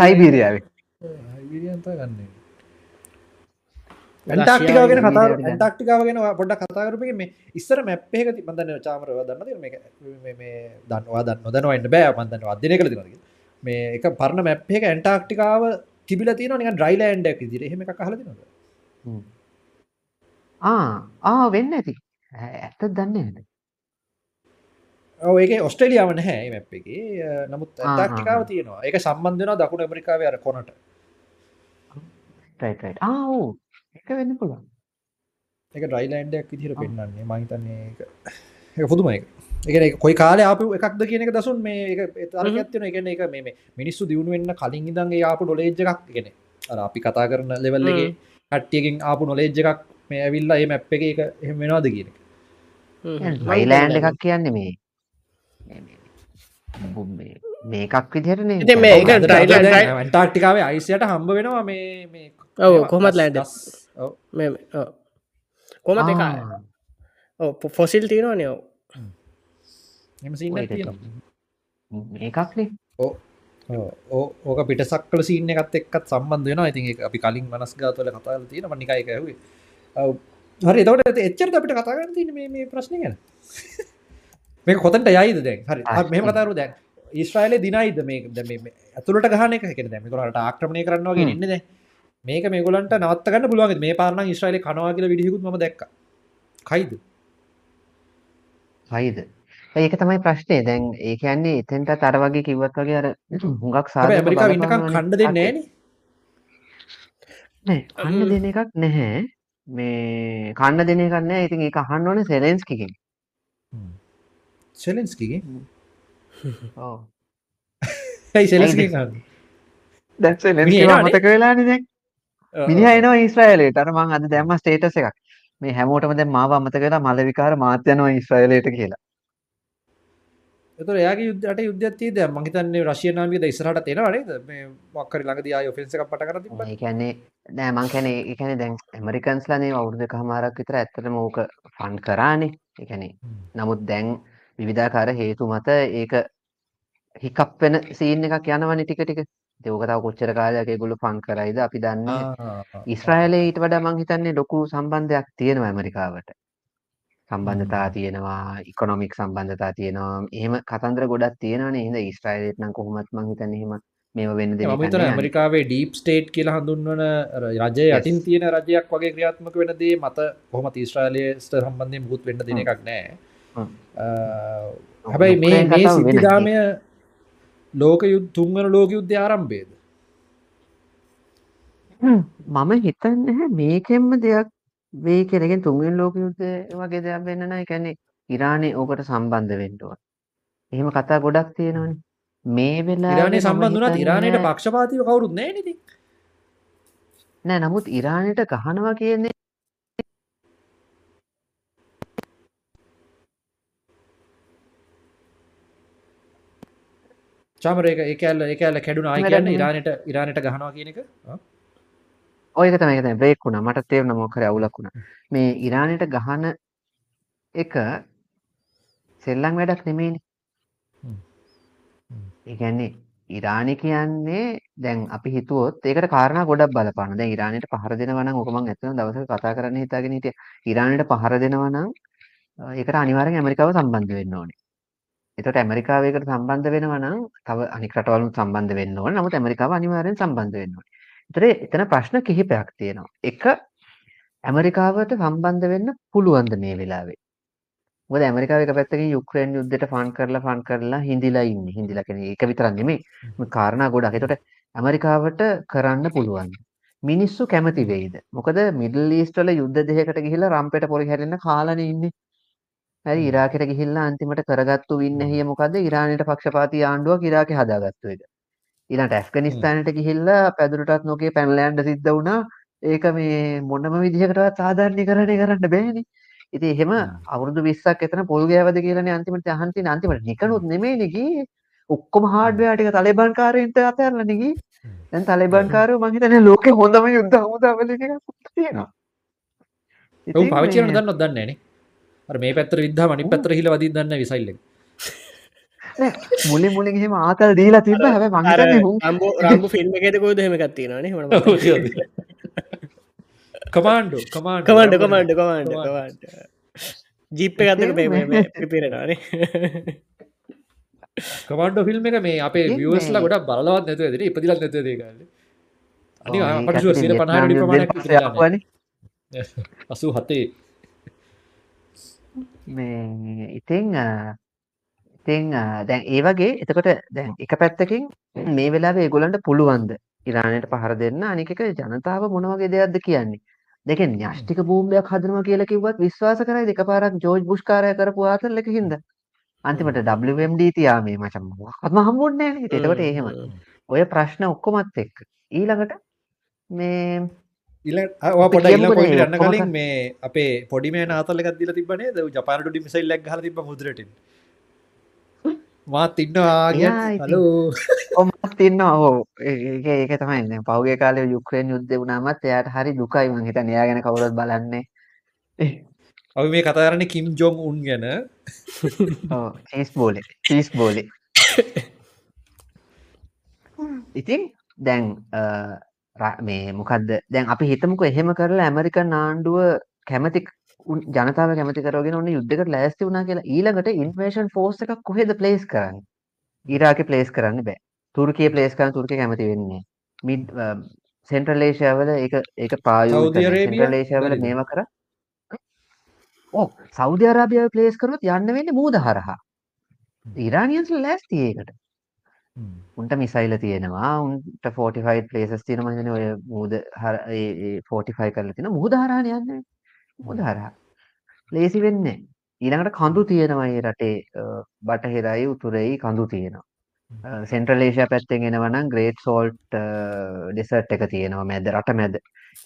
සයිබීරියාව. ගන්නේ ටක්ටිකාගෙන කතා ටක්ටිකාවගෙන පොඩ කතාකරපගේ මේ ඉස්සර මැප්පේ ති බඳන්න චාමරව දන්න මේ දන්නවා දන්න නොදනවන්න බෑ. මන්දන්න අධ්‍යනය කළ තිනගේ මේ එක පරණ මැප්පේ ඇන්ටක්ටිකාව තිබිල තින නික ්‍රයිලන්ඩක් දිර හෙම කහල තිනද ආ වෙන්න ඇති. ඇත්ත දන්න ඒක ඔස්ට්‍රලියාව නැහැ මැප් එක. නමුත් ඇන්ටක්ටිකාව තියෙනවා. ඒක සම්බන්ධන දකුණ ඇමරිකාව අර කොනට. ආ එක වෙන්න පුළුවන්. එක ඩ්‍රයිලන්ඩයක් විදිර පෙන්න්නන්නේ මහිතන්නේ එක පුදුම එක එක කොයි කාල අප එකක්ද කියන එක දසුන් මේ තර්ගත්වන එකන එක මේ මිනිස්සු දියුණු වෙන්න කලින් ඉදන්ගේ ආපු ඩොලේජ් එකක්. ගෙන අර අපි කතා කරන ලෙවල්ලගේ හට්ටියකින් ආපු නොලේජ් එකක් මේ ඇවිල්ලා ඒ මැප් එක එක එහෙම වෙනවාද කියන රයිලෑන්ඩ එකක් කියන්නේ මේ මේකක් විදිහරන ටාක්ටිකාවේ අයිසියට හම්බ වෙනවා මේ ඔව කොමත් ලෑන්ඩ කොම එක. පොසිල් තියනවා. නයෝ ඒකක්නේ ඕක පිට සක්කල සිීන එකත් එක්කත් සම්බන්ධ වෙන ඉතින් අපි කලින් මනස් ගාතුවල කතාල තියෙන මනිකායක ඇහුවේ. හරි තවට එච්චර අපිට කතාගන්න තින මේ ප්‍රශ්නය ගැන මේ කොතට යයිද දැන්? හරි. මෙම කතරු දැන් ඉස්්‍රයිල දිනයිද මේ ඇතුළට ගහන එක දැම ට ආක්‍රමණය කරන්නවාගේ ඉන්නද මේක මේගොලන්ට නවත්තගන්න පුළුවන් මේ පාරන ඉස්්‍රයිල කනවා කියල විදිහකුත් ම දැක් කයිද? හයිද ඒක තමයි ප්‍රශ්නේ. දැන් ඒ කියන්නේ එතෙන්ටත් අර වගේ කිව්වත් වගේ අර හුඟක් සාධක ඇමරිකාව ඉන්නකම් කණ්ඩ දෙන්නේ නෑ කන්න දෙන එකක් නැහැ. මේ කන්න දෙන නැහැ. ඉතින් ඒක අහන්න ඕනේ සෙලෙන්ස්කිගෙන්. සෙලෙන්ස්කිගේ. ඇයි සෙලෙන්ස්කිව එනවානේ. අමතක වෙලානේ දැන්. මිනිහා එනවා ඊශ්‍රායලයට. අර මං අද දැම්ම ස්ටේටස් එකක්. මේ හැමෝටම දැන් මාව අමතක වෙලා මල විකාර මාත් යනවා ඊශ්‍රායලයට කියලා. එතකොට එයාගේ යුද්ධයට යුද්ධයක් තියෙද මං හිතන්නේ රෂියන් නාමිකද ඉස්සරහට එනවා නේද මේ මොකක් හරි ළඟදී ආයේ ඔෆෙන්ස් එකක් පටන් ගන්න තිබ්බනේ ඒ කියන්නේ නෑ මං කියන්නේ ඒ කියන්නේ දැන් ඇමරිකන්ස්ලානේ අවුරුදු එකමාරක් විතර ඇත්තටම ඕක ෆන් කරානේ. ඒ කියන්නේ නමුත් දැන් විවිධාකාර හේතු මත ඒක හිකප් වෙන සීන් එකක් යනවනේ ටික ටික. ඉතින් ඕක තව කොච්චර කාලයක් ඒගොල්ලෝ ෆන් කරයිද අපි දන්නේ ආ ඊශ්‍රායලයේ ඊට වඩා මං හිතන්නේ ලොකු සම්බන්ධයක් තියෙනවා ඇමරිකාවට. සම්බන්ධතා තියෙනවා, ඉකොනොමික් සම්බන්ධතා තියෙනවා. එහෙම කතන්දර ගොඩක් තියෙනවානේ. එහෙනම් ඊශ්‍රායලයට නම් කොහොමත් මං හිතන්නේ එහෙම මේව වෙන්න දෙන්න මම හිතන ඇමරිකාවේ ඩීප් ස්ටේට් කියලා හඳුන්වන රජය. යටින් තියෙන රජයක් වගේ ක්‍රියාත්මක වෙන දේ මත කොහොමත් ඊශ්‍රායලයට සම්බන්ධයෙන් මුකුත් වෙන්න දෙන එකක් නෑ හ්ම්. අ, හැබැයි මේ මේ. සිද්ධාමය ලෝක යුද්ධ තුන්වන ලෝක යුද්ධය ආරම්භයේද මම හිතන්නේ මේකෙන්ම දෙයක්. ඒ කියන්නේ තුන්වෙනි ලෝක යුද්ධය වගේ දෙයක් වෙන්න නම් ඒ කියන්නේ ඉරානය ඕකට සම්බන්ධ ඕන. එහෙම කතා ගොඩක් තියෙනවනේ. මේ වෙලාවේ ඉරානය මම සම්බන්ධ වුණත් හිතන්නේ ඉරානයට පක්ෂපාතීව කවුරුත් නෑ නේද ඉතින්? නෑ නමුත් ඉරානයට ගහනවා කියන්නේ චාමර ඒක ඒක ඇල්ල ඒක ඇල්ල කැඩුනා ආයි කියන්නේ නෑ. ඉරානයට ඉරානයට ගහනවා කියන එක ආ? ඔය එක තමයි ඒක තමයි බ්‍රේක් වුණා. මට තේරුණා මොකක් හරි අවුලක් වුණා. මේ ඉරානයට ගහන එක සෙල්ලම් වැඩක් නෙමෙයිනේ. හ්ම්. හ්ම්. ඒ කියන්නේ දැන් අපි හිතුවොත් ඒකට කාරණා ගොඩක් බලපානවා. දැන් ඉරානයට පහර දෙනවා නම් ඕක මම ඇත්තටම දවසක කතා කරන්න හිතාගෙන හිටියා. ඉරානයට පහර දෙනවා නම් අ, ඒකට අනිවාර්යෙන් ඇමරිකාව සම්බන්ධ වෙන්න ඕනේ. එතකොට ඇමරිකාව ඒකට සම්බන්ධ වෙනවා නම් තව අනික් රටවලුත් සම්බන්ධ වෙන්න ඕනේ. නමුත් ඇමරිකාව අනිවාර්යෙන් සම්බන්ධ වෙන්න ඕනේ. ඒතර එතන ප්‍රශ්න කිහිපයක් තියෙනවා. එක ඇමරිකාවට සම්බන්ධ වෙන්න පුළුවන්ද මේ වෙලාවේ? මොකද ඇමරිකාව එක පැත්තකින් යුක්‍රේන් යුද්ධයට ෆන් කරලා ෆන් කරලා හිඳිලා ඉන්නේ. හිඳිලා කියන්නේ ඒක විතරක් නෙමෙයි. මේ කාරණා ගොඩක්. ඒතකොට ඇමරිකාවට කරන්න පුළුවන්. මිනිස්සු කැමති වෙයිද? මොකද මිඩල් ඊස්ට් වල යුද්ධ දෙකකට ගිහිල්ලා රම්පෙට පොරි හැරෙන්න කාලානේ ඉන්නේ. හරි ඉරාකෙට ගිහිල්ලා අන්තිමට කරගත්තු වින්න හිය මොකද ඉරානයට පක්ෂපාතී ආණ්ඩුවක් ඉරාකේ හදාගත්තු එක. ඊළඟට ඇෆ්ගනිස්තානයට ගිහිල්ලා පැදුරටත් නොකිය පැනලා යන්න සිද්ධ වුණා. ඒක මේ මොනම විදිහකටවත් සාධාරණීකරණය කරන්න බෑනේ. ඉතින් එහෙම අවුරුදු 20ක් එතන පොල් ගෑවද කියලානේ අන්තිමට අහන් තියෙන අන්තිමට නිකනුත් නෙමෙයිනේ ගියේ. ඔක්කොම හાર્ඩ්වෙයාර් ටික තලිබාන් කාරයින්ට අතහැරලානේ ගියේ. දැන් තලිබාන් කාරයෝ මං හිතන්නේ ලෝකේ හොඳම යුද්ධ හමුදාවල තියෙනවා. දන්නවද දන්නේ නෑනේ. අර මේ පැත්තට විද්ධාම අනිත් පැත්තට හිල වදින්න දන්නේ නැහැ විසයිල් එක. නෑ, මුලින් මුලින් එහෙම ආතල් දීලා තිබ්බ. හැබැයි මං අර හිතන්නේ හුම් රම්බෝ රම්බු ෆිල්ම් එකද කෝද හෙම කත්තිනනේ හො කමාන්ඩෝ කමාන්ඩෝ කමන්ඩ කමන්ඩ කමන්ඩ. කමන්ඩ ජිප්ප ගත්තක පිපිරෙනවානේ කමාන්ඩෝ ෆිල්ම් එක මේ අපේ මේ- ගොඩක් බලවත් නැතුව ඇදලා ඉපදිලත් නැතුව ඒ කාලේ. අනික ඔව්, අපට ඒක ෂුවර් ඇත්තටම 150 වැඩි වියට්නාම් ප්‍රමාණයක් යුද්ධෙන් ඉපදිලා පස්සේ නැහැ. ආපුවනේ. 87 මේ ඉතින් අ, දැන් ඒ වගේ එතකොට දැන් එක පැත්තකින් මේ වෙලාවේ ඒගොල්ලන්ට පුළුවන්ද ඉරානයට පහර දෙන්න? අනික එක ජනතාව මොන වගේ දෙයක්ද කියන්නේ? දෙකෙන් න්‍යෂ්ටික බෝම්බයක් හදනවා කියලා කිව්වත් විශ්වාස කරයිද? එකපාරක් ජෝර්ජ් බුෂ් කාර්යය කරපු ආතල් එකකින්ද? අන්තිමට WMD තියා මේ මචං මොකක්වත්ම හම්බුන්නේ එතකොට එහෙම ඔය ප්‍රශ්න ඔක්කොමත් එක්ක. ඊළඟට මේ ඊළඟ ආ, ඔයා අපි පොඩ්ඩක් ඊළඟ කියමුකෝ පොයින්ට් නේ, යන්න ඔක්කොම කලින් මේ අපේ පොඩි මේ නාතල් එකක් දීලා තිබ්බ නේද? ඌ ජපාන ඩොඩි මිසයිල් එකක් ගහලා තිබ්බ මුද්‍රට. මාත් ඉන්නවා හලෝ. ඔමත් ඉන්නවා. ඕ ඒක තමයි දැන් පහුගිය කාලේ යුක්‍රේන් යුද්ධේ වුණාමත් එයාට හරි දුකයි මං හිතන්නේ. එයා ගැන කවුරුත් බලන්නේ. අපි මේ කතා කරන්නේ කිම් ජොන් උන් ගැන. ඔව් චීස් බෝලේ චීස් බෝලේ ඉතින් දැන් මේ මොකද්ද? දැන් අපි හිතමුකෝ එහෙම කරලා ඇමරිකන් ආණ්ඩුව කැමති ජනතාව කැමති කරගෙන ඔන්න යුද්ධයකට ලෑස්ති වුණා කියලා ඊළඟට ඉන්වේෂන් ෆෝස් එකක් කොහෙද ප්ලේස් කරන්නේ? ඉරාකේ ප්ලේස් කරන්න බෑ. තුර්කිය ප්ලේස් කරන්න තුර්කිය කැමති වෙන්නේ මිඩ් සෙන්ට්‍රල් ඒෂියාවල ඒක ඒක. අරේබියා සෙන්ට්‍රල් ඒෂියාවල? මේව කර. ඔව්. සෞදි අරාබියාව ප්ලේස් කරොත් යන්න වෙන්නේ මූද හරහා ඉරානියන්ස් ලෑස්ති ඒකට උන්ට මිසයිල තියෙනවා. උන්ට ෆෝටිෆයි් පලේසස් තියෙන මහින ඔය මුූද හර ෆෝටිෆයි කරල තින මුහදහරණ යන්න. මුදහරහා ලේසි වෙන්න ඊළඟට කඳු තියෙනවයි රටේ බටහිරයි උතුරෙයි කඳු තියෙනවා. සෙන්ට්‍රලේෂය පැත්තෙන් එනවනම් ග්‍රේට් සෝල්ට් ඩෙසට් එක තියෙනවා. මැද රට මැද.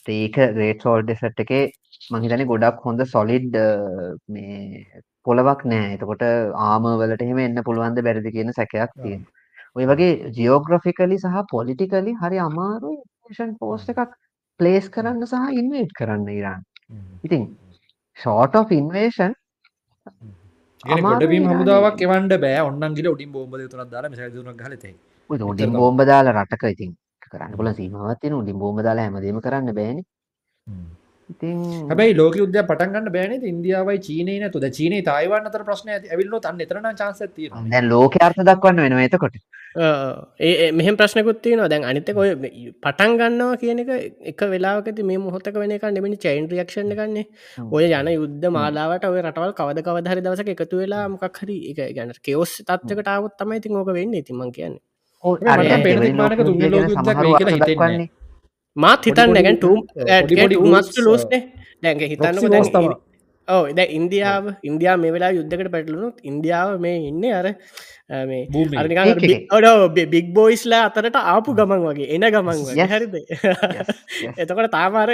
ඒක ග්‍රේට් සෝල් ඩෙසට් එකේ මහිතන ගොඩක් හොඳ සොලිඩ් මේ පොලවක් නෑ. එතකොට ආම වලට එහෙම එන්න පුළුවන්ද බැරිදි කියන සැකයක් තියෙන ඔය වගේ ජියෝග්‍රෆිකලි සහ පොලිටිකලි හරි අමාරු ෂන් පෝස්ට එකක් ප්ලේස් කරන්න සහ ඉන්වේට් කරන්න ඉරන්. ඉතින් ෂෝට of ඉන්වේෂන් ගොඩබීම හමුදාවක් එවන්ඩ බෑ. ඔන්නන්ගල උඩින් බෝම්බ තුනක් දාලා මිසල් දුනක් හලතේ උඩින් බෝම්බ දාලා රටක ඉතින් කරන්න පුල සීමවත්තින උඩින් බෝම්බ දාලා හැමදීම කරන්න බෑන. හැබයි ලෝක උද්‍ය පටන්ගන්න බෑන ඉන්දියාවයි චීනය තුද චීනය තයිවන්න තර ප්‍රශ්න ඇවිල්ල තන්න එතරන චන්සති ලෝක අර්ථ දක්වන්න වෙන එතකොට ඒ මෙහම ප්‍රශ්නකුත්තිය න දැන් අනිතක ඔය පටන් ගන්නවා කියන එක එක වෙලාකති මේ මොහොතක වෙන එක නෙමනි චයින් රියක්ෂණ ගන්නේ ඔය යන යුද්ධ මාලාවට ඔය රටවල් කවද කවදහරි දවසක එකතු වෙලා මොකක් හරි එක ගැන කෙවස් තත්වකට ාවත් තමයි ඉතින් ඕක වෙන්න ඉතිමන් කියන්නේ. හිතන්නේ. මාත් හිතන්න ගැන් මස්ට ලෝස්නේ දැන්ග හිතන්න ඕ ද ඉන්දියාව ඉන්දයා මේ වෙලා යුද්ධකට පැටලුණුත් ඉන්දියාව මේ ඉන්න අර මේ බික් බෝයිස්ලා අතරට ආපු ගමන් වගේ එන ගමන් වගේ හරිද? එතකොට තාමාර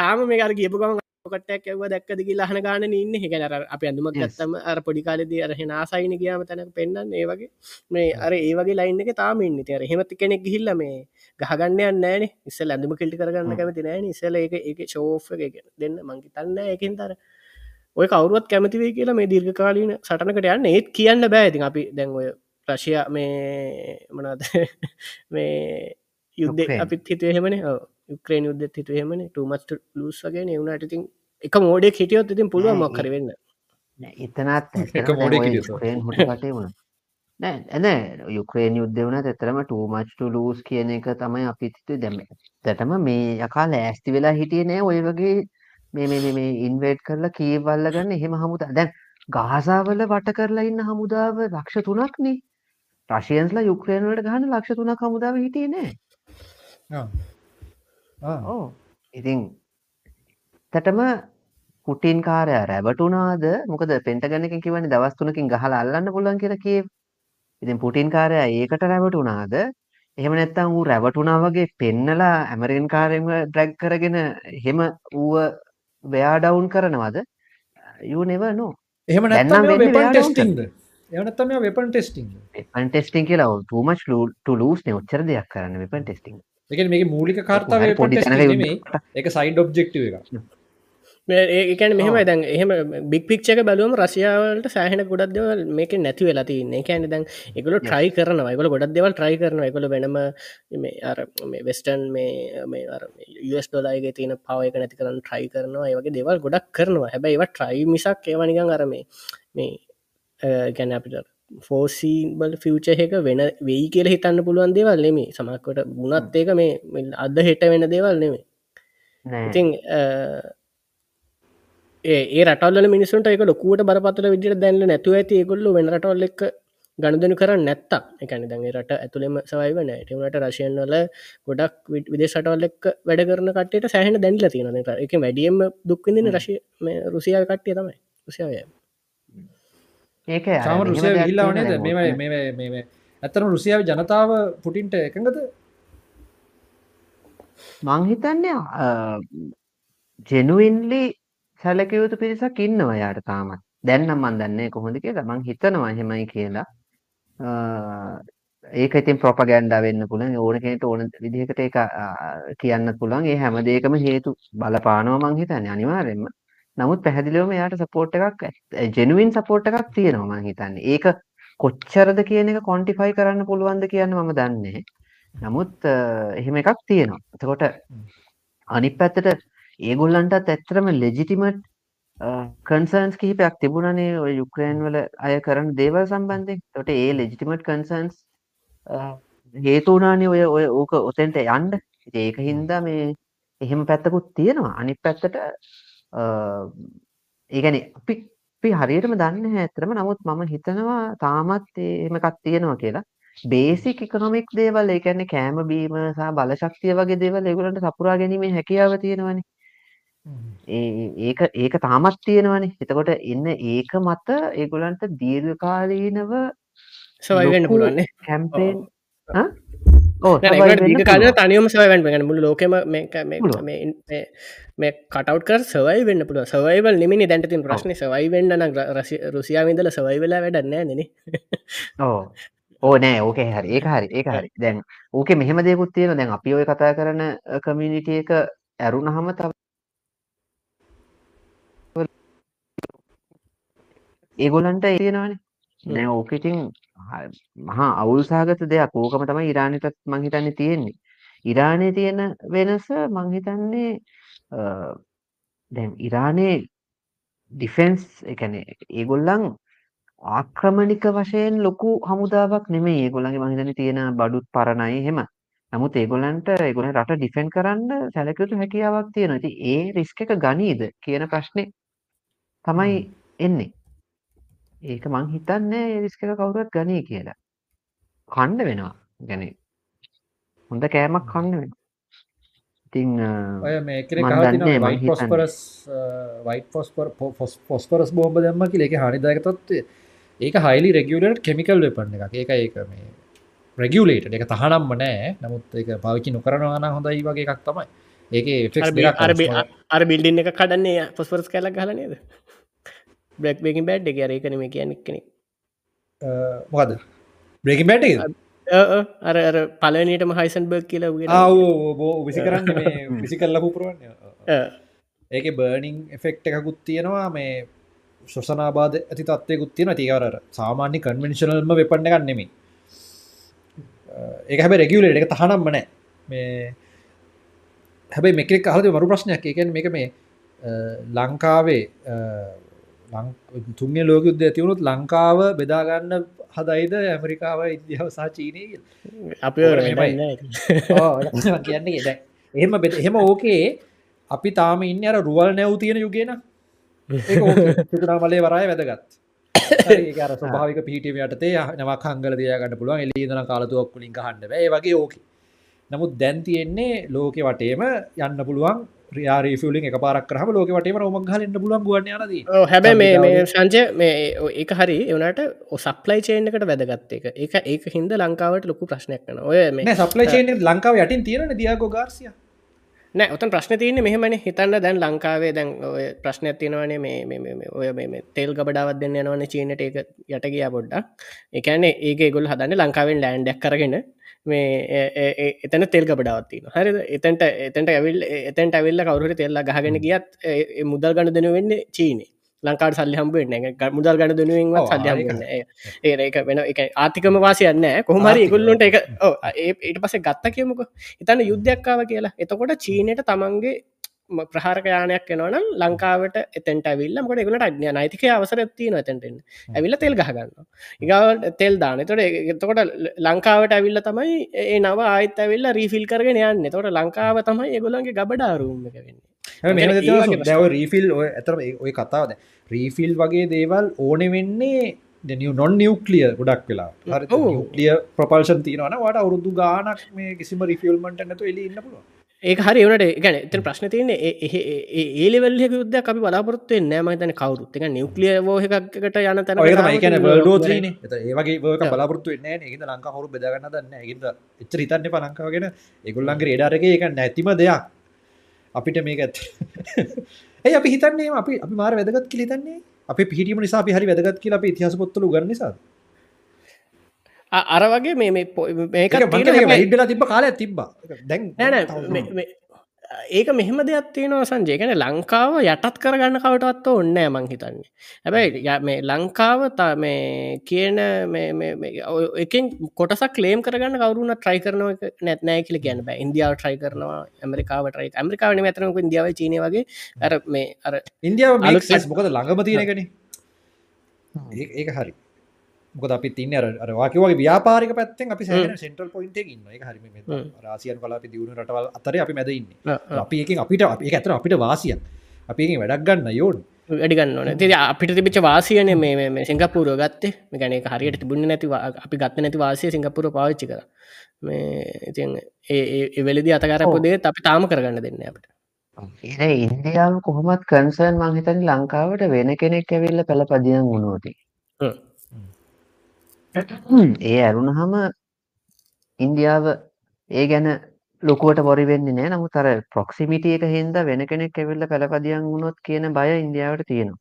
තාම මේ අර ගියපු ගමන් කටක් ඇව දැක්කද ලහන ගාන ඉන්න. හෙකනර අප ඇඳුමක් ගත්තම අර පොඩිකාලෙද අරහෙ නාසයින කියම තැන පෙන්න්න ඒ වගේ මේ අර ඒ වගේ ලයින්න එක තාම ඉන්න. තර හෙමති කෙනෙක් ගිහිල්ල මේ ගහගන්න නෑන ඉස්සල් ඇඳුම කිල්ටි කරගන්න කැමති නෑන ඉසල එක එක ශෝෆ එක දෙන්න. මංගි තන්න එකින් තර ඔය කවරුවත් කැමතිවේ කියලා මේ දීර්ඝ කාලීන සටනකට යන්න. ඒත් කියන්න බෑති අපි දැන් ඔය ප්‍රශය මේ මනාද මේ යුද්ධ අපිත් හිතුව හෙමන යුක්‍රේන් යුද්ධ හිතු හෙමන ටමස්ට ලස් වගේ එවුණට ඉතින් එක මෝඩේ හිටියොත් ඉතින් පුළුව මොක් කරවෙන්න එතනත් හටේ ඇන යුක්‍රේන් යුද්ධ වන ඇතරම ටූමච්ට ලූස් කියන එක තමයි අපිතිතු දැම දැටම මේ යකා ලෑස්ති වෙලා හිටිය නෑ ඔය වගේ මේ මේ ඉන්වේට් කරලා කීවල්ල ගන්න එහෙම හමුද. දැන් ගාසාවල වට කරලා ඉන්න හමුදාව ලක්ෂ තුනක් නේ. රශයන්ස්ලා යුක්‍රේන්වලට ගහන ලක්ෂ තුනක් හමුදාව හිටිය නෑ ඉතින් තටම පුටින් කාරය රැබටුනාද මොකද පෙන්ටගනකින් කිවනි දවස් තුනකින් ගහලා අල්ලන්න පුළුවන් කියලා කිය ඉතින් පුටින් කාරය ඒකට රැවටුනාද එහෙම නැත්තම් ඌ රැවටුනා වගේ පෙන්නලා ඇමරිකන් කාරයෙන්ම ඩ්‍රැග් කරගෙන එහෙම ඌව වෙයා ඩවුන් කරනවද? Never know. එහෙම නැත්නම් වෙපන් ටෙස්ටිං ටෙස්ටිං කියලා much to lose නේ ඔච්චර දෙයක් කරන්න වෙපන් ටෙස්ටිං එක මේ මූලික කාර්තාව එක සයිඩ් ඔබ්ජෙක්ටව එක ඒකැන මෙහම දැන් එහෙම බික් පික්ෂක බැලුවම රසියාවලට සෑහන ගොඩක් දෙවල් මේක නැති වෙලා තින්නේ කැන දැන් එකගොල ට්‍රයි කරන එකගොල ගොඩක් දෙවල් ට්‍රයි කරන එකකොල වෙනම වෙස්ටන් මේ ස් ඩොලාගේ තියන පව එක නැති කරන්න ට්‍රයි කරනවා. ඒවගේ දෙවල් ගොඩක් කරනවා. හැබැයි ඒව ට්‍රයි මිසක් ඒවනිකන් අරමේ මේ ගැන අපිට ෆෝසීබල් ෆියච එක වෙන වෙයි කියල හිතන්න පුළුවන් දේවල් නෙමේ සමක්කොට ගුණත් ඒක මේ අද හෙට වෙන දේවල් නෙමේ ඉතිං ඒ රටල් මිනිසුන්ට එක ලොකුවට බරපතල විදිට දැන්න නැතුව ඇති. ඒගොල්ල වෙන රටවල් එක් ගණදනු කරන්න නැත්තා එකන දගේ රට ඇතුළෙම සවයිවන ටමට රශයන්වල ගොඩක් විදේ සටවල් එක් වැඩ කරන කටට සෑහන දැන්ල තියෙන එක වැඩියම දුක්විදින රශය රුසියාව කට්ටිය තමයි. රුසියාවය ඒක සාම රුසිය විල්ලාවනේද මේ ඇතරම රුසියාව ජනතාව පුටින්ට එකඟද? මංහිතන්නේ ජෙනුවන්ලි සැලකයුතු පිරිසක් ඉන්නවා යාට තාමත්. දැන්නම් මන් දන්නේ කොහොඳ කියලා. මං හිතනවා හෙමයි කියලා. ඒක ඉතින් ප්‍රොපගෑන්ඩා වෙන්න පුළුවන්. ඕන කෙනෙක්ට ඕන විදිහකට ඒක කියන්න පුළුවන්. ඒ හැම දෙයකම හේතු බලපානවා මං හිතන්නේ අනිවාර්යෙන්ම නමුත් පැහැදිලිවම එයාට සපෝට් එකක් ජෙනුවින් සපෝට් එකක් තියෙනවා මං හිතන්නේ. ඒක කොච්චරද කියන එක කොන්ටිෆයි කරන්න පුළුවන්ද කියන්න මම දන්නේ නමුත් එහෙම එකක් තියෙනවා. එතකොට අනිත් පැත්තට ඒගොල්ලන්ටත් ඇත්තරම ලෙජිටිමට් කන්සර්න්ස් කිහිපයක් තිබුණනේ ඔය යුක්‍රේන් වල අය කරන දේවල් සම්බන්ධයෙන්. තොට ඒ ලෙජිටිමට් කන්සර්න්ස් හේතුනානේ ඔය ඔය ඕක ඔතෙන්ට යන්ඩ ඒක හින්දා මේ එහෙම පැත්තකුත් තියෙනවා. අනි පැත්තට ඒගැන අපි අපි හරියටම දන්නේ ඇතරම නමුත් මම හිතනවා තාමත් එහෙම එකක් තියෙනවා කියලා බේසික් ඉකොනොමික් දේවල් ඒ කියන්නේ කෑම බීම සහ බලශක්තිය වගේ දේවල් ඒගොල්ලන්ට සපුරා ගැනීමේ හැකියාව තියෙනවනේ. ඒ ඒක ඒක තාමත් තියෙනවනේ. එතකොට එන්න ඒක මත ඒගොල්ලන්ට දීර්ඝකාලීනව සවයි වෙන්න පුළුවන්. කැම්පේන් කාල තනියම සවයිවන් වෙන මුළු ලෝකම මේ කටව් කර සවයි වෙන්න පුළුව සවයිවල් නිමිනි දැන්ටතින් ප්‍රශ්න. සවයි වෙන්න රුසියාවිදල සවයි වෙලා වැඩන්න නෙන ඕ ඕ නෑ ඕක හරි. ඒක හරි ඒක හරි. දැන් ඕක මෙහෙම දෙකුත් තියෙන දැන් අපි ඔය කතා කරන කමියුනිටි එක ඇරුණහම තව ඒගොල්ලන්ට තියෙනවානේ. නෑ ඕක ඉතින් මහා අවුල් සහගත දෙයක් ඕකම තමයි ඉරානෙටත් මං හිතන්නේ තියෙන්නේ ඉරානයේ තියෙන වෙනස මං හිතන්නේ දැන් ඉරානයේ ඩිෆෙන්ස් ඒ කියන්නේ ඒගොල්ලන් ආක්‍රමණික වශයෙන් ලොකු හමුදාවක් නෙමෙයි ඒගොල්ලන්ගේ මං හිතන්නේ තියෙන බඩුත් පරණයි එහෙම. නමුත් ඒගොල්ලන්ට ඒගොල්ලන් රට ඩිෆෙන්ඩ් කරන්න සැලකිය යුතු හැකියාවක් තියෙනවා. ඉතින් ඒ රිස්ක් එක ගනීද කියන ප්‍රශ්නේ තමයි එන්නේ. ඒක මං හිතන්නේ ඒ රිස්ක් එක කවුරුවත් ගනී කියලා. කන්න වෙනවා. يعني හොඳ කෑමක් කන්න වෙනවා. ඉතින් ඔය මේ කෙනෙක් අහලා තිනවා white phosphorus white phosphor phosphorus බෝම්බ දැම්ම කියලා ඒකේ හානිදායක තත්ත්වය ඒක හයිලි රෙගියලට කෙමිකල් වෙපන්න එක ඒක ඒක මේ රෙගියලේට එක තහනම්ම නෑ නමුත් ඒක පවිචි නොකරනවාන හොඳයි වගේ එකක් තමයි ඒක අර බිල්ඩින් එක කඩන්නේ පොස්පරස් කැලක් හලනේද බ්ලක් බේකින් බැඩ් එක ඒකනම කියනෙක් කෙනෙ මොකද බ්‍රේකින් බැට් අර අර පලනටම හයිසන් බර්ග කියලා බෝ විසි කරන්න විසි කල්ල පුරුවන්න? ඒක බර්නිං එෆෙක්් එකකුත් තියෙනවා මේ ශොසනාබාද ඇති තත්වයකුත් තියෙන තිවර සාමාන්‍ය කන්වෙන්ශනල්ම වෙපන්න ගන්නෙමි ඒක හැබ රෙගියලට එක තහනම්ම නෑ. මේ හැබයි මෙකෙක් අහද මරු ප්‍රශ්නයක්. එකෙන් මේක මේ ලංකාවේ තුන්ගේ ලෝක යුද්ධ ඇතිවුණුත් ලංකාව බෙදාගන්න හදයිද? ඇමරිකාව ඉන්දියාව සහ චීනය අප කියන්නේ එහෙම එහෙම ඕකේ අපි තාම ඉන්න අර රුවල් නැව් තියෙන යුගේන තුනාමලේ වරය වැදගත්. ඒකර ස්භාවික පිටිම යටතේ නවා කංගල දයාගන්න පුළුවන්. එලිදන කාලතුවක් කුලින් හන්න ඒ වගේ ඕක. නමුත් දැන් තියෙන්නේ ලෝකෙ වටේම යන්න පුළුවන් රියාරීෆියලින් එක පාරක් කරහම ලෝක වටේම රෝමක් හලන්න පුලන් ගුවන් යනද. හැබැ මේ සංජය මේ ඒක හරි එවනට සප්ලයි චේනකට වැදගත් එක. ඒක හින්ද ලංකාවට ලොකු ප්‍රශ්නයක් කන ඔය මේ සප්ලයි චේන ලංකාව යටින් තියෙන දියගෝ ගාර්සිය නෑ ඔතන් ප්‍රශ්න තියන මෙහමන. හිතන්න දැන් ලංකාවේ දැන් ඔය ප්‍රශ්නයක් තියෙනවනේ මේ ඔය මේ තෙල් ගබඩාවත් දෙන්න යනවන චීනට එක යට ගියා පොඩ්ඩක්. එකන්නේ ඒක ගොල් හදන්න ලංකාවෙන් ලෑන්ඩක් කරගෙන මේ එතන තෙල් ගබඩාවත්තින හරි එතැන්ට එතැන්ට ඇවිල් එතැන්ට ඇවිල්ල කවරුට තෙල්ලා ගහගෙන ගියත් මුදල් ගණ දෙන වෙන්න චීනේ. ලංකාට සල්ලි හම්බුවෙන්න මුදල් ගණ දනුවෙන්වත් සල්ලි ගන්න ඒ ඒක වෙන එක ආතිකම වාසයන්න කොහමරි ඉගුල්ලුන්ට එක ඒට පස ගත්ත කියමුක. හිතන්න යුද්ධයක්කාව කියලා. එතකොට චීනයට තමන්ගේ ප්‍රහාරක යානයක් එනවනම් ලංකාවට එතැන්ට ඇවිල්ල මොට එකට අඥ නයිතික අවසරත්තිය නොතැන්ටෙන් ඇවිල්ල තෙල් ගහගන්න ඉගවට තෙල් දාන. තොට එතකොට ලංකාවට ඇවිල්ල තමයි ඒ නව ආයත් ඇවිල්ල රීෆිල් කරගෙන යන්න. තොට ලංකාව තමයි එගොලන්ගේ ගබඩාරුම් එක වෙන්නේ. දැව රීෆිල් ඔය ඇතර ඔය කතාවද රීෆිල් වගේ දේවල් ඕනෙ වෙන්නේ නොන් නිියවක්ලිය ගොඩක් වෙලා ලිය ප්‍රපල්ෂන් තියනවන වට අවුරුදු ගානක් මේ කිසිම රිෆිල්මට නැතු එලි ඉන්න පුළුව ඒ හරි වනට ගැන එත ප්‍රශ්න තියන ඒලෙවල්ලක යුද්ධ අපි බලාපොරත්තු නෑම තන කවරුත්. එක නිවක්ලිය ෝහකට යන තැන බක බලාපොරත්තු නෑ. ලංකා හරු බෙදගන්න දන්න ඒද එච්ච හිතන්න පලංකාවගෙන එකුල්ලන්ගේ රේඩාරක එක නැතිම දෙයක්. අපිට මේක ඇත් ඇයි අපි හිතන්නේ අපි අපි මාර වැදගත් කිලිතන්නේ අපි පිහිටීම නිසා අපි හරි වැදගත් කියලා අපි ඉතිහාස පොත්වල ගන්න නිසා අර වගේ මේ මේක වැඩිලා තිබ කාලය තිබ්බා දැන් ඒක මෙහෙම දෙයක් තියෙනවා සංජයකන ලංකාව යටත් කරගන්න කවටත් ඔන්න මං හිතන්නේ. හැබැයි මේ ලංකාව තා මේ කියන එකින් කොටසක් ලේම් කරගන්න කවරුණ ට්‍රයි කරනව නැත්නෑ කියල ගැන බෑ. ඉන්දියාව ට්‍රයි කරනවා ඇමරිකාව ටයි ඇමරිකාවන ඇතරනක ඉදියාව චීන වගේ. අර මේ අර ඉන්දියාව මොකද ළඟම තියෙනකන ඒක හරි මොකද අපි තින්න අරවාකිවගේ ව්‍යාපාරික පැත්තෙන් අපි සෑන සෙන්ටල් පොයින්ට ඉන්න එක හරි රාසියන් කලා අපි දියුණු රටවල් අතර අපි මැදඉන්න අපි එක අපිට අපි ඇතර අපිට වාසියක්. අපි වැඩක් ගන්න යෝන්. වැඩිගන්න ඕන. ති අපිට තිබිච වාසියන මේ සිංගපපුරුව ගත්තේ. ගැන හරියට තිබුණ නැතිව අපි ගත්ත නැති වාසය සිංගපුර පාච්චි කර. මේ ඉති ඒ වෙලදි අතකාරපොදේ අපි තාම කරගන්න දෙන්න අපට. ඒ ඉන්දියාව කොහොමත් කන්සර්න් මංහිතන ලංකාවට වෙන කෙනෙක් ඇවිල්ල පෙළපදියන් වුණෝති ඒ ඇරුණහම ඉන්දියාව ඒ ගැන ලොකුවට බොරි වෙන්නේ නෑ නමුත් අර ප්‍රොක්සිමිටිය එක හින්දා වෙන කෙනෙක් ඇවිල්ලා පළපදියම් වුණොත් කියන බය ඉන්දියාවට තියෙනවා.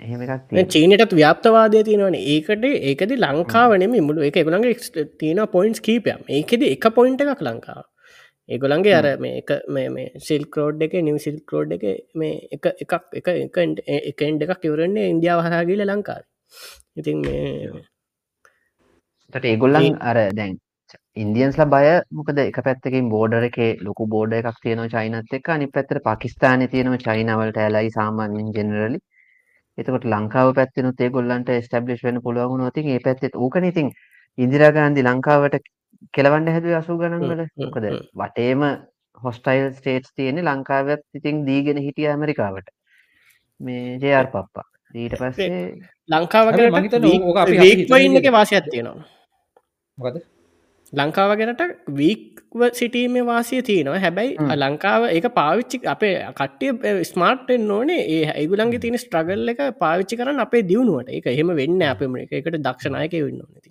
එහෙම එකක් තියෙනවා. චීනටත් ව්‍යාප්තවාදය තියෙනවනේ. ඒකට ඒකදී ලංකාව නෙමෙයි මුළු ඒක ඒගොල්ලන්ගේ තියෙන පොයින්ට්ස් කීපයක්. ඒකෙදි එක පොයින්ට් එකක් ලංකාව. ඒගොල්ලන්ගේ අර මේ එක මේ මේ සිල්ක් රෝඩ් එකේ නිව් සිල්ක් රෝඩ් එකේ මේ එක එකක් එක එක එක එන්ඩ් එකක් ඉවරන්නේ ඉන්දියාව හරහා ගිහලා ලංකාවේ. ඉතින් මේ ඒගොල්ලන් අර දැන් ඉන්දියන්ස්ලා බය මොකද එක පැත්තකින් බෝඩර් එකේ ලොකු බෝඩර් එකක් තියෙනවා චයිනත් එක්ක අනිත් පැත්තට පාකිස්තානේ තියෙනවා චයිනා වලට ඇලයි සාමාන්‍යයෙන් ජෙනරලි. එතකොට ලංකාව පැත්තෙනුත් ඒගොල්ලන්ට එස්ටැබ්ලිෂ් වෙන්න පුළුවන් වුණා. ඉතින් ඒ පැත්තෙත් ඌකනේ ඉතින් ඉන්දිරා ගාන්ධි ලංකාවට කෙලවන්න හැදුවේ 80 ගණන් වල. මොකද වටේම හොස්ටයිල් ස්ටේට්ස් තියෙන්නේ ලංකාවත් ඉතින් දීගෙන හිටිය ඇමරිකාවට. මේ ජේ.ආර් පප්පා. ඊට පස්සේ ලංකාව ගැන වීක් පොයින්ට් එකේ වාසියක් තියෙනවා. මොකද? ලංකාවගෙනට වීක්ව සිටීම වාසිය තියෙනවා හැබැයි ලංකාව ඒක පාවිච්චි අපේ කට්ටිය ස්මාර්ට්ෙන් ඕනේ ඒ ඇගුලන්ගේ තියෙන ස්ට්‍රගල් එක පාවිච්චි කරන්න අපේ දියුණුවට එක එහෙම වෙන්න අපම එකට දක්ෂණයක වෙන්න නැති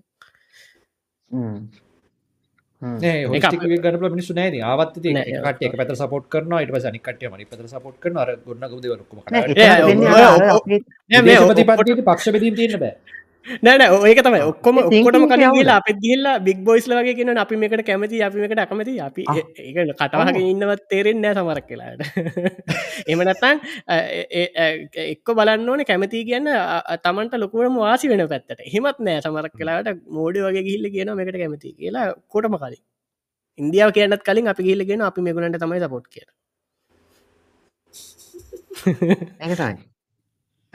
ගන මිනිසු නෑ ආවත් කට පැත සපෝට් කරන ට සනිකට මනි පත සපෝට් කරන අර ගොන්න දවරක්ම පක්ෂ බෙදීම් තියන්න බෑ නෑන ඒක තමයි. ඔක්කොම ඔක්කොටම කනගලා අප ගිල්ලා බික් බොයිස්ල වගේ කියෙන අපි මේකට කැමති අපි මේකට අකමති. අපි ඒ කටවාගේ ඉන්නවත් තේරෙන් නෑ සමරක් කියලාට එමනත්තන් එක්ක බලන්න ඕන කැමති කියන්න තමන්ට ලොකුවම වාසි වෙන පැත්තට. හෙමත් නෑ සමරක් කලාට මෝඩි වගේ ගිල්ල කියන මේකට කැමති කියලා කොටම කලින්. ඉන්දියාව කියන්නත් කලින් අපි ගිල්ලගෙන අපි මේකුණට තමයි සපොට් කිය ඒක තමයි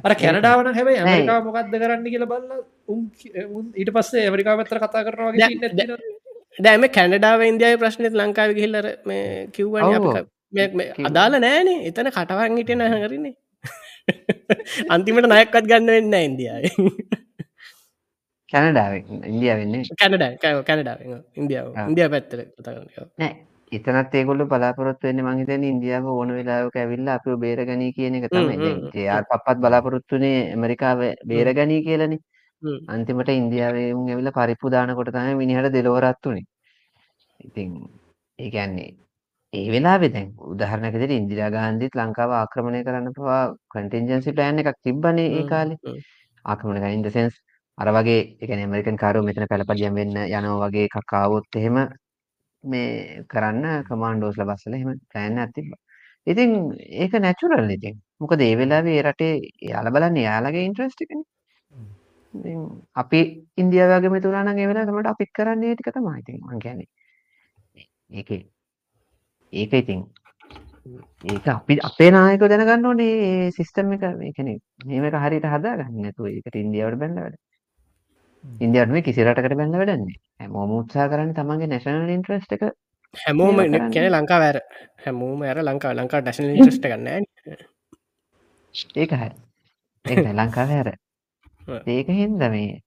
අර කැනඩාවන හැබයි ඇමරිකා මොකක්ද කරන්න කියල බල්ල ඊට පස්සේ ඇමරිකා පත්තර කතා කරනවා දැම කැනඩාව ඉන්දියාව ප්‍රශ්නයත් ලංකාව ගිහිල්ලර මේ කිව්වන් අදාල නෑනේ. එතන කටවන් හිට නැහකරන්නේ අන්තිමට නයක්වත් ගන්න වෙන්න ඉන්දියාව. කැනඩාව ඉන්දියාව වෙන්නේ කැනඩ කැනඩාව ඉන්දියාව ඉන්දිය පැත්තර කතා නෑ එතනත් ඒගොල්ලෝ බලාපොරොත්තු වෙන්නේ මං හිතන්නේ ඉන්දියාව ඕන වෙලාවක ඇවිල්ලා අපිව බේරගනී කියන එක තමයි. දැන් ජේ.ආර් පප්පත් බලාපොරොත්තුනේ ඇමරිකාව බේරගනී කියලානේ. අන්තිමට ඉන්දියාවේ උන් ඇවිල්ලා පරිප්පු දානකොට තමයි මිනිහට දෙලොව රත් උනේ. ඉතින් ඒ කියන්නේ ඒ වෙලාවේ දැන් උදාහරණයක් විදිහට ඉන්දිරා ගාන්ධිත් ලංකාව ආක්‍රමණය කරන්න පවා කන්ටින්ජන්සි ප්ලෑන් එකක් තිබ්බනේ ඒ කාලේ. ආක්‍රමණය කරන ඉන් ද සෙන්ස් අර වගේ ඒ කියන්නේ ඇමරිකන් කාරෝ මෙතන පළපදියම් වෙන්න යනවා වගේ එකක් ආවොත් එහෙම මේ කරන්න කමාන්ඩෝස්ල බස්සල එහෙම ප්ලෑන් එකක් තිබ්බා. ඉතින් ඒක නැචරල් ඉතින්. මොකද ඒ වෙලාවේ රටේ යාලා බලන්නේ යාලගේ ඉන්ට්‍රස්ට් එකනේ. ඉතින් අපි ඉන්දියාව වගේ මෙතුණා නම් ඒ වෙලාවේ තමයි අපිත් කරන්නේ ටික තමයි. ඉතින් මං කියන්නේ ඒකේ ඒක ඉතින් ඒක අපි අපේ නායකයෝ දැනගන්න ඕනේ සිස්ටම් එක මේ කියන්නේ මේක හරියට හදාගන්න නැතුව ඒකට ඉන්දියාවට බැලලා වැඩ. ඉන්දියාවට නෙමෙයි කිසි රටකට බැලලා වැඩක් නැහැ. හැමෝම උත්සාහ කරන්නේ තමන්ගේ නැෂනල් ඉන්ට්‍රස්ට් එක හැමෝම කියන ලංකා වැර හැමෝම ඇර ලංකා ලංකා ඩැශන ඉන්ට්‍රස්ට ගන්න ඒක හැ ඒ ලංකාව හැර ඒක හින්ද මේ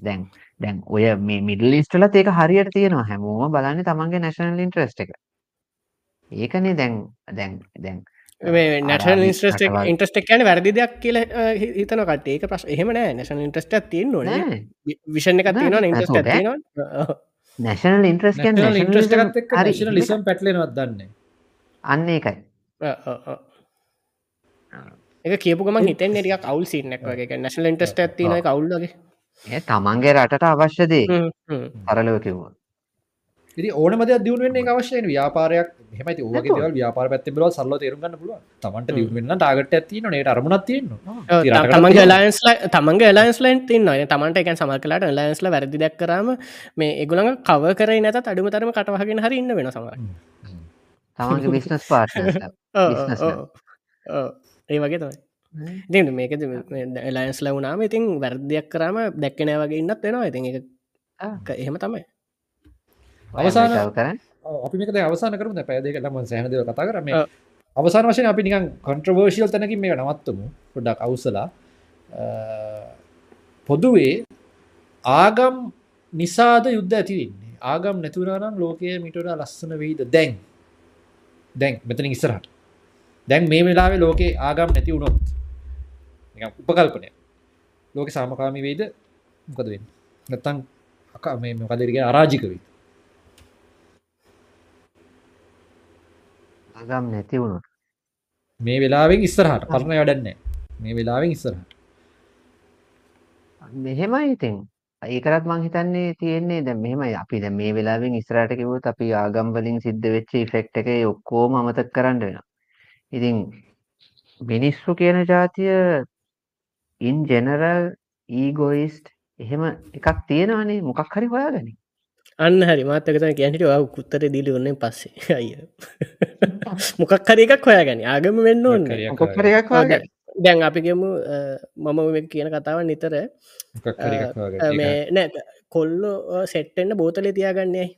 දැන් දැන් ඔය මේ මිඩල් ලිස්ටලත් ඒක හරියට තියෙනවා. හැමෝම බලන්නේ තමන්ගේ නැශනල් ඉන්ට්‍රස්ට එක. ඒකනේ දැන් දැන් දැන් නැටල් ඉන්ස්ට ඉන්ට්‍රස්ට කියන වැරදි දෙයක් කියල හිතන කට ඒක ප්‍රශ් එහෙම නෑ. නැශන ඉන්ට්‍රස්ට තියන්න ඕන විෂණ එක තියෙන ඉන්ට්‍රස්ට නැශනල් ඉන්ට්‍රස් ඉන්ට්‍රස්ට ලිසම් පැටලෙනවත් දන්න? අන්න ඒකයි. එක කියපුගම හිතෙන් ටික කවල් සින්නක් වගේ. නැශල ඉන්ට්‍රස්ට ඇතින කවුල්ලගේ තමන්ගේ රටට අවශ්‍යදේ පරලව කිව්වා ඉති ඕනම දියුණුවෙන් අවශ්‍යය ව්‍යාපාරයක් හෙමයි ඕගේ දවල් ව්‍යාපාර පැත්ති බල සල්ල තේරුගන්න පුළුව තමන්ට දියුණුවෙන්න ටාගට ඇති නට අරමුණත් තියන්න තමන්ගේ ලයින්ස්ල තමන්ගේ ලයින්ස්ලයින් තින්න තමන්ට එක සමර කලාට ලයින්ස්ල වැරදි දැක් කරම මේ එගුලඟ කව කර නැත අඩුම තරම කටවහගෙන හරි ඉන්න වෙන සමර තමන්ගේ බිස්නස් පාට ඒ වගේ තමයි. ඉති මේක ලයින්ස් ලවුනාම ඉතින් වැරදියක් කරම දැක්කනෑ වගේ ඉන්නත් වෙනවා. ඉතින් එක එහෙම තමයි. අවසාන අපි මේක අවසාන කරු පැදක ලම සහනදව කතා කරම අවසාන වශයෙන් අපි නිකන් කොන්ට්‍රවර්ෂියල් තැනකින් මේක නවත්තමු. පොඩ්ඩක් අවසලා පොදුවේ ආගම් නිසාද යුද්ධ ඇතිවෙන්නේ ආගම් නැතුවරනම් ලෝකය මිටට ලස්සන වෙයිද? දැන්. දැන් මෙතන ඉස්සරහට. දැන් මේ වෙලාවේ ලෝකේ ආගම් නැති වුණොත්. උපකල්පනය ලෝක සාමකාමි වෙයිද? මොකද වෙන්න? නැත්තං අක මේ මොකදරගේ අරාජික වෙයි ආගම් නැති වුණොත්. මේ වෙලාවෙන් ඉස්සරහට. පරණ වැඩන්නේ මේ වෙලාවෙන් ඉස්සරහට. මෙහෙමයි ඉතින්. ඒකරත් මං හිතන්නේ තියෙන්නේ දැන් මෙහෙමයි. අපි දැන් මේ වෙලාවෙන් ඉස්සරහට කිව්වොත් අපි ආගම් වලින් සිද්ධ වෙච්ච ඉෆෙක්ට් එක ඔක්කොම අමතක කරන්න වෙනවා. ඉතින් මිනිස්සු කියන જાතිය ඉන් ජෙනරල් ඊගොයිස්ට් එහෙම එකක් තියෙනවනේ. මොකක් හරි හොයාගනි. අන්න හරි. මාතක තම කියන්නට වා කුත්තර දීලි ඔන්නේ පස්සේ. අය මොකක් හරි එකක් හොයාගනි. ආගම වෙන්න ඕන්න හොයාගන්න. දැන් අපි ගමු මම කියන කතාව නිතර. මේ නෑ කොල්ලෝ සෙට්ටෙන්න්න බෝතලේ තියාගන්නේ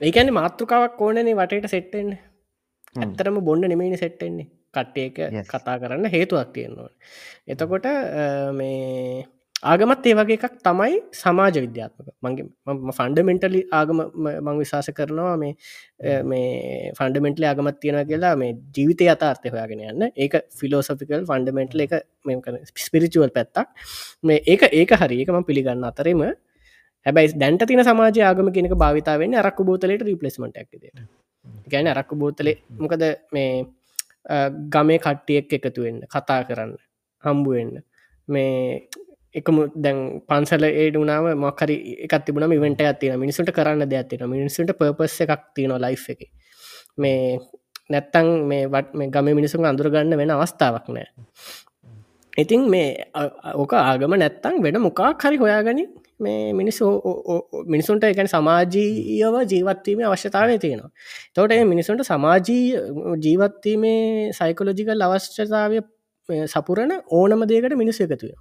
ඒකැන මාතෘකාවක් ඕනනේ වටට සෙට්ටෙන් ඇත්තරම බොන්න නෙමනි සෙට්ටෙන්නේ කට්ටේක කතා කරන්න හේතුවක් තියෙන්නවා එතකොට මේ ආගමත් ඒ වගේ එකක් තමයි සමාජ විද්‍යාත්මක. මගේ ෆන්ඩමෙන්ටලි ආගම මං විශවාස කරනවා මේ මේ ෆන්ඩමෙන්ටලි ආගමත් තියෙන කියලා මේ ජීවිතය අතාර්ථය හොයාගෙන යන්න. ඒක ෆිලෝසොෆිකල් ෆන්ඩමෙන්ටල එක ස්පිරිචුවල් පැත්තක්. මේ ඒක ඒක හරි. එකම පිළිගන්න අතරම හැබයි දැන්ට තින සමාජ ආගම කෙනක භාවිතාවෙන් අරක්කු බෝතලට රිපලස්මට ඇක්දට ගැන අරක්කු බෝතලේ මොකද මේ ගමේ කට්ටියෙක් එකතුවෙන්න කතා කරන්න හම්බුවෙන්න මේ එකම දැන් පන්සල ඒඩ වනාව මක්කරි එකත් තිබුණ ඉවට ඇතින මිනිසුට කරන්න දෙයක්තින මිනිසුට පපස්ස එකක් තියෙන ලයි් එක. මේ නැත්තං මේ වට මේ ගම මිනිසුන් අඳුරගන්න වෙන අවස්ථාවක් නෑ. ඉතින් මේ ඕක ආගම නැත්තං වෙන මොකා හරි හොයාගනි මේ මිනිස්සු මිනිසුන්ට එකන සමාජීයව ජීවත්වීම අවශ්‍යතාවය තියෙනවා. තෝට මිනිසුන්ට සමාජී ජීවත්වීමේ සයිකොලොජිකල් අවශ්‍යතාවය සපුරණ ඕනම දේකට මිනිස් එකතුය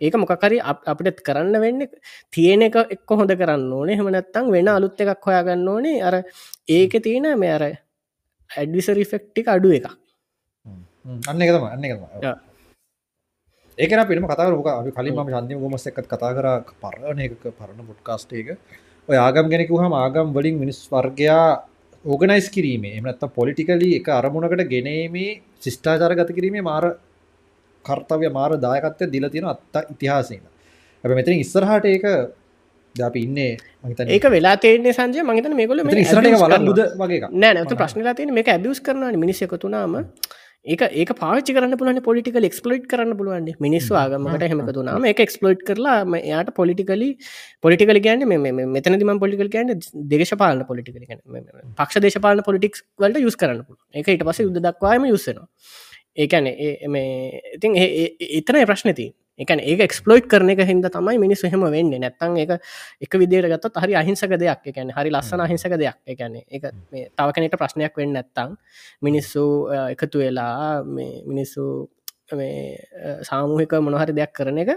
ඒක මොකකරි අපිට කරන්න වෙන්න තියෙන එක එක්ක හොඳ කරන්න ඕනේ. හෙමනැත්තං වෙන අලුත් එකක් හොයාගන්න ඕනේ. අර ඒක තියෙන මේ අර ඇඩ්විසරි ෆෙක්ටික අඩු එක අන්න එක තම අන්න එක ඒකන පිම කතාරක අපි කලින් ම ශන්තිම ගොමස් එකත් කතා කර පරණ එක පරණ පොඩ්කාස්ටේක ඔය ආගම් ගැනෙකු හම ආගම් වලින් මිනිස් වර්ගයා ඕගනයිස් කිරීමේ එමනත්ත පොලිටිකලි එක අරමුණකට ගෙනීමේ ශිෂ්ඨාචාර ගත කිරීමේ මාර කර්තව්‍ය මාර දායකත්වය දීලා තියෙන අත්ත ඉතිහාසයෙන්. හැබැයි මෙතන ඉස්සරහට ඒක අපි ඉන්නේ ඒක වෙලා තේන්නේ සංජය මහිතන මේකොල ඉස්සරට වලබුද වගේ නෑ නැත ප්‍රශ්නලා තියෙන මේක ඇබියස් කරනවාන මිනිස් එකතුනාම ඒක ඒක පාචි කරන්න පුලන පොලිටිකල් එක්ස්පලෝයිට් කරන්න පුළුවන් මිනිස්සු ආගමට හෙමකතුනාම එක එක්ස්පලෝයිට් කරලා යාට පොලිටිකලි පොලිටිකල ගැන්න මෙතන දිම පොලිකල් ගැන්න දේශපාලන පොලිටිකල පක්ෂ දේශපාලන පොලිටික්ස් වලට යුස් කරන්න එක ඉට පස යුද්ධ දක්වාම යුස්සනවා ඒකැන මේ ඉතින් එතන ප්‍රශ්නති එකන ඒක එක්ස්පලෝයිට් කරන එක හිද තමයි මිනිස් හම වෙන්න. නැත්තන් එක එක විදියට ගත්ත හරි අහිංසක දෙයක්. එකැන හරි ලස්සන අහිංසක දෙයක්. එකැන එක තව කෙනෙට ප්‍රශ්නයක් වෙන්න නැත්තං මිනිස්සු එකතු වෙලා මිනිස්සු සාමූහික මොනහරි දෙයක් කරන එක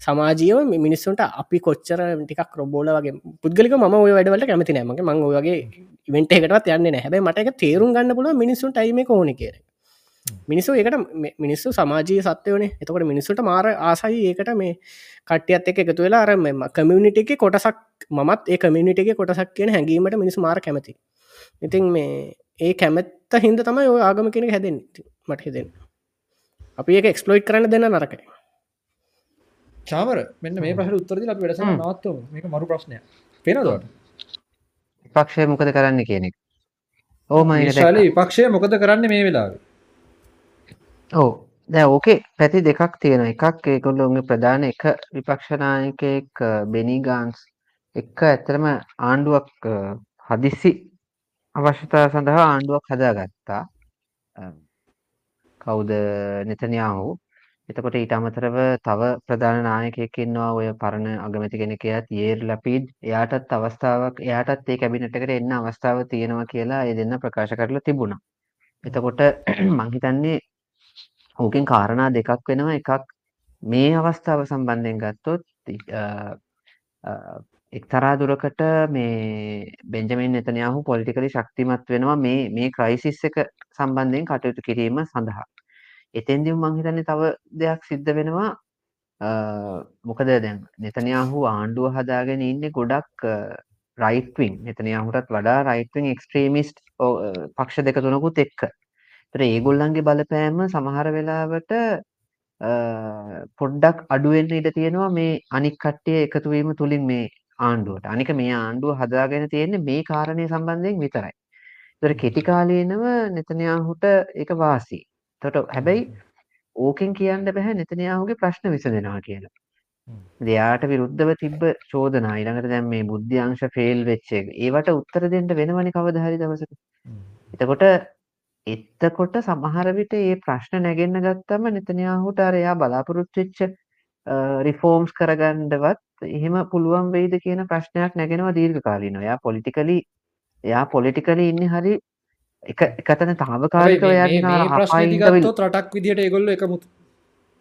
සමාජීව මිනිස්සුන්ට අපි කොච්චර ටිකක් රොබෝල වගේ පුද්ගලික ම ඔය වැඩවලට කැමති නෑමගේ මං ඔයගේ ඉවෙන්ට එකටත් යන්න නැහැබයි මට එක තේරුම් ගන්න පුළුව මිනිසුන්ට අයිම ඕන කියර මිනිස්සු ඒකට මිනිස්සු සමාජී සත්වයනේ. එතකොට මිනිස්සුට මාර ආසයි ඒකට මේ කට්ටියත් එක එකතු වෙලා අර මෙම කමියනිට එක කොටසක් මත් ඒ කමියනිට එක කොටසක් කියන හැඟීමට මිනිස් මාර කැමති ඉතින් මේ ඒ කැමැත්ත හින්ද තමයි ඔය ආගම කෙනෙ හැදෙන් මට හෙදෙන් අපි ඒක එක්ස්පලෝයි් කරන්න දෙන්න නරකයි. චාමර මෙන්න මේ ප්‍රහ උත්තරදි අප වැඩස නවත්ව මේක මරු ප්‍රශ්නය පෙනදට පක්ෂය මොකද කරන්න කියනෙක් ඕම පක්ෂය මොකද කරන්න මේ වෙලාවේ ඔව් දැන් ඕකේ පැති දෙකක් තියෙනවා. එකක් ඒගොල්ලෝගේ ප්‍රධාන එක විපක්ෂ නායකයෙක් බෙනි ගාන්ස් එක්ක ඇත්තටම ආණ්ඩුවක් හදිසි අවශ්‍යතාව සඳහා ආණ්ඩුවක් හදාගත්තා. කවුද නෙතන්යාහු. එතකොට ඊට අමතරව තව ප්‍රධාන නායකයෙක් ඉන්නවා ඔය පරණ අගමැති කෙනෙක් එයාත් යේර් ලපීඩ්. එයාටත් අවස්ථාවක් එයාටත් ඒ කැබිනට් එකට එන්න අවස්ථාව තියෙනවා කියලා ඒ දෙන්න ප්‍රකාශ කරලා තිබුණා. එතකොට මං හිතන්නේ ඕකෙන් කාරණා දෙකක් වෙනවා එකක් මේ අවස්ථාව සම්බන්ධයෙන් ගත්තොත් එක්තරා දුරකට මේ බෙන්ජමින් නෙතන්යාහු පොලිටිකලි ශක්තිමත් වෙනවා මේ මේ ක්‍රයිසිස් එක සම්බන්ධයෙන් කටයුතු කිරීම සඳහා. එතෙන්දිම මං හිතන්නේ තව දෙයක් සිද්ධ වෙනවා මොකද දැන් නෙතනයාහු ආණ්ඩුව හදාගෙන ඉන්නේ ගොඩක් රයිට්විං නෙතනයාහුටත් වඩා රයිට්විං එක්ස්ට්‍රීමිස්ට් පක්ෂ දෙක තුනකුත් එක්ක. ඒතර ඒගොල්ලන්ගේ බලපෑම සමහර වෙලාවට පොඩ්ඩක් අඩුවෙන්න ඉඩ තියෙනවා මේ අනික් කට්ටිය එකතු වීම තුලින් මේ ආණ්ඩුවට. අනික මේ ආණ්ඩුව හදාගෙන තියෙන්නේ මේ කාරණේ සම්බන්ධයෙන් විතරයි. ඒතර කෙටි කාලීනව නෙතනයාහුට ඒක වාසි. එතකොට හැබැයි ඕකෙන් කියන්න බැහැ නෙතනයාහුගේ ප්‍රශ්න විසඳෙනවා කියලා. එයාට විරුද්ධව තිබ්බ චෝදනා ඊළඟට දැන් මේ බුද්ධි අංශ ෆේල් වෙච්ච එක. ඒවට උත්තර දෙන්න වෙනවනේ කවදා හරි දවසක. එතකොට එතකොට සමහර විට මේ ප්‍රශ්න නැගෙන්න ගත්තම නෙතනයාහුට අර එයා බලාපොරොත්තු වෙච්ච රිෆෝම්ස් කරගන්නවත් එහෙම පුළුවන් වෙයිද කියන ප්‍රශ්නයක් නැගෙනවා දීර්ඝ කාලීනව. එයා පොලිටිකලි එයා පොලිටිකලි ඉන්නේ හරි එක එකතන තාවකාලිකව යන්න ප්‍රශ්නගත්තොත් රටක් විදිහට ඒගොල්ල එකමුත්.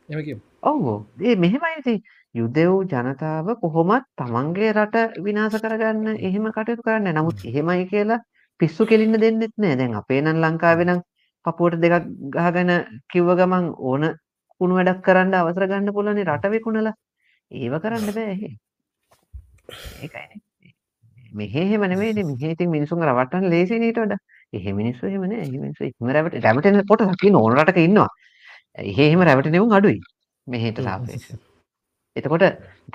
එම ඔවු ඒ මෙහෙමයිති යුදෙව් ජනතාව කොහොමත් තමන්ගේ රට විනාස කරගන්න එහෙම කටයුතු කරන්න නමුත් එහෙමයි කියලා පිස්සු කෙලින්න දෙන්නෙත් නෑ දැන් අපේ නම් ලංකාවෙනම් පපුුවට දෙකක් ගහගෙන කිව්ව ගමන් ඕන කුණු වැඩක් කරන්න අවසර ගන්න පුලනේ රට විකුණලා ඒව කරන්න බෑ ඒකයි මෙහෙම නෙමෙයි මෙහෙ ඉතින් මිනිසුන් රවට්ටන්න ලේසි නීට වඩා එහෙ මිනිස්සු එහෙම නෑ. එහෙ මිනිස්සු ඉක්ම රැවට රැවටෙන කොටසක් ඉන්න ඕන රටක ඉන්නවා. එහෙ එහෙම රැවටෙනවුන් අඩුයි. මෙහෙට සාපේක්ෂව. එතකොට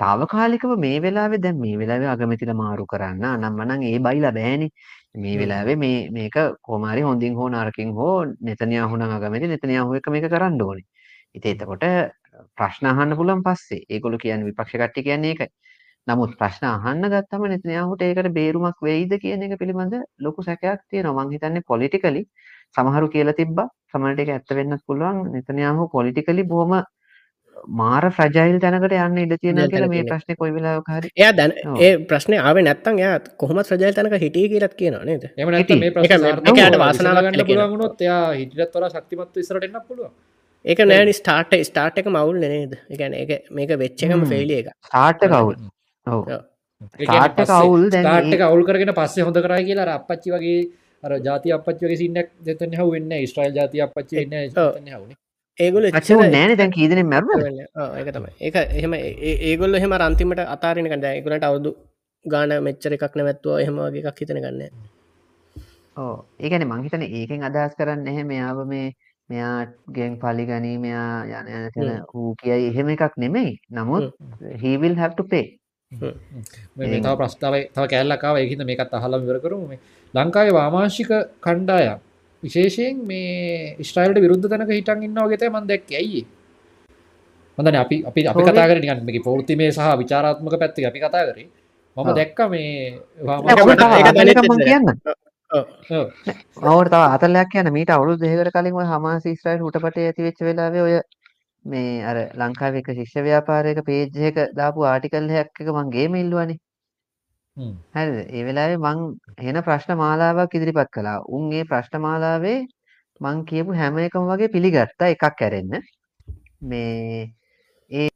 తాවකාලිකව මේ වෙලාවේ දැන් මේ වෙලාවේ අගමැතිලා මාරු කරන්න අනම්මනම් ඒ බයිලා බෑනේ. මේ වෙලාවේ මේ මේක කොහොම හරි හොඳින් හෝ නරකින් හෝ නෙතනියාහු නම් අගමැති නෙතනියාහු එක මේක කරන්න ඕනේ. ඉතින් එතකොට ප්‍රශ්න අහන්න පුළුවන් පස්සේ. ඒගොල්ලෝ කියන්නේ විපක්ෂ කට්ටිය කියන්නේ ඒකයි. නමුත් ප්‍රශ්න අහන්න ගත්තම නෙතන්යාහුට ඒකට බේරුමක් වෙයිද කියන එක පිළිබඳ ලොකු සැකයක් තියෙනවා. මං හිතන්නේ පොලිටිකලි සමහරු කියලා තිබ්බා. සමහරට ඒක ඇත්ත වෙන්නත් පුළුවන්. නෙතන්යාහු පොලිටිකලි බොහොම මාර ෆ්‍රජයිල් තැනකට යන්න ඉඩ තියෙනවා කියලා මේ ප්‍රශ්නේ කොයි වෙලාවක හරි. එයා දැන් ඒ ප්‍රශ්නේ ආවේ නැත්තම් එයා කොහොමත් ෆ්‍රජයිල් තැනක හිටියේ කියලාත් කියනවා නේද? එහෙම නැත්නම් මේ ප්‍රශ්නේ එයාට වාසනාවක් ගන්න පුළුවන් වුණොත් එයා හිටියත් වඩා ශක්තිමත්ව ඉස්සරහට එන්නත් පුළුවන්. ඒක නෑනි ස්ටාර්ට ස්ටාර්ට් එක මවුල් නේද? ඒ කියන්නේ ඒක මේක වෙච්ච එකම ෆේලිය එක. ස්ටාර්ට් එක අවුල්. කවුල් ටාට්ක අවුල් කරගෙන පස්සේ හොඳ කරයි කියලා අපච්චි වගේ අර ජාති අපච්චි වගේ සින්නක් දෙතන හ වෙන්න ස්ට්‍රයිල් ජාති අපච්චි වෙන්න හවුණ ඒගොල නෑන දැන් කීදන මැර ඒක තමයි. ඒක එහෙම ඒගොල්ල එහෙම රන්තිමට අතාරෙන කඳ ඒකුලට අවුදු ගාන මෙච්චර එකක් නැවැත්තුව එහෙම වගේ එකක් හිතන ගන්න ඕ ඒකන මංහිතන ඒකෙන් අදහස් කරන්න එහෙම මෙයාව මේ මෙයා ගෙන් පලි ගනී මෙයා යන යන වූ කියයි එහෙම එකක් නෙමෙයි. නමුත් හිවිල් හැප්ට පේ තව ප්‍රස්ථාව තව කෑල්ලකාව ඒහිද මේකත් අහලම් විවර කරුම. මේ ලංකාවේ වාමාංශික කණ්ඩායම් විශේෂයෙන් මේ ස්ටයිල්ට විරුද්ධ තැනක හිටන් ඉන්නවා ගෙත මන් දැක් ඇයි හොඳන අපි අපි අපි කතා කර නිගන් මේ පෞෘතිමේ සහ විචාරාත්මක පැත්ති අපි කතා කරේ. මම දැක්ක මේ කියන්න. ඔවට අතලයක් කියන මීට අවුදු දෙහකට කලින් හමා සිස්ටයිල් හුටපට ඇති වෙච්ච වෙලාවේ ඔය මේ අර ලංකාවේ එක ශිෂ්‍ය ව්‍යාපාරයක පේජ් එක දාපු ආටිකල් එකක් එක මං ගේම ඉල්ලුවානේ. හරිද? ඒ වෙලාවේ මං එන ප්‍රශ්න මාලාවක් ඉදිරිපත් කළා. උන් ඒ ප්‍රශ්න මාලාවේ මං කියපු හැම එකම වගේ පිළිගත්තා එකක් ඇරෙන්න. මේ ඒ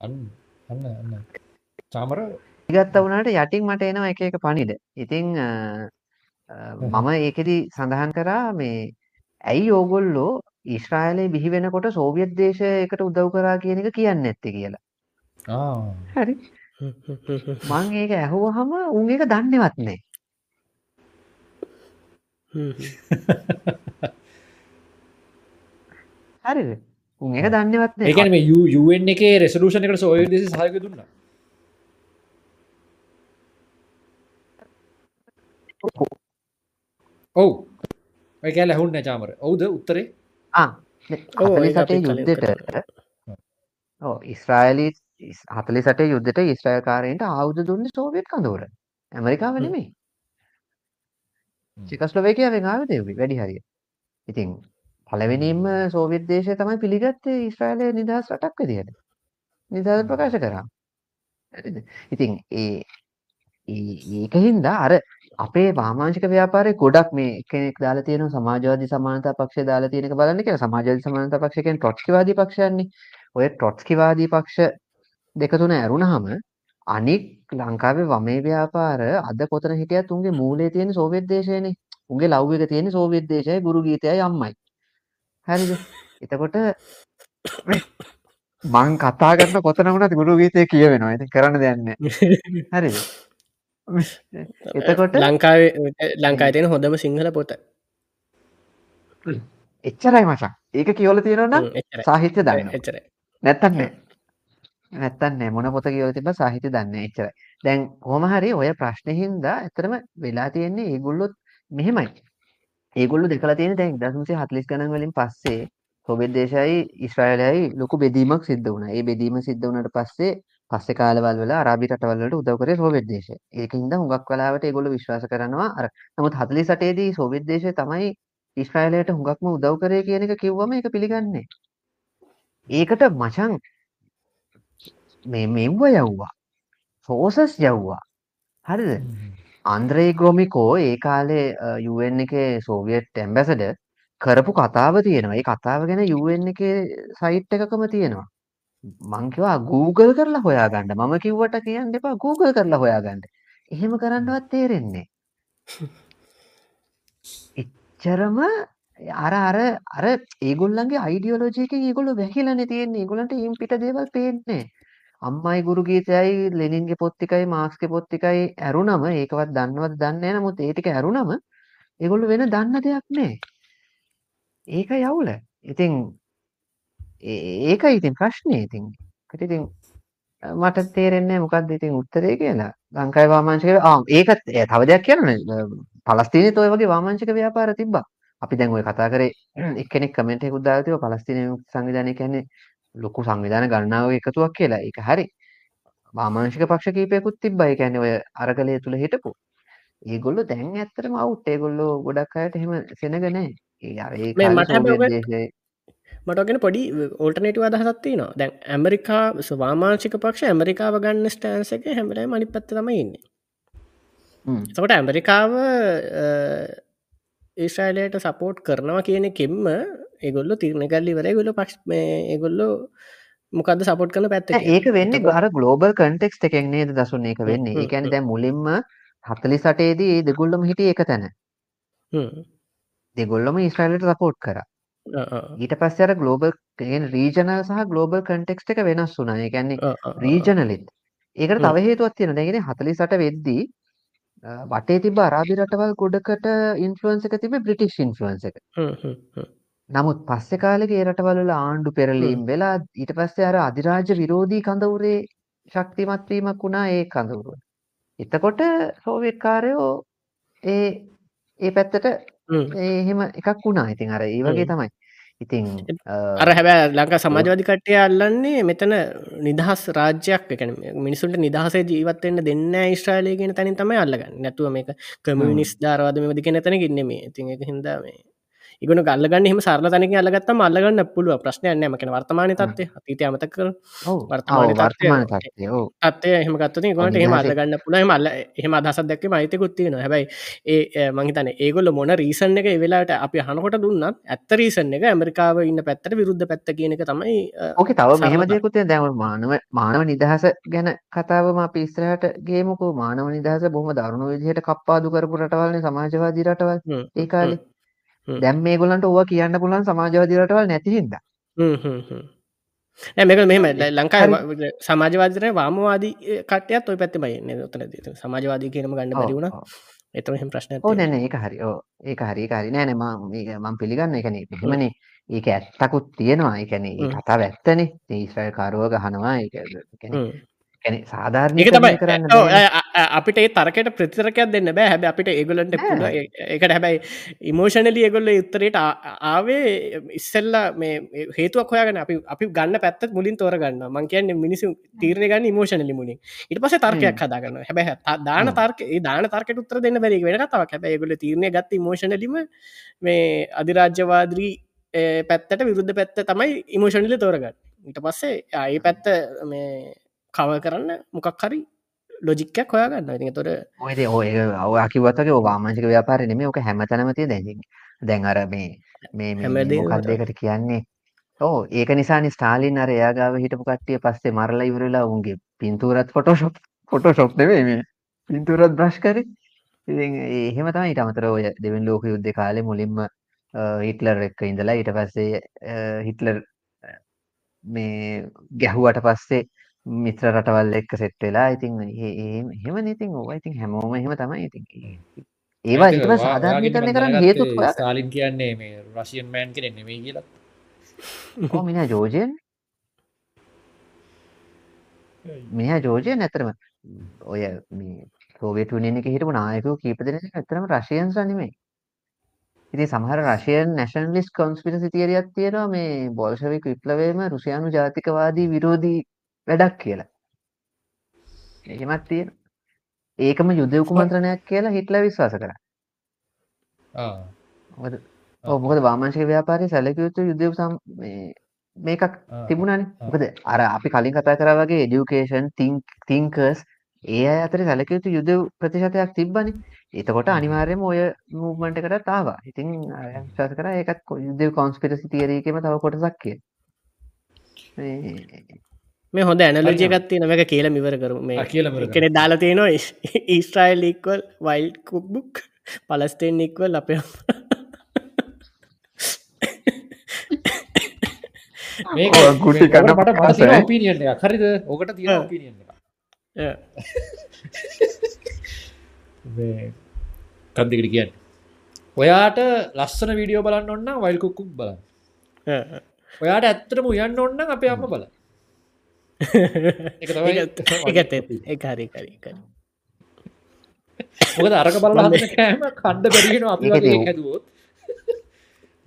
අන්න අන්න අන්න චාමර ගත්ත වුණාට යටින් මට එනවා එක එක පණිඩ. ඉතින් මම ඒකෙදි සඳහන් කරා මේ ඇයි ඕගොල්ලෝ ඊශ්‍රායලයේ බිහි වෙනකොට සෝවියට් දේශයකට උදව් කරා කියන එක කියන්නේ නැත්තේ කියලා. හරි. මං ඒක ඇහුවහම උන් ඒක දන්නේවත් නැහැ. හරිද? උන් ඒක දන්නේවත් කියන්නේ මේ UN එකේ රෙසලූෂන් එකට සෝවියට් දේශය සහයෝගය දුන්නා. ඔව් ඔය කෑල්ල ඇහුන්නේ චාමර. ඔව්ද උත්තරේ? ආ 48 යුද්ධෙට ඔව් ඉස්රායලි 48 යුද්ධෙට ඉස්රායල් කාරයන්ට ආයුධ දුන්නේ සෝවියට් කඳවුර. ඇමරිකාව නෙමෙයි. චෙකස්ලොවේකියාවෙන් එව්වේ වැඩි හරිය. ඉතින් පළවෙනිම සෝවියට් දේශය තමයි පිළිගත්තේ ඊශ්‍රායලයේ නිදහස් රටක් විදිහට. නිදහස ප්‍රකාශ කරා. ඉතින් ඒ ඒකින්ද අර අපේ වාමාංශික ව්‍යාපාරය ගොඩක් මේ කෙනෙක් දාලා තියෙන සමාජවාදී සමානතා පක්ෂය දාලා තියෙන එක බලන්න කියලා සමාජවාදී සමානතා පක්ෂය කියන්නේ ට්‍රොට්ස්කිවාදී පක්ෂයන්නේ. ඔය ට්‍රොට්ස්කිවාදී පක්ෂ දෙක තුන ඇරුණාම අනික් ලංකාවේ වමේ ව්‍යාපාර අද කොතන හිටියත් උන්ගේ මූලයේ තියෙන සෝවියට් දේශයනේ. උන්ගේ ලව් එක තියෙන සෝවියට් දේශයයි ගුරු ගීතයයි අම්මයි. හරිද? එතකොට මං කතා කරන කොතන වුණත් ගුරු ගීතය කියවෙනවා. ඉතින් කරන්න දෙයක් නැහැ. හරිද? එතකොට ලංකාවේ ලංකායි තියෙන හොඳම සිංහල පොත. එච්චරයි මචං. ඒක කියවල තියෙනවනම් සාහිත්‍ය දන්න එච්චර නැත්තන්න නැත්තන්න මොන පොත කියවල තිබ සාහිත්‍ය දන්න එච්චරයි. දැන් හොම හරි ඔය ප්‍රශ්න හින්දා ඇතරම වෙලා තියෙන්නේ ඒගුල්ලොත් මෙහෙමයි. ඒගොල්ලු දෙකලා තියෙන දැන් දසුන්සේ හත්ලිස් ගණන් වලින් පස්සේ සොබෙත් දේශයි ඉස්්‍රායලයයි ලොකු බෙදීමක් සිද්ධ වුණ. ඒ බෙදීම සිද්ධ වනට පස්සේ පස්සේ කාලවල් වල අරාබි රටවල් වලට උදව් කරේ සෝවියට් දේශය. ඒකින්ද හුඟක් වෙලාවට ඒගොල්ලෝ විශ්වාස කරනවා අර නමුත් 48 දී සෝවියට් දේශය තමයි ඊශ්‍රායලයට හුඟක්ම උදව් කරේ කියන එක කිව්වම ඒක පිළිගන්නේ. ඒකට මචං මේ මෙව්ව යව්වා. සෝසස් යව්වා. හරිද? ආන්ද්‍රේ ග්‍රොමිකෝ ඒ කාලේ UN එකේ සෝවියට් ඇම්බැසඩර් කරපු කතාව තියෙනවා. ඒ කතාව ගැන UN එකේ සයිට් එකකම තියෙනවා. මං කිව්වා Google කරලා හොයාගන්න. මම කිව්වට කියන්න එපා Google කරලා හොයාගන්න. එහෙම කරන්නවත් තේරෙන්නේ එච්චරම අර අර අර ඒගොල්ලන්ගේ අයිඩියොලොජි එකෙන් ඒගොල්ලෝ වැහිලානේ තියෙන්නේ. ඒගොල්ලන්ට ඊම් පිට දේවල් පේන්නේ අම්මයි ගුරු ගීතයයි ලෙනින්ගේ පොත් ටිකයි මාක්ස්ගේ පොත් ටිකයි ඇරුණම ඒකවත් දන්නවද දන්නේ නැහැ. නමුත් ඒ ටික ඇරුණම ඒගොල්ලෝ වෙන දන්න දෙයක් නැහැ. ඒක යවුල. ඉතින් ඒකයි ඉතින් ප්‍රශ්නේ ඉතින්. ඉතින් මට තේරෙන්නේ මොකක්ද ඉතින් උත්තරේ කියලා. ලංකාවේ වාමාංශික ආ ඒකත් තව දෙයක් කියනවනේ. පලස්තීනේත් ඔය වගේ වාමාංශික ව්‍යාපාර තිබ්බා. අපි දැන් ඔය කතා කරේ එක්කෙනෙක් කමෙන්ට් එකකුත් දාලා තිබ්බා පලස්තීන විමුක්ති සංවිධානය කියන්නේ ලොකු සංවිධාන ගණනාවක එකතුවක් කියලා. ඒක හරි. වාමාංශික පක්ෂ කීපයකුත් තිබ්බා. ඒ කියන්නේ ඔය අරගලය තුල හිටපු. ඒගොල්ලෝ දැන් ඇත්තටම අවුට්. ඒගොල්ලෝ ගොඩක් අයට එහෙම සෙනග නැහැ. ඒ අර ඒ මටගෙන පොඩි ඕල්ටනේටව අදහත්ති නවා දැන් ඇමරිකා ස්වාමාංශික පක්ෂ ඇමරිකාව ගන්න ස්ටෑන්ස එක හැමලයි මනි පත්ත තම ඉන්න. එතකොට ඇමරිකාව ඒශයිලයට සපෝට් කරනවා කියන කෙම්ම ඒගොල්ල තිරණ කල්ලි වර ගොල පක්ෂ ඒගොල්ලෝ මොකද සපොට් කන පැත්ත ඒක වෙන්න? ගර ගලෝබල් කන්ටෙක්ස් එකෙක් නේද දසුන් එක වෙන්නේ? ඒකැන දැ මුලින්ම හතලි සටේදී දෙගොල්ලම හිටිය එක තැන. දෙගොල්ලම ඉස්්‍රයිලට සපෝට් කර ඊට පස්සේ අර ග්ලෝබල් කියන්නේ රීජනල් සහ ග්ලෝබල් කන්ටෙක්ස්ට් එක වෙනස් වුණා. ඒ කියන්නේ රීජනලිත්. ඒකට තව තියෙනවා. දැන් කියන්නේ 48 වෙද්දී වටේ තිබ්බ අරාබි රටවල් ගොඩකට ඉන්ෆ්ලුවන්ස් එක තිබ්බේ බ්‍රිටිෂ් ඉන්ෆ්ලුවන්ස් එක. නමුත් පස්සේ කාලෙක ඒ රටවල් වල ආණ්ඩු පෙරලීම් වෙලා ඊට පස්සේ අර අධිරාජ්‍ය විරෝධී කඳවුරේ ශක්තිමත් වීමක් වුණා ඒ කඳවුර. එතකොට සෝවියට් කාරයෝ ඒ ඒ පැත්තට එහෙම එකක් වුණා. ඉතින් අර ඒ වගේ තමයි. ඉතින් අර හැබෑ ලංකා සමාජවාදි කට්ටය අල්ලන්නේ මෙතන නිදහස් රාජ්‍යයක්. එකන මිනිසුන්ට නිදහසේ ජීවත්වන්න දෙන්න ස්ට්‍රාලය ගෙන තැනින් තමයි අල්ලගන්න. නැතුව මේක කමිනිස් ධාරවාදම දික නැතන ගන්නම ඉතින් එක හිද මේ ඉගුණ ගල්ලගන්න එහම සරල තනක අල්ලගත්තම අල්ලගන්න පුළුව ප්‍රශ්නයන්න මකන වර්තමාන තත්වය අතීත අමතක වර්තමාන තත්ය එහම ගත්ත ගොට එහම අල්ලගන්න පුළ මල්ල එහම අදසත් දැක්ක මයිතකුත්තියෙන හැබයි ඒ මහිතන ඒගොල්ල මොන රීසන් එක වෙලාට අපි හනකොට දුන්නත් ඇත්ත රීසන් එක ඇමරිකාව ඉන්න පැත්තට විරුද්ධ පැත්ත කියනක තමයි ඕක තව මෙහමදයකුත්තේ දැම මානව මානව නිදහස ගැන කතාවම පිස්ත්‍රහට ගේමකු. මානව නිදහස බොහම දරුණු විදිහට කප්පාදු කරපු රටවල්න සමාජවාදී රටවල්. ඒකාලේ දැම් මේ ගොලන්ට ඕව කියන්න පුලන් සමාජවාදීරටවල් නැතිහිද මේක මෙම ලංකා සමාජවාදරය වාමවාදී කටයත් ඔය පැත්ති බයි නතන සමාජවාදී කියනම ගන්න බැරිවුණ එතම හෙම ප්‍රශ්න නැන ඒ හරි. ඒ හරි කාරි නෑන මම පිළිගන්න. එකන එහෙමන. ඒක ඇත්තකුත් තියෙනවා. එකන කතා ඇත්තනේ. ඒස්්‍රල් කාරුව ගහනවා සාධාරණක තමයි. කරන්න අපිට තරකට ප්‍රතිතරකයක් දෙන්න බෑ. හැබ අපිට ඒගොලන්ට එකට හැබැයි ඉමෝෂණලි ඒගොල්ල උත්තරයට ආවේ ඉස්සල්ල මේ හේතුවක් හොයාගෙන අපි අපි ගන්න පැත් මුලින් තෝරගන්න මං කියන්න මිනිසු තීරණ ගන්න ඉමෝෂණලි මුලින්. ඉට පස තර්කයක් හදාගන්න හැබැ දාන තර්ක දාන තර්කට උත්තර දෙන්න බැරි වෙන කතාවක්. හැබ ඒගොල තීරණය ගත් ඉමෝෂණලිම මේ අධිරාජ්‍යවාද්‍රී පැත්තට විරුද්ධ පැත්ත තමයි ඉමෝෂණලි තෝරගන්න. ඊට පස්සේ ඒ පැත්ත මේ කව කරන්න මොකක් හරි ලොජික්කයක් හොයාගන්න. ඉතින් තොර ඔයද ඔය අකිවතගේ වාමාංචික ව්‍යාපාර නෙමේ ඕක හැමතනමතිය දැ දැන් අර මේ මේ හැමදේම මොකක්දකට කියන්නේ? ඕ ඒක නිසා ස්ටාලින් අර එයාගාව හිටපු කට්ටිය පස්සේ මරලා ඉවරලා උන්ගේ පින්තුරත් ෆොටෝශොප් ෆොටෝශොප් නෙවේ මේ. පින්තුරත් බ්‍රශ් කර. ඉතින් එහෙම තමයි ඊට අමතර ඔය දෙවෙනි ලෝක යුද්ධ කාලේ මුලින්ම හිට්ලර් එක්ක ඉඳලා ඊට පස්සේ හිට්ලර් මේ ගැහුවට පස්සේ මිත්‍ර රටවල් එක්ක සෙට් වෙලා ඉතින් එහෙම ඉතින් ඕවා. ඉතින් හැමෝම එහෙම තමයි ඉතින් ඒවා ඊට පස්සේ සාධාරණීකරණය කරන්න හේතුත් හොයා ස්ටාලින් කියන්නේ මේ රෂියන් මෑන් කෙනෙක් නෙමෙයි කියලා. ඔව් මිනිහා ජෝර්ජියන් මිනිහා ජෝර්ජියන් ඇත්තටම ඔය මේ සෝවියට් යුනියන් එකේ හිටපු නායකයෝ කීප දෙනෙක් ඇත්තටම රෂියන්ස් නෙමෙයි. ඉතින් සමහර රෂියන් නැෂනලිස්ට් කොන්ස්පිරසි තියරියක් තියෙනවා. මේ බොල්ෂෙවික් විප්ලවයේම රුසියානු ජාතිකවාදී විරෝධී වැඩක් කියලා. එහෙමත් තියෙන. ඒකම යුදෙව් කුමන්ත්‍රණයක් කියලා හිටල විශ්වාස කර. ඔබොද වාමංශක ව්‍යාපාරය සැලකයුතු යුදෙව් සම් මේකක් තිබුණන. ඔකද අර අපි කලින් කතා කර වගේ එඩියුකේෂන් තිංකර්ස් ඒ අතර සැලකයුතු යුදෙව් ප්‍රතිශතයක් තිබ්බනි. එතකොට අනිවාර්යම ඔය මූමන්ට එකට තාවා ඉතින් ශාස කර එකත් යුදෙව් කොන්ස්පිරසි තිේරීකම තව කොටසක් කිය මේ හොඳ ඇනලෝජිය එකත් තියෙන මේක කියලා මිවර කරු මේ කියලා කෙනෙ දාලා තියෙනවා ඊස්ට්‍රයිල් ඉක්වල් වයිල් කුක්බුක් පලස්ටේන් ඉක්වල් අප ගුටි තියෙන ඔපිනියන් එකක්. හරිද? ඔකට තියෙන ඔපිනියන් එක කන්දිකට කියන්න. ඔයාට ලස්සන වීඩියෝ බලන්න ඔන්න වයිල් කුක්කුක් බලන්න. ඔයාට ඇත්තටම උයන්න ඔන්න අපේ අම්ම බල එකත් එක හරි කරි මොකද අරක බලන්න කෑම කණ්ඩ බැරිගෙන අපි වගේ හැදුවොත්.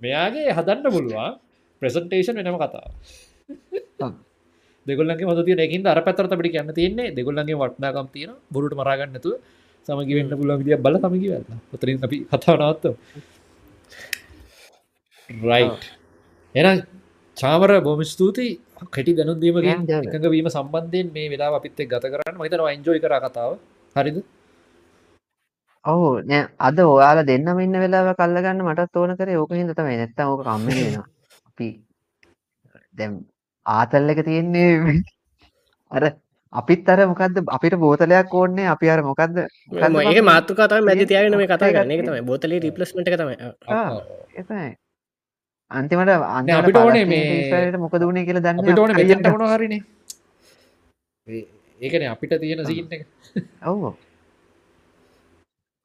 මෙයාගේ හදන්න පුළුවන් ප්‍රසන්ටේෂන් වෙනම කතා දෙගොල්ලගේ මත තිය එකින් අර පැතර පිටි කියන්න තියන්නේ. දෙගොල්ලගේ වටනාකම් තියෙන බොරුට මරාගන්නතු සමගි වෙන්න පුලන් විදිිය බල සමගි වෙන්න. පතරින් අපි කතාවනවත්ත රයි් එන චාමර බොම ස්තුතියි කෙටි දැනුදීමගේ එකඟ වීම සම්බන්ධයෙන් මේ වෙලා අපිත් ගත කරන්න. මතන වයින්ජෝයි කර කතාව. හරිද? ඔහු නෑ අද ඔයාල දෙන්නම ඉන්න වෙලාව කල්ලගන්න මටත් ඕන කර. ඕක හිද තමයි නැත්තම ඕක කම්ම වෙනවා. අපි දැම් ආතල් එක තියෙන්නේ අර අපිත් අර මොකක්ද අපිට බෝතලයක් ඕන්නේ. අපි අර මොකක්ද ඒ මාතු කතා මැද තියගෙන මේ කතා ගන්න එක තමයි. බෝතලේ රිපලස්මට එක තමයි. එතයි අන්තිමට අපිට ඕනේ මේ මොකද වුණේ කියලා දන්න ඕනේ මෙතෙන්ට මොනවා හරිනේ? ඒකනේ අපිට තියෙන සීන් එක. ඔව්.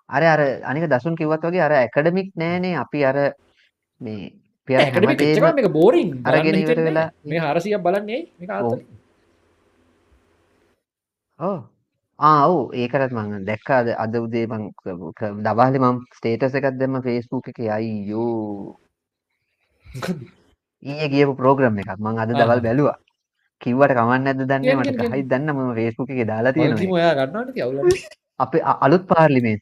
අර අර අනික දසුන් කිව්වත් වගේ අර ඇකඩමික් නෑනේ. අපි අර මේ එක බෝරින් අරගෙන වෙලා මේ හරසිය බලන්නේ ඕ ආව් ඒකටත් මං දැක්කාද අද උදේ මං දවාලි මම් ස්ටේටස එකත් දෙම ෆේස්බුක් එක. අයියෝ ඊය ගියපු ප්‍රෝග්‍රම් එකක්. මං අද දවල් බැලවා. කිව්වට කමන්න ඇද දන්න මට. හයි දන්න ම ෆේස්බුක් එක දාලා තියෙන අප අලුත් පාර්ලිමේන්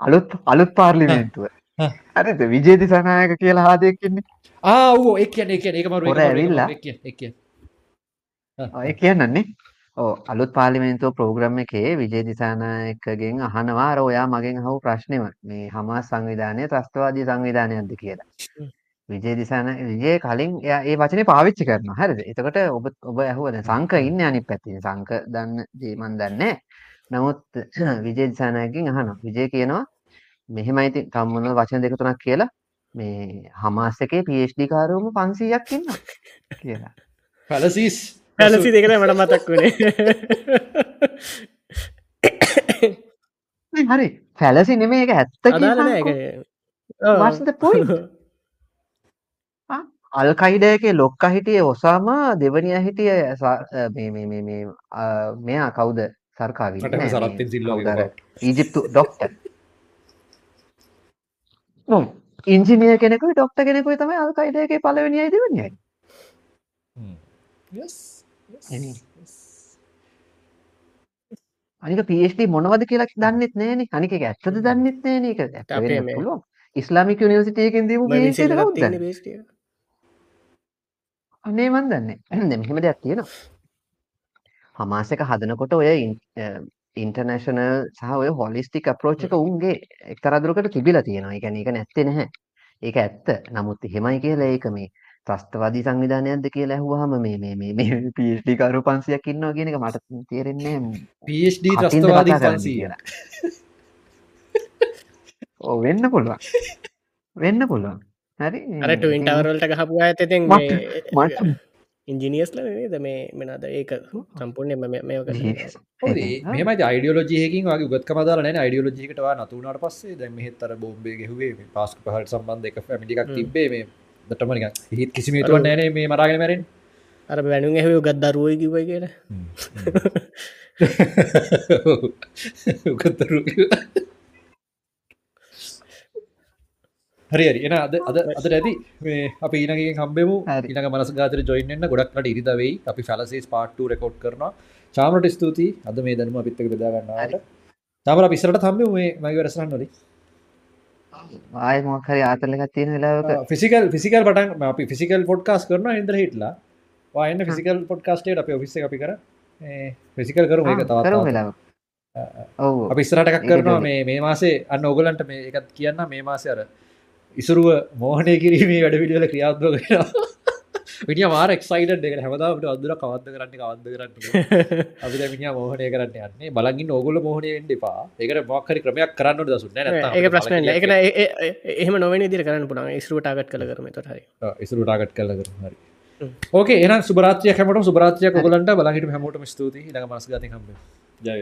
අලුත් අලුත් පාර්ලිමේන්තුව. හරිද විජේති සනායක කියලා හාදයක්කින්නේ ආවෝ එක කියන එක ඒක මරු ඇවිල්ලා. ඔය කියන්නන්නේ. ඕ අලුත් පාලිමෙන්තුව ප්‍රෝග්‍රම් එකේ විජේ දිසානායකගෙන් අහනවා. අර ඔයා මගෙන් හවු ප්‍රශ්නව මේ හමා සංවිධානය ත්‍රස්තවාදී සංවිධානයක්ද කියලා විජේ දිසාන විජය කලින් එයා ඒ වචනේ පාවිච්චි කරනවා. හරිද? එතකොට ඔබ ඔබ ඇහුවද? සංක ඉන්න අනිත් පැත්තේ. සංක දන්න ජීමන් දන්නේ නමුත් විජේ දිසානායකගෙන් අහනවා. විජය කියනවා මෙහෙමයි ඉතින් කම්මුණ වචන දෙක තුනක් කියලා මේ හමාස් එකේ PhD කාරවම 500ක් ඉන්නවා. කියලා. පැලසිස් පැලසි දෙකට මට මතක් වුණේ. හරි. පැලසි නෙමේ ඒක ඇත්ත කියලා. What's the point? අල් කයිඩයකේ ලොක්ක හිටිය ඔසාම දෙවනිය හිටිය මෙයා කවුද? සර්කාවි සරත්තින් සිල්ල ඊජිප්තු ඩොක්ට ඉංජිනිය කෙනෙකු ඩොක්ට කෙනෙකුයි තමයි අල්කයිඩයගේ පලවෙනියි දෙවනියයි අනික පD මොනවද කියලා දන්නෙත් නෑන අනික ඇත්තද දන්නෙත් නෑන එක ඉස්ලාමික නිවසිටයකින් දීම අනේ මන් දන්නේ මෙහෙම දෙයක් තියෙනවා හමාසක හදනකොට ඔය ඉන්ටර්නේශනල් සහ ඔය හොලිස්ටික් අප්‍රෝච් එක උන්ගේ එක්තරා දුරකට තිබිලා තියෙනවා. ඒ කියන්නේ ඒක නැත්තේ නැහැ. ඒක ඇත්ත. නමුත් එහෙමයි කියලා ඒක මේ ත්‍රස්තවාදී සංවිධානයක්ද කියලා ඇහුවාම මේ මේ මේ මේ PhD කරු 500ක් ඉන්නවා කියන එක මට තේරෙන්නේ නැහැ. PhD ත්‍රස්තවාදී කතා කරන්නේ 500 කියලා. ඔව් වෙන්න පුළුවන්. වෙන්න පුළුවන්. හරි. අර ටවින් ටවරල්ට ගහපු මට ඉංජිනියස්ල නේද? මේ මෙනද ඒක සම්පූර්ණය මේක මෙම යිඩියෝලජයකින් වගේ ගත්කම දාලන යිඩියෝලජිකටවා නතුනට පස්සේ දැම හෙත්තර බෝම්බේ ගැහුවේ පාස්ක පහට සම්බන්ධ එක පැමිටික් තිබේ මේ දටමනික හිත් කිසිමේතුව නෑනේ මේ මරාගෙන මැරෙන් අර බැනු ඇහ ගත් දරුවයි කිවයි කියලා. උකත්තරු හරි හරි එන අද අද අද ඇති මේ අප ඊනගේ කම්බෙමු හරි. ඉනක මනස ගාතර ජොයින්න ගොඩක්ට ඉරිදවෙයි අපි ෆැලසේ පාට්ට රෙකෝඩ් කරනවා. චාමට ස්තුතියි. අද මේ දනුම පිත්තක බෙදාගන්නට තමර පිසරට තම්බ මේ මයි වරසරන්න නොලි ආය මොකක් හරි ආතල් එකක් තියෙන වෙලාවක. ෆිසිකල් ෆිසිකල් පටන් අපි ෆිසිකල් පොඩ්කාස් කරන ඉන්දර හිටලා. වායන්න ෆිසිකල් පොඩ්කාස්ටේට අප ඔෆිස්ස අපි කර. ෆිසිකල් කරු එක කරු තවත් වෙලාවක. ඔව්. අපි ඉස්සරටක් ඒක කරනවා. මේ මේ මාසේ අන්න ඔගලන්ට මේ එකත් කියන්න මේ මාසය අර ඉසුරුව මෝහනය කිරීමේ වැඩ පිළිවෙල ක්‍රියාත්ව කරෙන විනිිය මාර එක්සයිට එක හැමදාට අදුර කවත්ද කරන්න කවත්ද කරන්න. අපි මිනිිය මෝහනය කරන්න යන්නේ. බලගින් ඔගොල මෝහනය වෙන්ඩ පා ඒකට මොක්හරි ක්‍රමයක් කරන්න දසුන්න ඒක ප්‍රශ්න එක එහම නොවන දිර කරන්න පුළන් ස්රුවටාගත් කළ කරම තොට හරි. ඉසුරටාගට කල කර හරි. ඕකේ එන සුරාත්ය හැමට සුරාත්ය කොලන්ට බලහිට හැමෝට ස්තුති ළඟ මස්ගත හම්බ ජය.